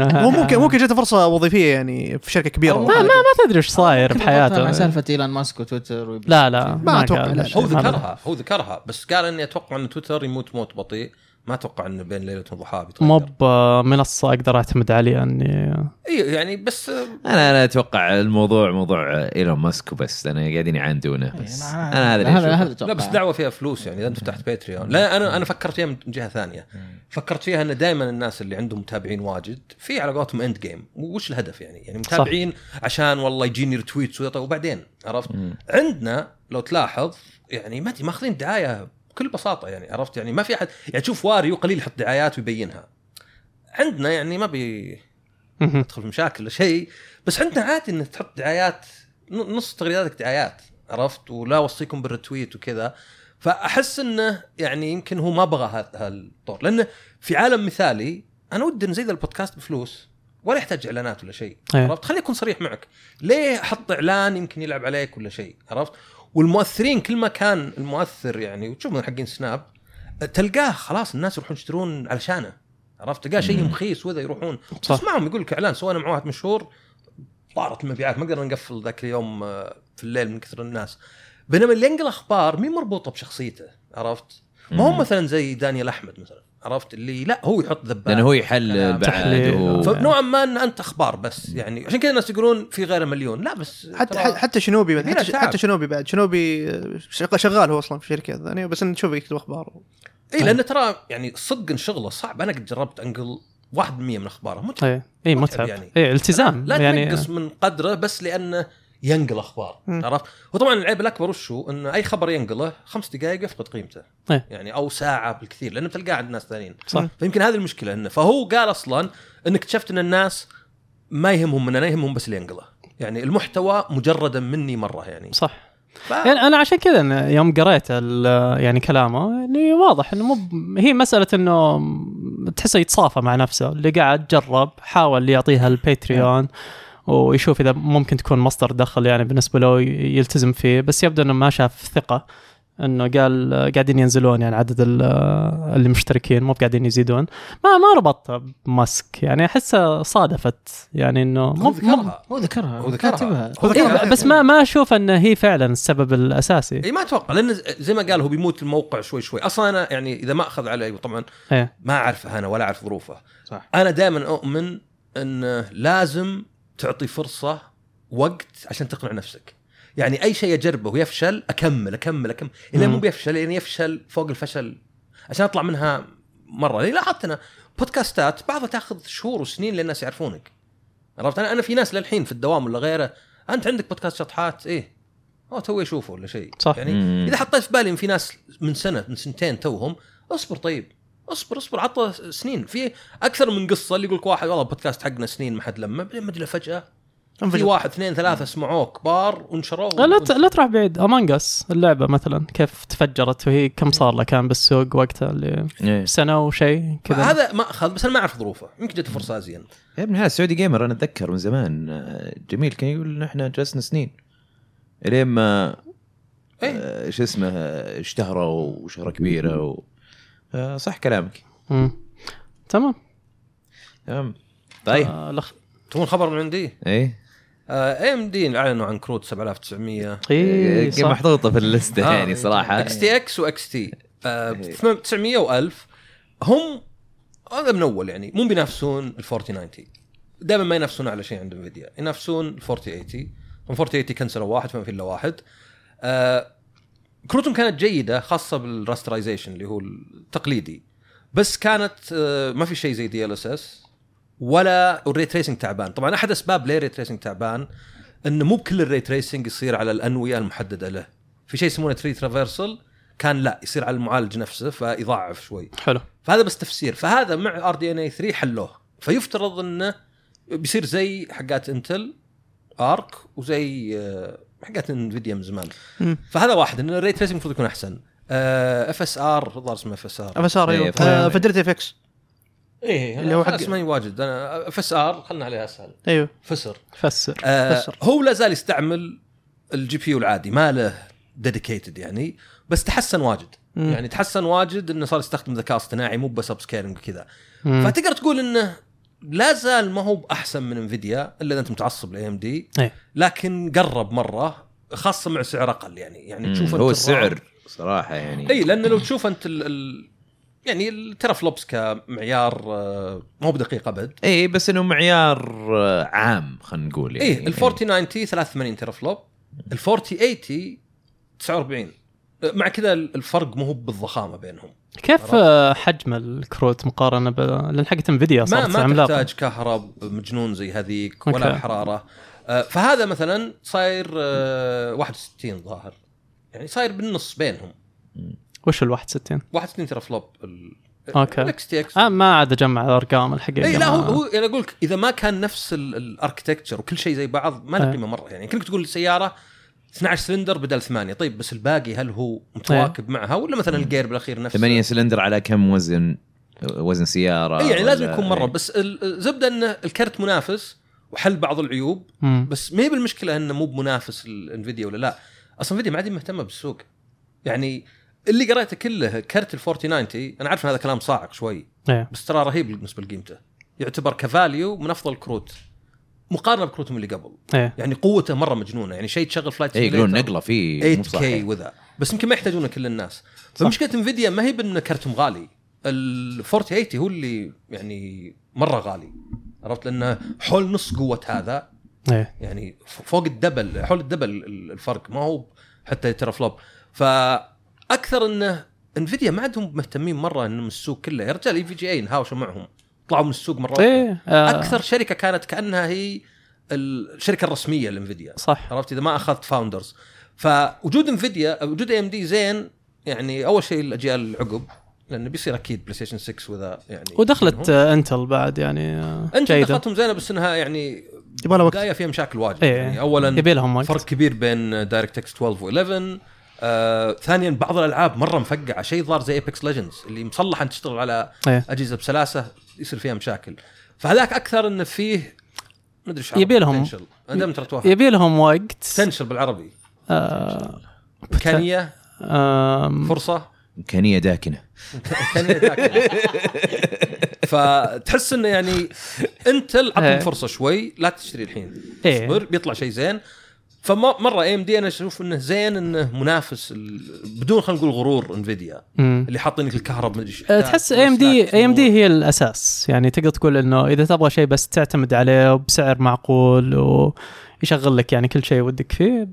هو ممكن ممكن جته فرصة وظيفية يعني في شركة كبيرة. ما ما ما تدري إيش صاير ربطها مع بحياته سالفة ايلون ماسك وتويتر لا لا ما. لا. هو ذكرها هو ذكرها بس قال إني أتوقع إن تويتر يموت موت بطيء. ما أتوقع إنه بين ليلة وضحاها بيتغير. مو بمنصه أقدر أعتمد عليها اني إي يعني بس أنا أنا أتوقع الموضوع موضوع إيلون ماسك وبس أنا قاعدين يعاندونه بس. أنا- أنا هذا اللي هذا. لا بس دعوة فيها فلوس يعني إذا انت فتحت Patreon لا أنا أنا فكرت فيها من جهة ثانية. فكرت فيها إن دائما الناس اللي عندهم متابعين واجد في على قولتهم end game وش الهدف يعني؟ يعني متابعين عشان والله يجيني retweets وبعدين عرفت؟ عندنا لو تلاحظ يعني ما أدري ماخذين دعاية بكل بساطة يعني عرفت؟ يعني ما في أحد يعني تشوف Wario قليل يحط دعايات ويبينها. عندنا يعني ما بي. ندخل في مشاكل ولا شيء بس عندنا عادي إنك تحط دعايات نص تغريداتك دعايات عرفت؟ ولا أوصيكم بالرتويت وكذا. فأحس إنه يعني يمكن هو ما بغى هذا هالطور لأنه في عالم مثالي أنا ودي ان زي ذا البودكاست بفلوس ولا يحتاج إعلانات ولا شيء أيه. عرفت؟ خليني أكون صريح معك. ليه أحط إعلان يمكن يلعب عليك ولا شيء عرفت؟ والمؤثرين كل ما كان المؤثر يعني وتشوف من حقين سناب تلقاه خلاص الناس يروحون يشترون علشانه عرفت؟ تلقاه شيء مخيس وذا يروحون. تسمعهم يقول لك إعلان سوينا مع واحد مشهور طارت المبيعات ما قدرنا نقفل ذاك اليوم آه، في الليل من كثر الناس. بينما اللي ينقل أخبار مي مربوطة بشخصيته عرفت؟ ما هو مثلا زي دانيال أحمد مثلا عرفت؟ اللي لا هو يحط ذبات لأنه هو يحلل كلام. بعد. و... فنوعا ما إن أنت أخبار بس يعني عشان كذا الناس يقولون في غيره مليون. لا بس حتى حتى شنوبي بعد حتى, شنوبي بعد. شنوبي شغال, شغال هو أصلا في شركة ثانية بس نشوفه يكتب أخبار. إي لأن ترى يعني صدق شغله صعب. أنا قد جربت أنقل 1% من أخباره. متعب. إي إي متعب. متعب يعني. إي التزام لا يعني. تنقص من قدره بس لأنه ينقل أخبار. عرفت؟ وطبعا العيب الأكبر وش هو إنه أي خبر ينقله خمس دقائق يفقد قيمته. إيه. يعني أو ساعة بالكثير لأنه بتلقاه عند ناس ثانيين. صح. فيمكن هذه المشكلة إنه فهو قال أصلا انك اكتشفت إن الناس ما يهمهم مننا يهمهم بس اللي ينقله. يعني المحتوى مجردا مني مرة يعني. صح. ف... يعني أنا عشان كذا يوم قريت ال- يعني كلامه يعني واضح إنه مو هي مسألة إنه تحسه يتصافى مع نفسه اللي قاعد جرب حاول يعطيها الباتريون. ويشوف إذا ممكن تكون مصدر دخل يعني بالنسبة له يلتزم فيه بس يبدو إنه ما شاف ثقة. إنه قال قاعدين ينزلون يعني عدد ال- اللي مشتركين مو قاعدين يزيدون. ما ما ربطت بماسك. يعني احسها صادفت. يعني إنه هو مو ذكرها. هو ذكرها. هو ذكرها. كاتبها هو ذكرها. إيه بس ما ما أشوف ان هي فعلا السبب الأساسي. إي ما أتوقع. لأن زي ما قال هو بيموت الموقع شوي شوي. أصلا أنا يعني إذا ما أخذ علي طبعا إيه. ما أعرفه أنا ولا أعرف ظروفه. صح. أنا دائما أؤمن إنه لازم تعطي فرصة وقت عشان تقنع نفسك. يعني أي شيء اجربه ويفشل أكمل أكمل أكمل. مم. مو بيفشل يعني يفشل فوق الفشل. عشان أطلع منها مرة. لاحظت أنا بودكاستات بعضها تاخذ شهور وسنين للناس يعرفونك. عرفت؟ أنا أنا في ناس للحين في الدوام ولا غيره أنت عندك بودكاست شطحات؟ إيه. هو تو يشوفه ولا شيء. صح. يعني مم. إذا حطيت في بالي إن في ناس من سنة من سنتين توهم أصبر طيب. اصبر اصبر عطى سنين. في أكثر من قصة اللي يقول لك واحد والله بودكاست حقنا سنين ما حد لمه بعدين مدري فجأة في. واحد اثنين ثلاثة سمعوه كبار ونشروه لا ت- لا تروح بعيد. Among Us اللعبة مثلا كيف تفجرت وهي كم صار لها؟ كان بالسوق وقتها اللي إيه. سنة وشيء كذا. هذا ما أخذ بس أنا ما أعرف ظروفه. يمكن جت فرصة أزين. يا ابن هذا السعودي Gamer أنا أتذكر من زمان. جميل كان يقول إن إحنا جلسنا سنين. إلين ما إيه. آه، شو اسمه اشتهروا وشهرة كبيرة و... آه، صح كلامك. مم. تمام. تمام. طيب. آه لخ... تبون خبر من عندي؟ إيه. AMD أعلنوا عن كروت 7900 إيه كي صح. محطوطة في اللسته آه. يعني صراحة. إكس تي إكس واكس تي آه، إيه. 900 و1000 هم هذا من أول يعني. مو بينافسون ال 4090 دائما ما ينافسون على شيء عند انفيديا ينافسون ال 4080 هم 4080 كنسلوا واحد فما في إلا واحد. آه كروتهم كانت جيدة خاصة بال rasterization اللي هو التقليدي. بس كانت آه ما في شيء زي DLSS ولا ال ray tracing تعبان. طبعا أحد أسباب ليه ال ray tracing تعبان إنه مو بكل ال ray tracing يصير على الأنوية المحددة له. في شيء يسمونه tree traversal كان لا يصير على المعالج نفسه فيضاعف شوي. حلو. فهذا بس تفسير. فهذا مع RDNA 3 حلوة. فيفترض إنه بيصير زي حقات انتل Arc وزي حقات انفيديا من زمان. فهذا واحد إن ال ray tracing المفروض يكون أحسن. اف اس ار الظاهر اسمه اف اس ار اف اس ار إيه، أيوه. فدرتي FX إيه اللي هو حق- اسمه واجد. أنا FSR خلنا عليها أسهل. أيوه. فسر. فسر. آه فسر. هو لا زال يستعمل ال GPU العادي ما له dedicated يعني بس تحسن واجد. مم. يعني تحسن واجد إنه صار يستخدم ذكاء اصطناعي مو بس upscaling وكذا. مم. فتقدر تقول إنه لا زال ما هو بأحسن من انفيديا إلا إذا أنت متعصب ل AMD. لكن قرب مرة خاصة مع سعر أقل يعني. يعني تشوف أنت هو السعر صراحة يعني. اي لأن لو تشوف أنت ال ال يعني ال teraflops كمعيار آه، مو بدقيق أبد. اي بس إنه معيار آه، عام خلينا نقول يعني. إيه ال 4090 83 teraflop ال 4080 49 مع كذا الفرق مو هو بالضخامة بينهم. كيف آه، حجم الكروت مقارنة ب... لأن حقت انفيديا ما صارت ما عملاقه تحتاج كهرب مجنون زي هذيك ولا أوكي. حرارة. آه، فهذا مثلا صاير آه، 61 ظاهر. يعني صاير بالنص بينهم. وش ال 61 61 teraflop ال أوكي. ال XTX آه ما عاد أجمع الأرقام الحقيقة. إي لا هو ما- هو أنا أقول لك إذا ما كان نفس ال architecture وكل شيء زي بعض ما له إيه. قيمة مرة. يعني كنت تقول السيارة 12 سلندر بدل ثمانية. طيب بس الباقي هل هو متواكب معها ولا مثلا الجير بالأخير نفسه؟ 8 سلندر على كم وزن؟ وزن سيارة اي يعني لازم يكون مرة. إيه. بس ال- الزبدة انه الكرت منافس وحل بعض العيوب مم. بس ما هي بالمشكلة إنه مو بمنافس الانفيديا ولا لا. أصلا إنفيديا ما عاد مهتمة بالسوق. يعني اللي قريته كله كرت ال 4090 أنا عارف إن هذا كلام صاعق شوي إيه. بس ترى رهيب بالنسبة لقيمته. يعتبر ك value من أفضل الكروت. مقارنة بكروتهم اللي قبل. إيه. يعني قوته مرة مجنونة. يعني شيء تشغل flight اي يقولون نقلة فيه مو 8K صحيح. وذا. بس يمكن ما يحتاجونه كل الناس. فمشكلة انفيديا ما هي بان كرتهم غالي. ال 4080 هو اللي يعني مرة غالي. عرفت؟ لأنه حول نص قوة هذا. إيه. يعني فوق ال double حول ال double ال- الفرق. ما هو حتى teraflop فأكثر إنه انفيديا ما عندهم مهتمين مرة انه من السوق كله. يا رجال EVGA انهاوشوا معهم. طلعوا من السوق مرة. إيه آه، أكثر شركة كانت كأنها هي الشركة الرسمية لإنفيديا. صح. عرفت؟ إذا ما أخذت Founders فوجود إنفيديا وجود AMD زين يعني أول شيء الأجيال العقب لأنه بيصير أكيد بلاي ستيشن 6 وذا يعني ودخلت آه، انتل بعد يعني آه، انتل جيدة. دخلتهم زينة بس إنها يعني يبغى لها وقت. فيها مشاكل واجد. إيه. يعني اولا يبي لهم وقت فرق كبير بين DirectX 12 و11 آه، ثانيا بعض الألعاب مرة مفقعة. شيء ظهر زي Apex Legends اللي مصلحه أن تشتغل على إيه. أجهزة بسلاسة يصير فيها مشاكل. فهذاك أكثر انه فيه ما أدري إيش يبي لهم- يبي لهم وقت. potential بالعربي. آه، إمكانية؟ آم، فرصة؟ إمكانية داكنة. كان يتاكل. فتحس إنه يعني انت عطهم إيه. فرصة شوي لا تشتري الحين. إيه. اصبر بيطلع شيء زين. فمره AMD أنا أشوف إنه زين إنه منافس. بدون خلينا نقول غرور انفيديا. اللي حاطين لك الكهرب مدري إيش أه، تحس اي AMD AMD هي الأساس. يعني تقدر تقول إنه إذا تبغى شيء بس تعتمد عليه وبسعر معقول ويشغل لك يعني كل شيء ودك فيه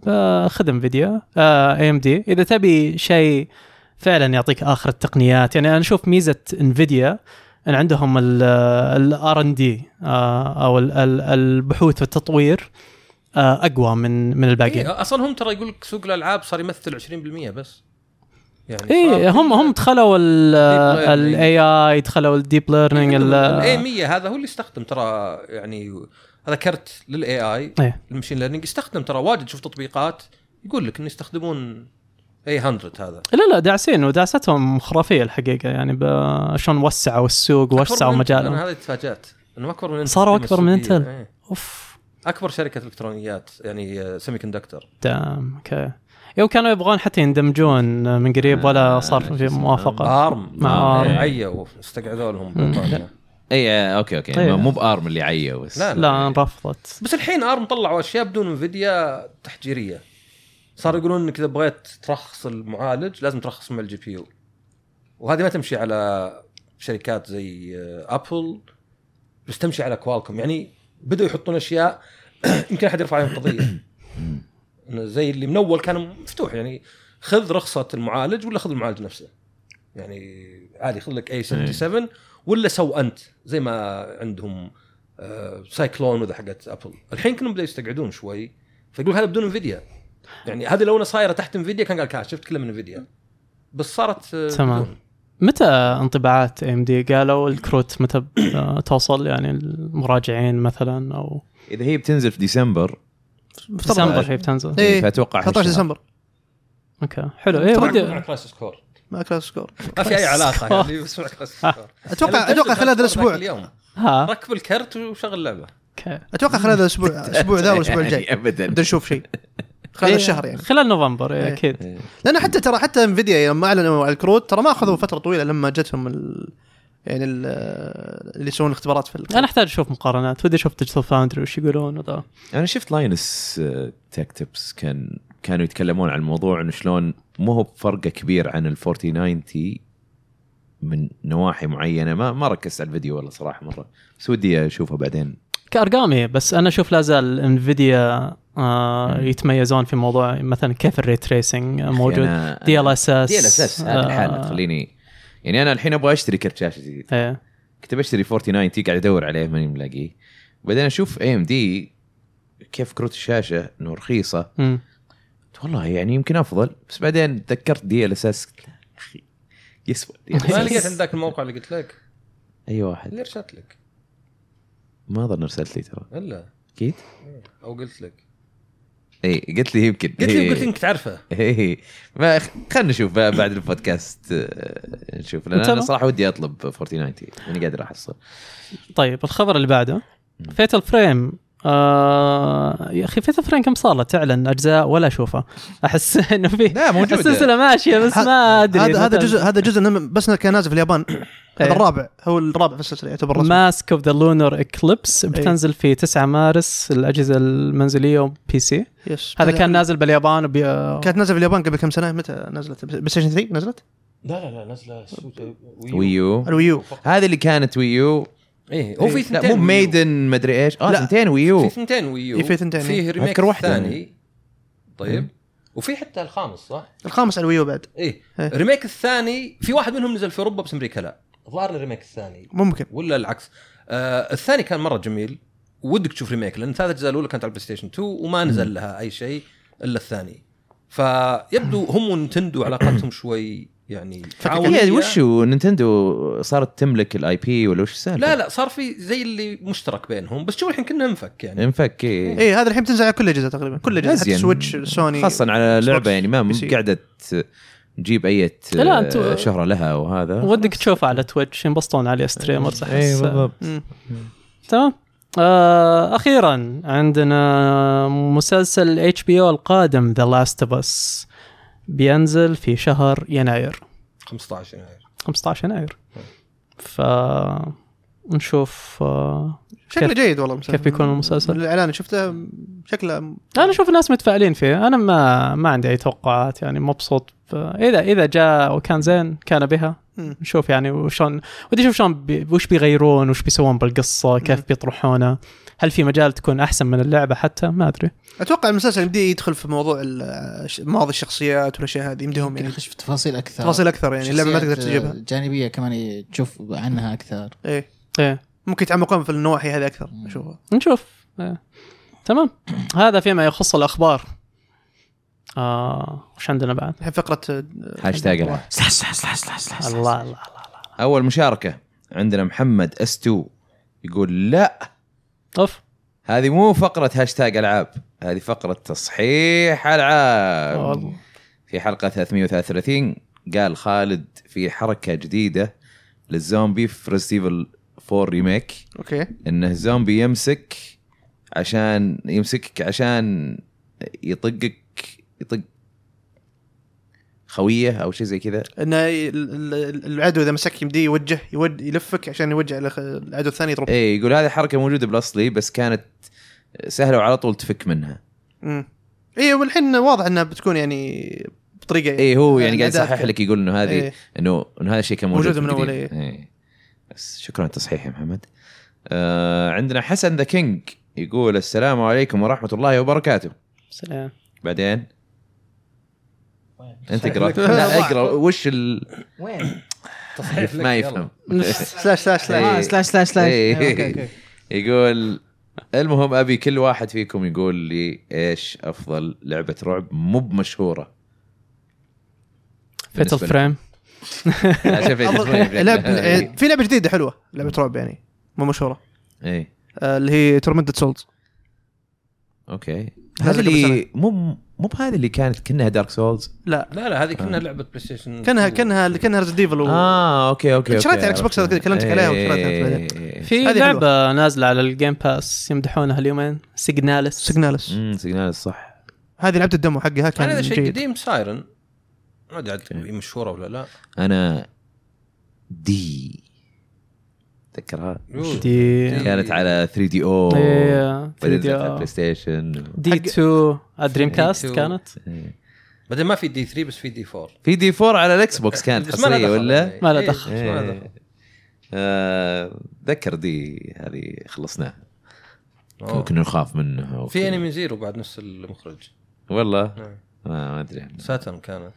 خذ انفيديا AMD إذا تبي شيء فعلا يعطيك آخر التقنيات يعني أنا أشوف ميزة انفيديا إن عندهم ال R and D أو ال- ال- البحوث والتطوير. أقوى من من الباقيين إيه أصلا هم ترى يقول لك سوق الألعاب صار يمثل 20% بس يعني اي هم هم دخلوا. ال AI دخلوا ال deep learning ال A 100 هذا هو اللي يستخدم ترى يعني هذا كرت لل AI إيه. ال machine learning يستخدم ترى واجد تشوف تطبيقات يقول لك انه يستخدمون A 100 هذا لا لا داعسين ودعستهم خرافية الحقيقة يعني شلون وسعوا السوق إنتل. مجالهم أنا هذه تفاجأت انه أكبر من إنتل صاروا في أكبر من. إنتل. إيه. أوف أكبر شركة إلكترونيات يعني semiconductor دام أوكي. يوم كانوا يبغون حتى يندمجون من قريب ولا صار شو في؟ موافقة. أرم. مع آرم. آرم. عيوا استقعدوا لهم. بريطانيا. اي آه، أوكي أوكي. إيه. مو بأرم اللي عيا بس. لا لا. رفضت بس الحين أرم طلعوا أشياء بدون إنفيديا تحجيرية. صاروا يقولون إنك إذا بغيت ترخص المعالج لازم ترخص مع ال GPU وهذه ما تمشي على شركات زي آه، ابل بس تمشي على كوالكوم يعني بدأوا يحطون أشياء يمكن أحد يرفع عليهم قضية. إنه زي اللي من أول كان مفتوح يعني خذ رخصة المعالج ولا خذ المعالج نفسه. يعني عادي خذ لك A77 ولا سو أنت زي ما عندهم آه، Cyclone وذا حقت أبل. الحين كانوا بدأوا يستقعدون شوي فيقول هذا بدون انفيديا يعني هذه لو انها صايرة تحت انفيديا كان قال كاش شفت كلها من انفيديا بس صارت آه، تمام. بدون. متى انطباعات AMD قالوا الكروت متى آه، توصل؟ يعني المراجعين مثلا أو إذا هي بتنزل في ديسمبر ديسمبر هي بتنزل. إيه. فأتوقع 13 هالشهر. ديسمبر. Okay حلو. مع- ودي مع Crisis Core ما كلاس سكور ما في أي علاقة يعني بس مع Crisis Core أتوقع أتوقع خلال هذا الأسبوع. اليوم ها؟ ركب الكرت وشغل لعبة. Okay. أتوقع خلال هذا الأسبوع الأسبوع ذا والأسبوع الجاي. يعني ابدا. بدنا نشوف شيء. خلال إيه، الشهر يعني. خلال نوفمبر إيه إيه. أكيد. لأنه حتى ترى حتى انفيديا لما أعلنوا على الكروت ترى ما أخذوا فترة طويلة لما جتهم ال... يعني ال... اللي يسوون الاختبارات في الكروت. أنا أحتاج أشوف مقارنات ودي أشوف Digital Foundry وش يقولون وذا. أنا شفت Linus Tech Tips كان كانوا يتكلمون عن الموضوع إنه شلون مو هو بفرقة كبير عن ال 4090 من نواحي معينة. ما ما ركزت على الفيديو والله صراحة مرة. بس ودي أشوفه بعدين. كأرقامي بس أنا أشوف لا زال انفيديا آه يتميزون في موضوع مثلا كيف ال ray tracing موجود. دي ال اس اس دي ال اس اس هذه الحالة تخليني يعني أنا الحين أبغى أشتري كرت شاشة جديد إيه. كنت بشتري 4090 قاعد أدور عليه ماني ملاقيه. بعدين أشوف AMD كيف كروت الشاشة إنه رخيصة. مم. قلت والله يعني يمكن أفضل. بس بعدين تذكرت DLSS قلت لا يا أخي يسوى. ما لقيت عندك الموقع اللي قلت لك؟ أي واحد. اللي ارسلت لك. ما أظن إرسلت لي ترى. إلا. أكيد؟ أو قلت لك. اي قلت لي يمكن. قلت لي إيه. قلت إنك تعرفه. اي ما خلينا نشوف بعد البودكاست آه، نشوف. لأن أنا. صراحة ودي أطلب 4090 ماني قادر أحصل. طيب الخبر اللي بعده. Fatal Frame آه يا أخي Fatal Frame كم صار له تعلن أجزاء ولا اشوفه أحس إنه في لا السلسلة ماشية بس ما أدري هذا هذا جزء هذا جزء بس إنه كان نازل في اليابان. هذا إيه. الرابع هو الرابع في السلسلة يعتبر رسمي Mask of the Lunar Eclipse بتنزل في 9 مارس الأجهزة المنزلية وبي سي يس هذا كان نازل باليابان وبي... كانت نازلة في اليابان قبل كم سنة؟ متى نزلت؟ بلاي ستيشن 3 نزلت؟ لا لا لا نزله Wii U ال Wii U هذه اللي كانت Wii U إيه هو في لا ثنتين مو. Maiden مدري إيش. آه. ثنتين Wii U في ثنتين Wii U إيه، في ثنتين، فيه إيه. remake أذكر واحدة. الثاني طيب. وفي حتى الخامس صح؟ الخامس على ال Wii U بعد. إيه. إيه. ال remake الثاني في واحد منهم نزل في أوروبا بس أمريكا لا. الظاهر ال remake الثاني. ممكن. ولا العكس. آه الثاني كان مرة جميل. ودك تشوف remake لأن الثلاث اجزاء الأولى كانت على البلاي ستيشن 2 وما نزل لها أي شيء إلا الثاني. فيبدو هم ونينتندو علاقتهم شوي يعني. هي وشو نينتندو صارت تملك ال IP ولا وش السالفة؟ لا لا صار في زي اللي مشترك بينهم بس شوف الحين كأنه انفك يعني انفك إيه. اي هذا الحين بتنزل على كل الاجهزه تقريبا كل الاجهزه حتى أزين. سويتش سوني خاصة على لعبة يعني ما. قاعدة تجيب أي شهرة لها وهذا ودك تشوفه على تويتش ينبسطون عليه streamers اي بالضبط. تمام آه أخيرا عندنا مسلسل HBO القادم The Last of Us بينزل في شهر يناير. 15 يناير. 15 يناير. ف نشوف آه، شكله جيد والله. المسلسل كيف بيكون المسلسل؟ الإعلان شفته شكله أنا أشوف الناس متفائلين فيه. أنا ما ما عندي أي توقعات يعني مبسوط ف- اذا إذا جاء وكان زين كان بها. مم. نشوف يعني وشلون ودي أشوف شلون بي وش بيغيرون وش بيسوون بالقصة كيف. بيطرحونه. هل في مجال تكون أحسن من اللعبة حتى؟ ما أدري. أتوقع المسلسل يبدي يدخل في موضوع ال- ماضي الشخصيات والأشياء هذه يمديهم يعني. يخش في تفاصيل أكثر. تفاصيل أكثر يعني اللعبه ما تقدر تجيبها. آه، جانبية كمان تشوف عنها أكثر. إيه. إيه. ممكن يتعمقون في النواحي هذه أكثر مم. أشوفها. نشوف. إيه. تمام. هذا فيما يخص الأخبار. آه وش عندنا بعد؟ الحين فقرة آه، هاشتاج slash slash الله الله الله. أول مشاركة عندنا محمد S2 يقول لا. اوف هذه مو فقرة هاشتاج ألعاب هذه فقرة تصحيح ألعاب. والله. في حلقة 333 قال خالد في حركة جديدة للزومبي في Resident Evil 4 remake. Okay. إنه الزومبي يمسك عشان يمسكك عشان يطقك يطقك خويه أو شيء زي كذا؟ انه ال- ال- العدو إذا مسك يمديه يوجه يود يلفك عشان يوجه العدو الثاني يضرب إيه يقول هذه حركة موجودة بالأصلي بس كانت سهلة وعلى طول تفك منها. امم إيه والحين واضح إنها بتكون يعني بطريقة إيه هو يعني قاعد يصحح. لك يقول إنه هذه إيه. إنه إنه هذا الشيء كان موجود موجودة في من أول، القديم. إيه. بس شكرا على التصحيح يا محمد. آه عندنا حسن The King يقول السلام عليكم ورحمة الله وبركاته. سلام بعدين؟ أنت اقرأ. لا اقرأ. وش ال... وين؟ تصحيح لك ما. يفهم slash slash slash. إيه. آه slash slash slash. إيه. Okay. يقول المهم أبي كل واحد فيكم يقول لي إيش أفضل لعبة رعب مو بمشهورة. Fatal Frame عشان في لعبة جديدة حلوة لعبة رعب يعني مو مشهورة. إيه. آه، اللي هي Tormented Souls Okay. هذه قبل اللي مو مو بهذه اللي كانت كأنها Dark Souls لا. لا لا هذه كأنها لعبة بلاي ستيشن كانها كأنها كأنها Resident Evil و... آه okay okay شريتها على إكس بوكس،. كلمتك عليها وشريتها إيه، بعدين. إيه. في لعبة نازلة على ال Game Pass يمدحونها اليومين Signalis Signalis امم Signalis صح. هذه لعبة ال demo حقها كان هذا شيء قديم Siren ما أدري عاد مشهورة ولا لا. أنا D تذكرها؟ D كانت على 3DO إيه، بعدين 3DO نزلت على بلاي ستيشن D حق- 2 Dreamcast D2. كانت؟ إيه. بعدين ما في D3 بس في D4 في D4 على الإكس بوكس كانت حصرية ولا؟ ما لها إيه، دخل. بس ما لها دخل. إيه. آه، ذكر D هذه خلصناها. كنا نخاف منها في Enemy Zero بعد نفس المخرج. والله. ما ما أدري. Saturn كانت.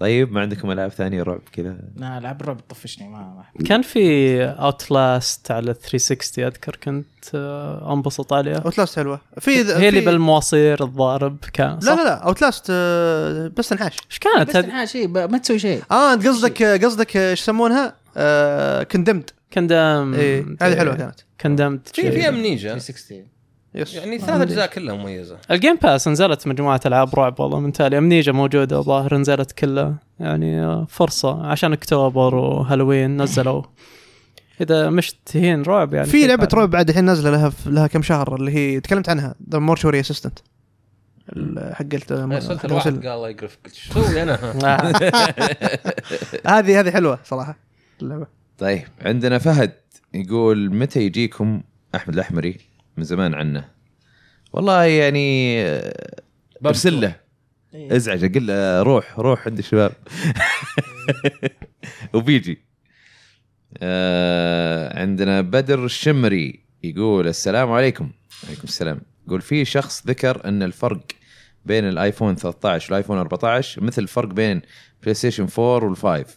طيب ما عندكم ألعاب ثانية رعب كذا؟ لا ألعاب الرعب تطفشني ما ما أحب. كان في Outlast على 360 أذكر كنت آه، انبسط عليها. Outlast حلوة. في هي اللي بالمواصير الضارب كان لا صح؟ لا لا Outlast بس انحاش إيش كانت؟ بس شيء ب- ما تسوي شيء. آه أنت قصدك قصدك إيش يسمونها؟ Condemned Condemned إيه هذه حلوة كانت. Condemned في في Amnesia. 360 yes. يعني ثلاث أجزاء كلها مميزة. ال Game Pass نزلت مجموعة ألعاب رعب والله من تالي. Amnesia موجودة ظاهر نزلت كلها. يعني فرصة عشان أكتوبر وهالوين نزلوا. إذا مشتهين رعب يعني في لعبة. رعب بعد الحين نازلة لها لها كم شهر اللي هي تكلمت عنها. ذا Mortuary Assistant حق. قال الله يقرفك أسوي أنا؟ هذه هذه حلوة صراحة اللعبة. طيب عندنا فهد يقول متى يجيكم أحمد الأحمري؟ من زمان عنه. والله يعني ارسل له. ازعج أقول له روح روح عند الشباب. وبيجي. آه عندنا بدر الشمري يقول السلام عليكم. عليكم السلام. يقول في شخص ذكر أن الفرق بين الآيفون 13 والآيفون 14 مثل الفرق بين بلاي ستيشن 4 وال5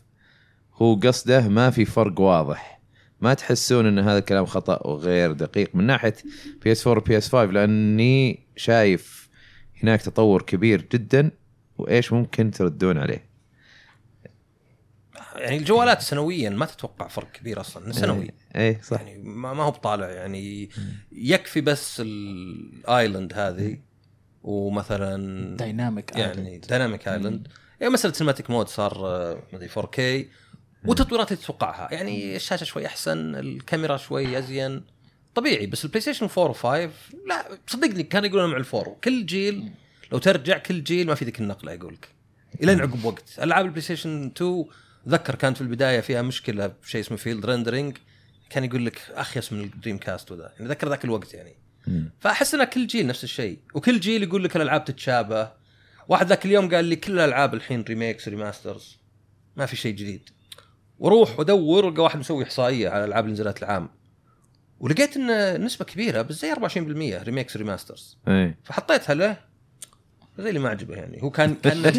هو قصده ما في فرق واضح. ما تحسون إن هذا الكلام خطأ وغير دقيق من ناحية PS 4 و PS 5 لأني شايف هناك تطور كبير جدا وإيش ممكن تردون عليه؟ يعني الجوالات سنويا ما تتوقع فرق كبير أصلا سنوي. اي صح. يعني ما ما هو بطالع يعني يكفي بس ال island هذه ومثلا dynamic يعني Dynamic Island يعني مسألة cinematic mode صار ما أدري 4K والتطويرات اللي تتوقعها يعني الشاشة شوي أحسن الكاميرا شوي أزين. طبيعي بس البلاي ستيشن 4 و5 لا صدقني كانوا يقولون مع ال four. كل جيل لو ترجع كل جيل ما في ذيك النقلة يقول لك. الين عقب وقت. ألعاب البلاي ستيشن 2 ذكر كانت في البداية فيها مشكلة بشيء اسمه field rendering كان يقول لك اخيس من ال Dreamcast وذا. يعني ذكر ذاك الوقت يعني. فأحس إن كل جيل نفس الشيء. وكل جيل يقول لك الألعاب تتشابه. واحد ذاك اليوم قال لي كل الألعاب الحين remakes remasters ما في شيء جديد. وأروح وادور القى واحد مسوي إحصائية على اللي نزلت العام. ولقيت إن نسبة كبيرة بس زي 24% remakes remasters إيه. فحطيتها له. زي اللي ما عجبه يعني. هو كان كان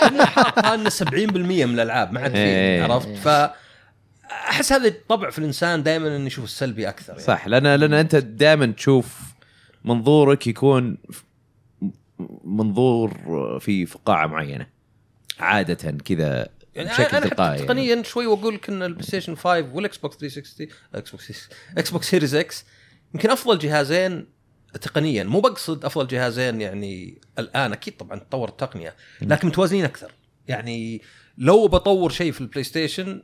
كان حاطها انه 70% من الألعاب ما عاد إيه. فيه عرفت؟ ف احس هذا طبع في الإنسان دائما إنه يشوف السلبي أكثر يعني. صح لأن لأن أنت دائما تشوف منظورك يكون منظور في فقاعة معينة. عادة كذا يعني بشكل أنا تلقائي يعني. تقنيا شوي وأقول لك ان البلاي ستيشن 5 والاكس بوكس 360 إكس بوكس Xbox Series X يمكن أفضل جهازين تقنيا. مو بقصد أفضل جهازين يعني الآن أكيد طبعا تطور التقنية لكن متوازنين أكثر. يعني لو بطور شيء في البلاي ستيشن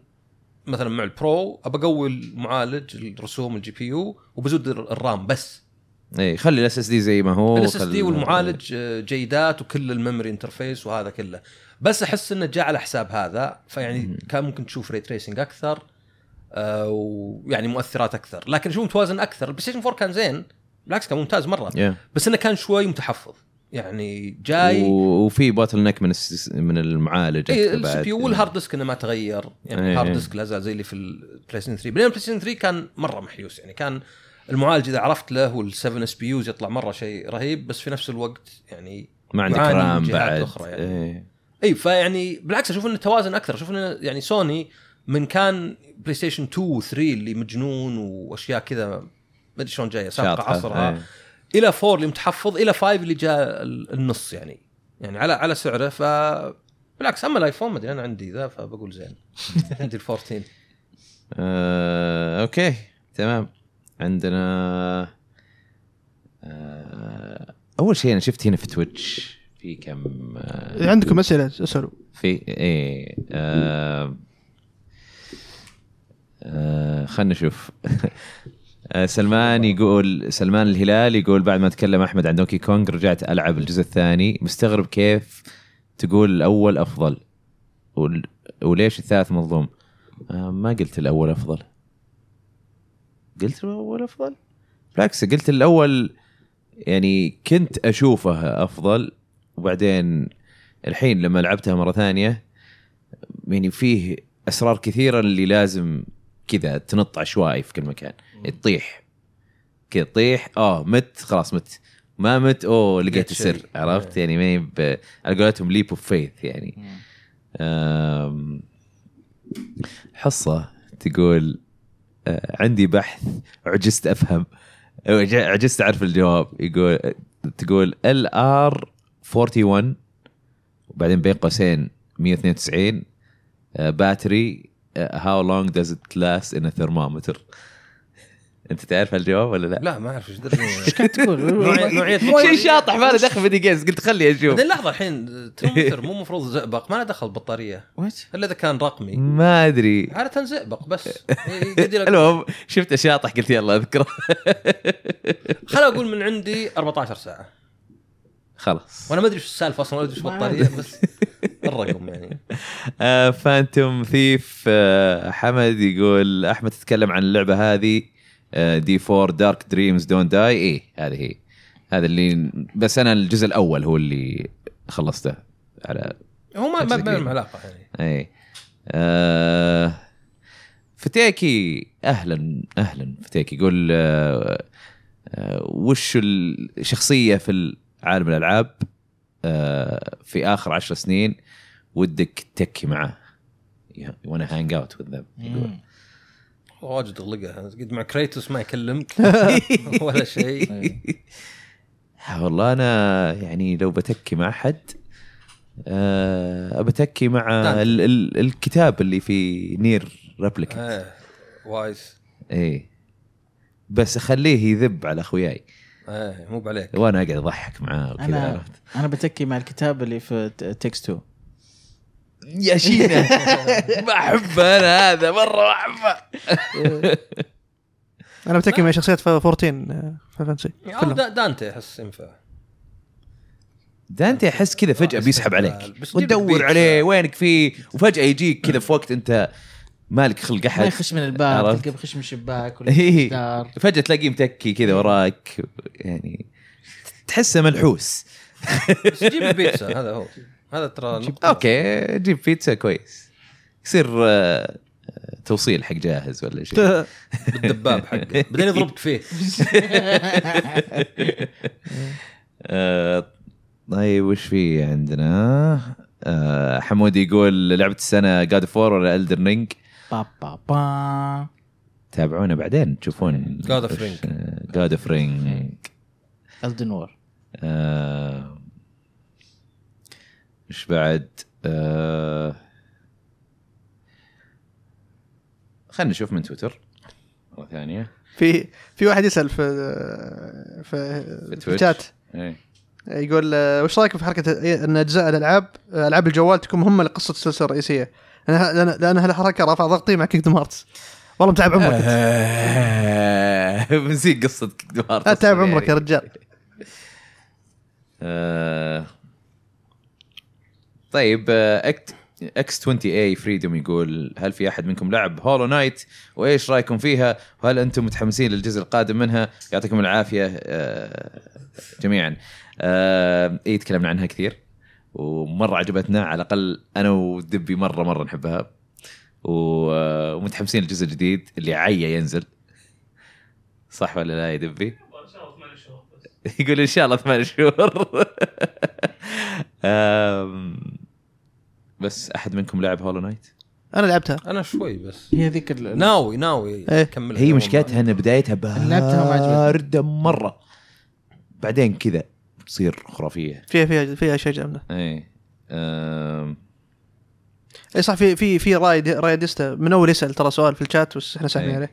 مثلا مع ال Pro ابى اقوي المعالج الرسوم ال GPU وبزود ال RAM بس. اي خلي ال SSD زي ما هو ال SSD والمعالج آه، جيدات وكل ال memory interface وهذا كله. بس أحس إنه جاء على حساب هذا فيعني كان ممكن تشوف ray tracing أكثر آه، ويعني مؤثرات أكثر. لكن شو متوازن أكثر؟ البلاي ستيشن 4 كان زين بالعكس كان ممتاز مرة. Yeah. بس إنه كان شوي متحفظ. يعني جاي و- وفي bottleneck من الس- من المعالج اي ال CPU وال hard disk إنه ما تغير. يعني إيه. ال hard disk لا زال زي اللي في البلاي ستيشن 3 بعدين البلاي ستيشن 3 كان مرة محيوس. يعني كان المعالج إذا عرفت له وال7 SPUs يطلع مرة شيء رهيب بس في نفس الوقت يعني ما عندك RAM بعد أخرى يعني. إيه. إي فيعني بالعكس أشوف إنه توازن أكثر أشوف إنه يعني سوني من كان بلاي ستيشن 2 و 3 اللي مجنون وأشياء كذا ما أدري شلون جاية سابقة. عصرها إيه. إلى 4 اللي متحفظ إلى 5 اللي جاء ال- النص يعني يعني على على سعره ف بالعكس أما الآيفون ما أدري أنا عندي ذا فبقول زين عندي ال 14 آه، أوكي تمام عندنا آه، أول شيء أنا شفت هنا في تويتش في كم آه، عندكم أسئلة؟ اسألوا. في إيه آه آه خلنا نشوف. سلمان يقول سلمان الهلال يقول بعد ما تكلم أحمد عن دونكي كونغ رجعت ألعب الجزء الثاني. مستغرب كيف تقول الأول أفضل؟ ول- وليش الثالث مظلوم؟ آه ما قلت الأول أفضل. قلت الأول افضل بالعكس قلت الأول يعني كنت أشوفه أفضل وبعدين الحين لما لعبتها مرة ثانية يعني فيه أسرار كثيرة اللي لازم كذا تنط عشوائي في كل مكان. تطيح. كذا تطيح آه مت خلاص مت. ما مت أوه لقيت. السر عرفت؟ يعني ما هي ب- على قولتهم leap of faith يعني. حصة تقول عندي بحث عجزت أفهم. عجزت أعرف الجواب. يقول تقول LR 41 وبعدين بين قوسين 192 battery how long does it last in thermometer أنت تعرف الجواب ولا لا؟ لا ما أعرف إيش دري تقول؟ نوعية- نوعية شيء شاطح ما له دخل video games قلت خلي أشوف. بعدين لحظة الحين ترمومتر مو المفروض زئبق ما له دخل بطارية. what إلا إذا كان رقمي. ما أدري. عادة زئبق بس. المهم شفت شاطح قلت يلا أذكره. خل أقول من عندي 14 ساعة. خلاص. وأنا ما أدري إيش السالفة أصلا ولا أدري إيش ما بطاريه بس الرقم يعني. آه Phantom Thief آه حمد يقول أحمد تتكلم عن اللعبة هذه. آه D4 Dark Dreams Don't Die. إيه هذه هي. هذا اللي بس أنا الجزء الأول هو اللي خلصته على هو ما ما لهم علاقة يعني. اي آه فتيكي أهلا أهلا فتيكي. يقول آه آه وش الشخصية في عالم الألعاب؟ آه في آخر عشر سنين ودك تكي معه. وأنا hang out with مم. واجد اغلقها. قد مع كريتوس ما يكلمك ولا شيء. والله أنا يعني لو بتكي مع احد آه بتكي مع. ال ال الكتاب اللي في Nier Replicant إيه وايز إيه. بس اخليه يذب على أخوياي. إيه مو عليك وأنا أقعد أضحك معاه وكذا أنا عرفت؟ أنا بتكي مع الكتاب اللي في تكست 2 يا شينا. ما احبه أنا هذا مرة ما أحبه. أنا بتكي مع شخصيات 14 آه، في فانسي. دا- دانتي أحس ينفع. دانتي أحس كذا فجأة بيسحب عليك. وتدور. عليه وينك فيه؟ وفجأة يجيك كذا في وقت أنت مالك خلق ما احد يخش من الباب؟ تلقاه بيخش من الشباك ولا إيه. من فجأة تلاقيه متكي كذا وراك يعني تحسه ملحوس. بس جيب البيتزا هذا هو. هذا ترى نقطة. أوكي جيب بيتزا كويس. يصير آه، توصيل حق جاهز ولا شيء. بالدباب حقه. بعدين يضربك فيه آه، طيب وش في عندنا؟ آه، حمود يقول لعبة السنة God of War ولا Elden Ring با با با. تابعونا بعدين تشوفون God of Ring. God of Ring Elden War إيش بعد؟ آه، خلينا نشوف من تويتر. مرة ثانية. في في واحد يسأل في في, في. الشات إيه. يقول آه، وش رايكم في حركة إيه، إن أجزاء الألعاب آه، ألعاب الجوال تكون مهمة لقصة السلسلة الرئيسية؟ لانها لأن- لانها الحركه رافع ضغطي مع Kingdom Hearts والله متعب عمرك. بنسيق قصة Kingdom Hearts لا تعب عمرك يا رجال. آه، طيب اكت إكس 20 اي فريدوم يقول هل في أحد منكم لعب Hollow Knight وإيش رأيكم فيها؟ وهل أنتم متحمسين للجزء القادم منها؟ يعطيكم العافية آه، جميعا. آه، اي تكلمنا عنها كثير ومرة عجبتنا. على الأقل أنا ودبي مرة مرة نحبها. و- آه، ومتحمسين للجزء الجديد اللي عيا ينزل. صح ولا لا يا دبي؟ يقول إن شاء الله ثمان شهور. بس أحد منكم لعب هولو نايت؟ أنا لعبتها. أنا شوي بس. هي ذيك ال- ناوي ناوي إيه. كمل هي مشكلتها إن بدايتها لعبتها وما عجبتني. باردة مرة. بعدين كذا تصير خرافية. فيها فيها فيها اشياء جامده اي أم، اي صح في في في رايد رايدستا من أول يسأل ترى سؤال في الشات بس إحنا سامعين إيه. عليه.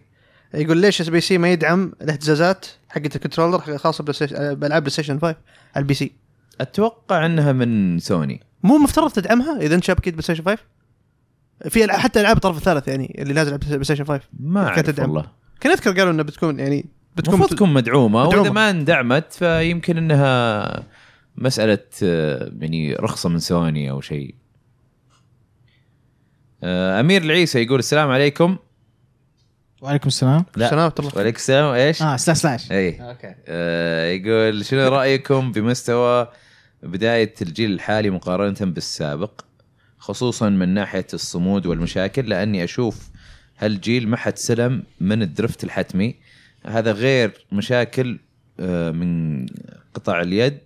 يقول ليش اس بي سي ما يدعم الاهتزازات حقت ال controller خاصة بألعاب بلاي ستيشن 5 على ال PC؟ أتوقع إنها من سوني. مو مفترض تدعمها إذا انت شبكه بلاي ستيشن 5 في حتى ألعاب الطرف الثالث يعني اللي نازل على بلاي ستيشن 5 ما كانت أعرف تدعم. والله. كان اذكر قالوا انها بتكون يعني بتكون المفروض تكون مدعومة مدعومة. واذا ما اندعمت فيمكن إنها مسألة يعني رخصة من سوني أو شيء. آه، أمير العيسى يقول السلام عليكم. وعليكم السلام. لا. سلامة الله. وعليكم السلام إيش؟ آه slash slash. اي okay. آه يقول شنو رأيكم بمستوى بداية الجيل الحالي مقارنة بالسابق خصوصا من ناحية الصمود والمشاكل لأني أشوف هالجيل ما حد سلم من الدرفت الحتمي. هذا غير مشاكل آه، من قطع اليد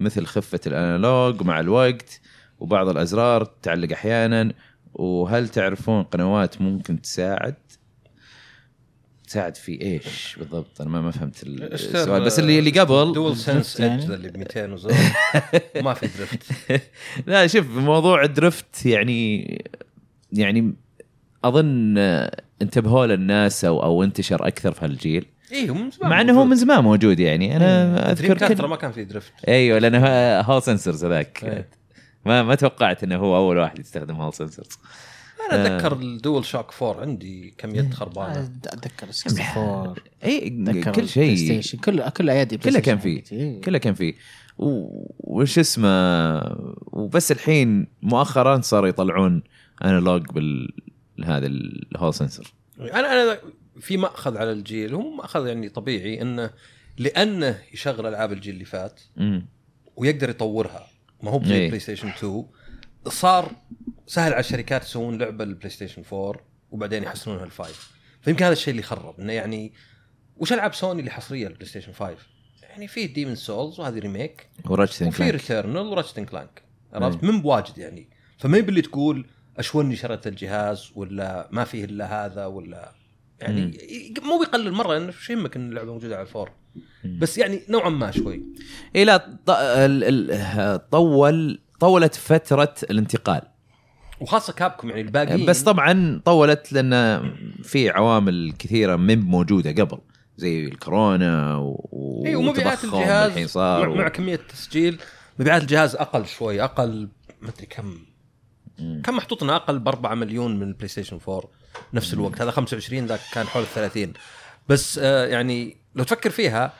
مثل خفة الأنالوج مع الوقت وبعض الأزرار تعلق أحيانا. وهل تعرفون قنوات ممكن تساعد؟ تساعد في إيش بالضبط؟ أنا ما ما فهمت السؤال. بس اللي اللي قبل. دول سنس يعني. ايدج اللي ب 200 وزود ما في drift لا شوف موضوع ال drift يعني يعني أظن انتبهوا له الناس أو أو انتشر أكثر في هالجيل. أيوه من زمان مع إنه هو من زمان موجود يعني. أنا Dreamcast أذكر ترى كن... ما كان في drift أيوه لأنه Hall sensors هذاك. إيه. ما ما توقعت إنه هو أول واحد يستخدم Hall sensors أنا أتذكر ال DualShock 4 عندي كم يد خربانة. أتذكر 64 اي كل شيء. ستيشن كل كل أيادي بلاي كله كان فيه. حقتي. كله كان فيه. و- وش اسمه وبس الحين مؤخرا صاروا يطلعون analog بال هذا ال Hall sensor. أنا أنا في مأخذ على الجيل هو مأخذ يعني طبيعي إنه لأنه يشغل ألعاب الجيل اللي فات ويقدر يطورها. ما هو إيه. بلاي ستيشن 2 صار سهل على الشركات يسوون لعبة البلاي ستيشن 4 وبعدين يحسنونها ال five فيمكن هذا الشيء اللي خرب إنه يعني وش ألعاب سوني اللي حصرية للبلاي ستيشن 5 يعني في Demon's Souls وهذه remake و Ratchet وفي Returnal و Ratchet Clank عرفت؟ من بواجد يعني. فما باللي تقول أشوني شريت الجهاز ولا ما فيه إلا هذا ولا يعني مم. مو بيقلل مرة لأنه شو يهمك إن اللعبة موجودة على ال four؟ بس يعني نوعا ما شوي. اي لا طول طولت فترة الانتقال. وخاصة كابكم يعني الباقيين. بس طبعا طولت لأن في عوامل كثيرة من موجودة قبل زي الكورونا و- اي ومبيعات الجهاز الحين صار مع, مع كمية التسجيل. مبيعات الجهاز أقل شوي أقل ما أدري كم. مم. كم محطوط انه أقل ب 4 مليون من البلاي ستيشن 4 نفس الوقت. هذا 25 ذاك كان حول ال 30 بس آه يعني لو تفكر فيها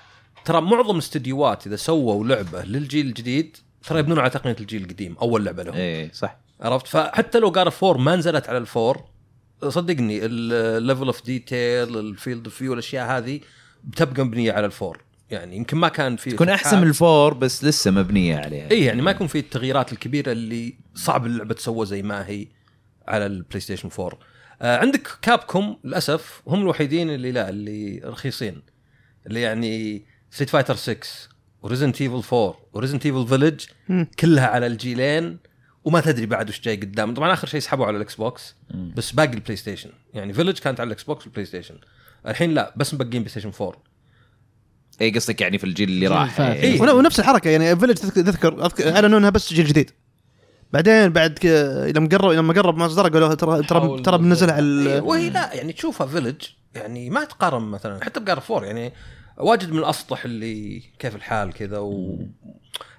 ترى معظم الاستديوهات إذا سووا لعبة للجيل الجديد ترى يبنون على تقنية الجيل القديم أول لعبة لهم. إيه صح. عرفت؟ فحتى لو قال four ما نزلت على ال four صدقني ال level of detail ال field of view الأشياء هذه بتبقى مبنية على ال four يعني يمكن ما كان في تكون أحسن من ال four بس لسه مبنية عليها. إي يعني ما يكون في التغييرات الكبيرة اللي صعب اللعبة تسوى زي ما هي على البلاي ستيشن 4 آه عندك كابكوم للأسف هم الوحيدين اللي لا اللي رخيصين. اللي يعني Street Fighter 6 و Resident Evil 4 و Resident Evil Village. كلها على الجيلين. وما تدري بعد وش جاي قدام. طبعا آخر شيء سحبوا على الإكس بوكس بس باقي البلاي ستيشن يعني Village كانت على الإكس بوكس والبلاي ستيشن الحين لا بس مبقين بلاي ستيشن 4 اي قصدك يعني في الجيل اللي راح. إيه. ون- ونفس الحركة يعني Village تذكر, أعلنوا إنها بس جيل جديد. بعدين بعد ك... لما قرب لما قرب ما اصدر قالوا ترى ترى ترى بنزلها على إيه، ال- وهي لا يعني تشوفها Village يعني ما تقارن مثلا حتى ب God of War يعني واجد من الأسطح اللي كيف الحال كذا و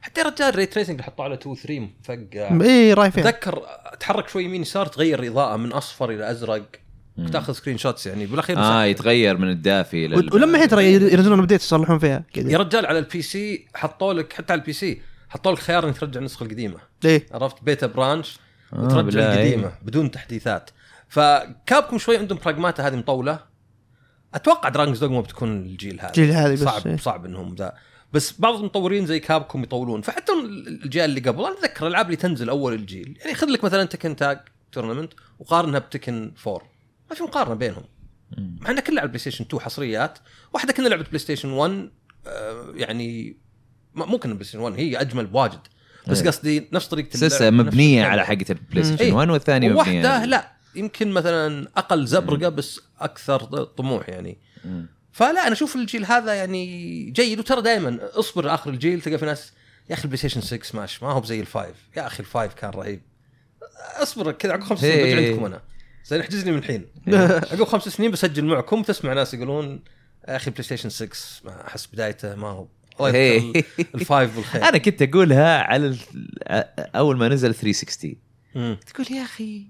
حتى يا رجال ray tracing اللي حطوا على 2 3 مفقع إي رايح فيها أتذكر اتحرك شوي يمين يسار تغير الاضاءه من أصفر إلى أزرق. كنت آخذ screenshots يعني بالاخير آه. يتغير من الدافي لل... ول- ولما هي ترى ينزلون ابديت يصلحون فيها. يا رجال على ال PC حطوا لك حتى على ال PC حطوا لك خيار إنك ترجع النسخة القديمة. إيه عرفت؟ beta branch آه، وترجع بالله، القديمة إيه. بدون تحديثات. ف Capcom شوي عندهم Pragmata هذه مطولة. أتوقع Dragon's Dogma بتكون الجيل هذا. الجيل هذا بس، صعب إيه. صعب إنهم ذا. بس بعض المطورين زي Capcom يطولون. فحتى الجيل اللي قبل أنا أتذكر الألعاب اللي تنزل أول الجيل. يعني خذ لك مثلا Tekken Tag Tournament وقارنها ب Tekken 4 ما في مقارنة بينهم. مع انها كلها على ال PlayStation 2 حصريات. واحدة كنها لعبة PlayStation 1 آه، يعني كنها PlayStation 1 هي أجمل بواجد. بس إيه. قصدي نفس طريقة نفس مبنيه. على حقة ال PlayStation إيه. 1 والثانية مبنية وواحدة لا يمكن مثلا أقل زبرقة بس أكثر طموح يعني. مم. فلا أنا أشوف الجيل هذا يعني جيد وترى دائما اصبر آخر الجيل تلقى في ناس يا أخي ال PlayStation 6 ماشي ما هو بزي ال five يا أخي ال five كان رهيب. اصبر كذا عقب خمس سنين إيه. برجع عندكم أنا. زين احجزني من الحين. عقب خمس سنين بسجل معكم تسمع ناس يقولون يا أخي PlayStation 6 ما أحس بدايته ما هو إيه. ال five بالخير أنا كنت أقولها على أول ما نزل 360 مم. تقول يا أخي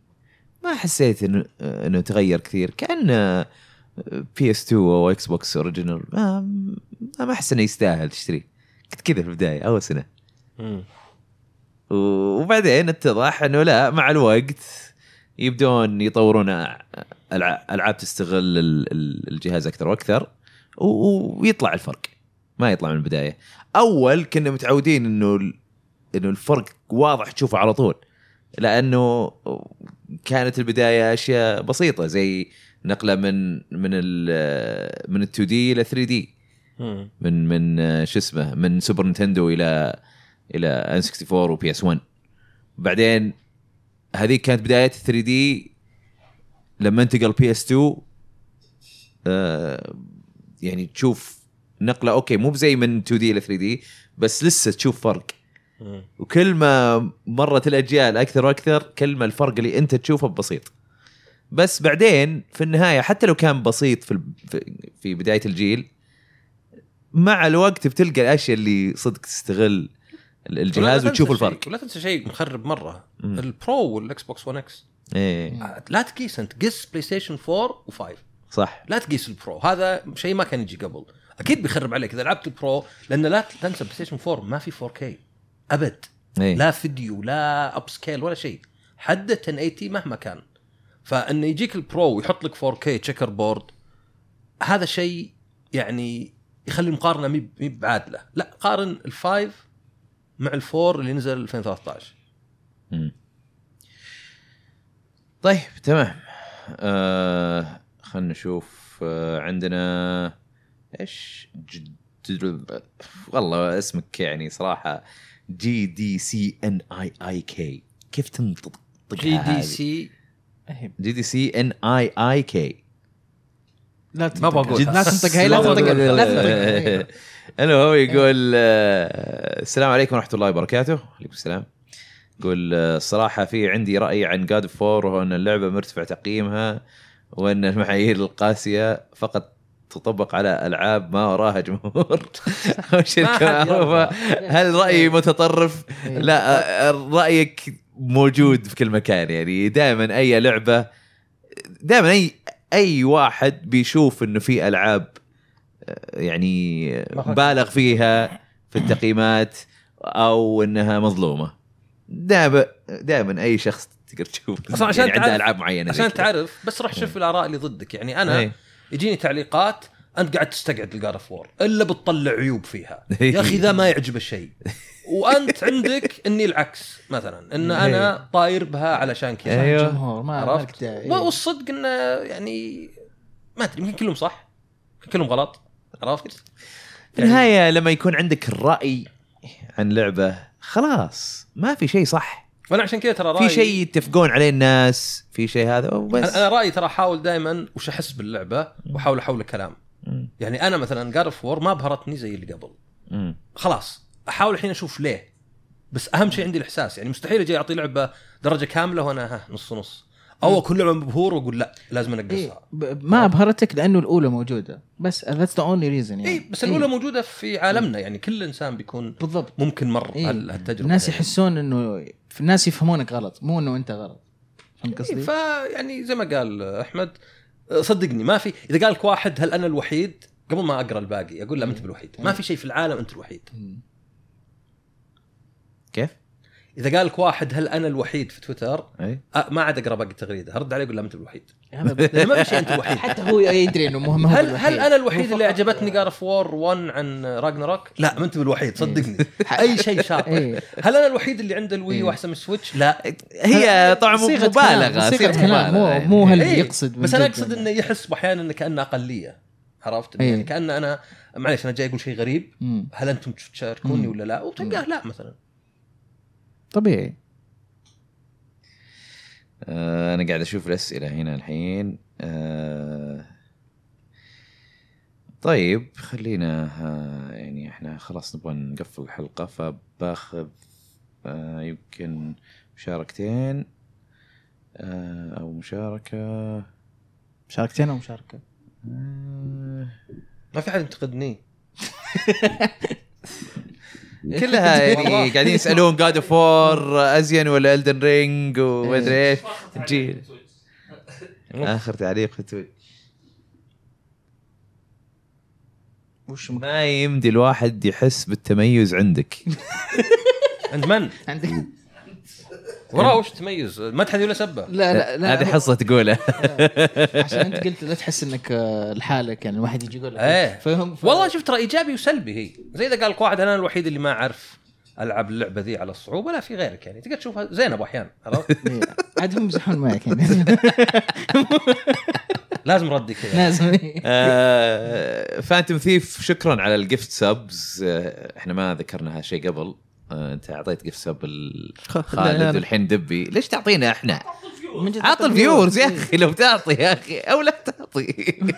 ما حسيت انه إنه تغير كثير. كان PS 2 أو Xbox original ما ما أحس إنه يستاهل تشتريه. كنت كذا في البداية أول سنة. مم. وبعدين اتضح إنه لا مع الوقت يبدون يطورون ألعاب تستغل ال- ال- الجهاز أكثر وأكثر ويطلع الفرق. ما يطلع من البداية. أول كنا متعودين إنه إنه الفرق واضح تشوفه على طول. لأنه كانت البداية أشياء بسيطة زي نقلة من من ال من ال 2 D إلى 3 D. من من شو اسمه من Super Nintendo إلى إلى N 64 و PS 1 بعدين هذه كانت بداية 3 D لما انتقل PS 2 آه يعني تشوف نقلة okay مو بزي من 2 D إلى 3 D بس لسه تشوف فرق. وكل ما مرت الأجيال أكثر وأكثر كل ما الفرق اللي أنت تشوفه بسيط. بس بعدين في النهاية حتى لو كان بسيط في في- بداية الجيل مع الوقت بتلقى الأشياء اللي صدق تستغل ال- الجهاز وتشوف الفرق. ولا تنسى شيء مخرب مرة. ال Pro وال Xbox 1 X إيه. لا تقيس أنت قيس PlayStation 4 و5 صح. لا تقيس ال Pro هذا شيء ما كان يجي قبل. أكيد بيخرب عليك إذا لعبت ال Pro لأن لا تنسى PlayStation 4 ما في 4K أبد. إيه. لا فيديو لا upscale ولا شيء. حده 1080 مهما كان. فإنه يجيك ال Pro ويحط لك 4K checkerboard هذا شيء يعني يخلي المقارنه مي بعادلة. لا قارن ال five مع ال four اللي نزل 2013 مم. طيب. تمام. آه خلنا نشوف آه عندنا إيش؟ ج- ج- والله اسمك يعني صراحة G D C N I I K كيف تنطق G D C G D C N I I K. لا تنطق ما بقول. لا تنطق هاي لا تنطق. لا تنطق انه هو يقول آه، السلام عليكم ورحمة الله وبركاته. عليكم السلام. يقول آه، الصراحة في عندي رأي عن God of War وهو أن اللعبة مرتفع تقييمها وأن المعايير القاسية فقط تطبق على ألعاب ما وراها جمهور حد يرضى. معروفه هل رأيي متطرف؟ لا آه، رأيك موجود في كل مكان يعني دائما أي لعبة دائما أي أي واحد بيشوف إنه في ألعاب يعني بالغ فيها في التقييمات أو إنها مظلومة دائما دائما أي شخص تقدر تشوف عشان يعني عنده تعرف- ألعاب معينة عشان. تعرف بس روح شوف الآراء اللي ضدك يعني أنا إيه. يجيني تعليقات أنت قاعد تستقعد ال God of War إلا بتطلع عيوب فيها. يا أخي ذا ما يعجبه شيء وأنت عندك إني العكس مثلا إن أنا طاير بها علشان كذا أيوه. جمهور ما عرفت. والصدق إنه يعني ما أدري يمكن كلهم صح كلهم غلط. عرفت؟ في النهاية لما يكون عندك الراي عن لعبة خلاص ما في شيء صح. وأنا عشان كذا ترى في رايي شيء يتفقون عليه الناس في شيء هذا وبس أنا رأيي ترى أحاول دائما وش أحس باللعبة وأحاول أحول كلام. يعني أنا مثلا God of War ما بهرتني زي اللي قبل. خلاص أحاول الحين أشوف ليه. بس أهم شيء عندي الإحساس. يعني مستحيل أجي أعطي لعبة درجة كاملة وأنا ها نص نص. أو كل لعبه مبهور وأقول لا لازم إيه انقصها ب- ما ابهرتك لأنه الأولى موجودة. بس that's the only reason يعني. اي بس الأولى موجودة في عالمنا يعني. كل إنسان بيكون بالضبط. ممكن مر إيه. هال- هالتجربة الناس يعني. يحسون إنه الناس يفهمونك غلط مو إنه أنت غلط. فهمت إيه، قصدي؟ فيعني زي ما قال أحمد صدقني ما في إذا قال لك واحد هل أنا الوحيد؟ قبل ما أقرأ الباقي أقول لا ما انت بالوحيد. ما في شيء في العالم أنت الوحيد؟ إذا قال لك واحد هل أنا الوحيد في تويتر إي أه ما عاد أقرأ باقي التغريدة هرد عليه أقول لا ما أنت الوحيد ما في شيء أنت الوحيد حتى هو يدري إنه هو هل. هل أنا الوحيد اللي عجبتني God of War 1 عن Ragnarok؟ لا ما أنت بالوحيد صدقني إي شيء شاطر. هل أنا الوحيد اللي عنده ال Wii U أحسن من ال Switch؟ لا هي طبعا صيغة مبالغة صيغة كلام مو مبالغة. مو هل. يقصد بس أنا أقصد إنه- إنه يحس أحيانا إنه كأنه أقلية عرفت؟ يعني كان أنا معليش أنا جاي أقول شيء غريب. هل أنتم تشاركوني. ولا لا؟ وتلقاه لا مثلا طبيعي. آه أنا قاعد أشوف الأسئلة هنا الحين. آه طيب خلينا آه يعني إحنا خلاص نبغى نقفل الحلقة فباخذ آه يمكن مشاركتين. آه أو مشاركة. مشاركتين أو مشاركة؟ آه. ما في حد ينتقدني. كلها يعني. قاعدين يسألون God of War ازين ولا Elden Ring ومدري إيش؟ تجي آخر تعليق في تويتر وش ما يمدي الواحد يحس بالتميز عندك. عند من؟ عندك. وراه وش تميز؟ ما تحدي ولا سبة؟ لا لا لا هذه حصة تقولها. عشان انت قلت لا تحس انك آه، لحالك يعني الواحد يجي يقول لك. إيه. فهم ف- والله شوف ترى إيجابي وسلبي هي. زي إذا قال لك واحد أنا الوحيد اللي ما أعرف ألعب اللعبة ذي على الصعوبة لا في غيرك يعني. تقدر تشوفها زينه أبو أحيان عرفت؟ إيه. عاد هم يمزحون معك يعني. لازم ردي كذا. لازم فانتوم ثيف شكرا على الجفت سبز آه، إحنا ما ذكرنا هالشيء قبل. آه، انت اعطيت جفت سب خالد والحين دبي. ليش تعطينا إحنا؟ عط الفيورز يا أخي لو تعطي يا أخي أو لا تعطي.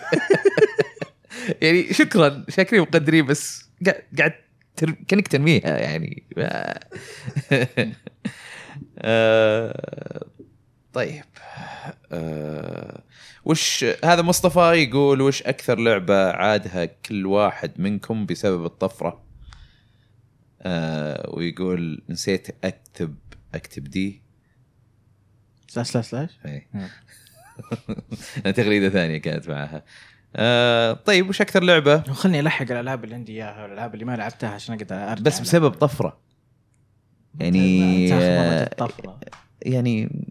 يعني شكرا شاكرين مقدرين بس قاعد. كأنك تنميها يعني. آه، طيب. آه، وش هذا مصطفى يقول وش أكثر لعبة عادها كل واحد منكم بسبب الطفرة؟ آه، ويقول نسيت أكتب أكتب دي. slash slash slash؟ إيه. نعم. تغريدة ثانية كانت معها. آه طيب وش أكثر لعبة؟ خلني ألحق الألعاب اللي عندي إياها والالعاب اللي ما لعبتها عشان أقدر أرجع بس بسبب طفرة. يعني الطفره يعني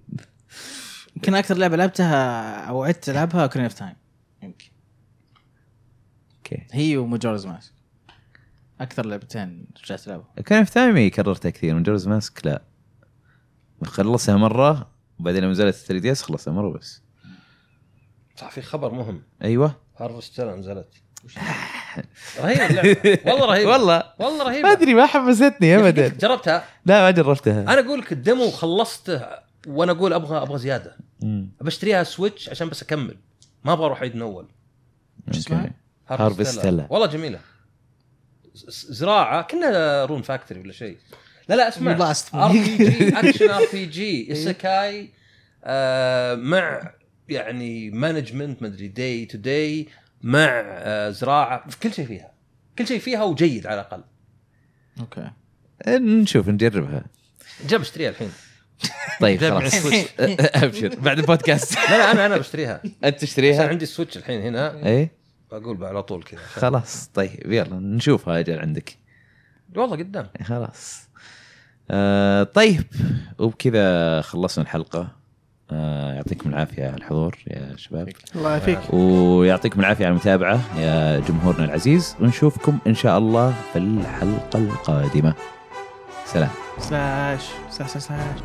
يمكن أكثر لعبة لعبتها أو عدت ألعبها Ocarina of Time يمكن. okay. هي و Majora's Mask أكثر لعبتين رجعت ألعبها. Ocarina of Time كررتها كثير Majora's Mask لا. خلصها مرة وبعدين لما نزلت 3 DS خلصها مرة بس. صح في خبر مهم. أيوه. Harvestella نزلت. رهيبة اللعبة. والله رهيبة. والله. والله رهيبة. ما أدري ما حمستني ابدا. جربتها؟ لا ما جربتها. أنا أقول لك ال demo خلصته وأنا أقول أبغى أبغى زيادة. بشتريها Switch عشان بس أكمل. ما أبغى أروح عيد من أول. شو اسمها؟ okay. Harvestella. والله جميلة. زراعة كنا Rune Factory ولا شيء. لا لا اسمع. ار بي جي اكشن ار بي جي اسكاي آه، مع يعني management مدري day to day مع آه، زراعة كل شيء فيها. كل شيء فيها وجيد على الأقل. okay. نشوف نجربها. جاب اشتريها الحين. طيب خلاص. أبشر. بعد البودكاست. لا لا أنا أنا بشتريها. أنت تشتريها؟ عندي السويتش الحين هنا. بقول على طول كذا. خلاص طيب يلا نشوفها أجل عندك. والله قدام. خلاص. آه طيب وبكذا خلصنا الحلقة. آه يعطيكم العافية على الحضور يا شباب. الله يعافيك. ويعطيكم العافية على المتابعة يا جمهورنا العزيز. ونشوفكم إن شاء الله في الحلقة القادمة. سلام. سلاش سلاش سلاش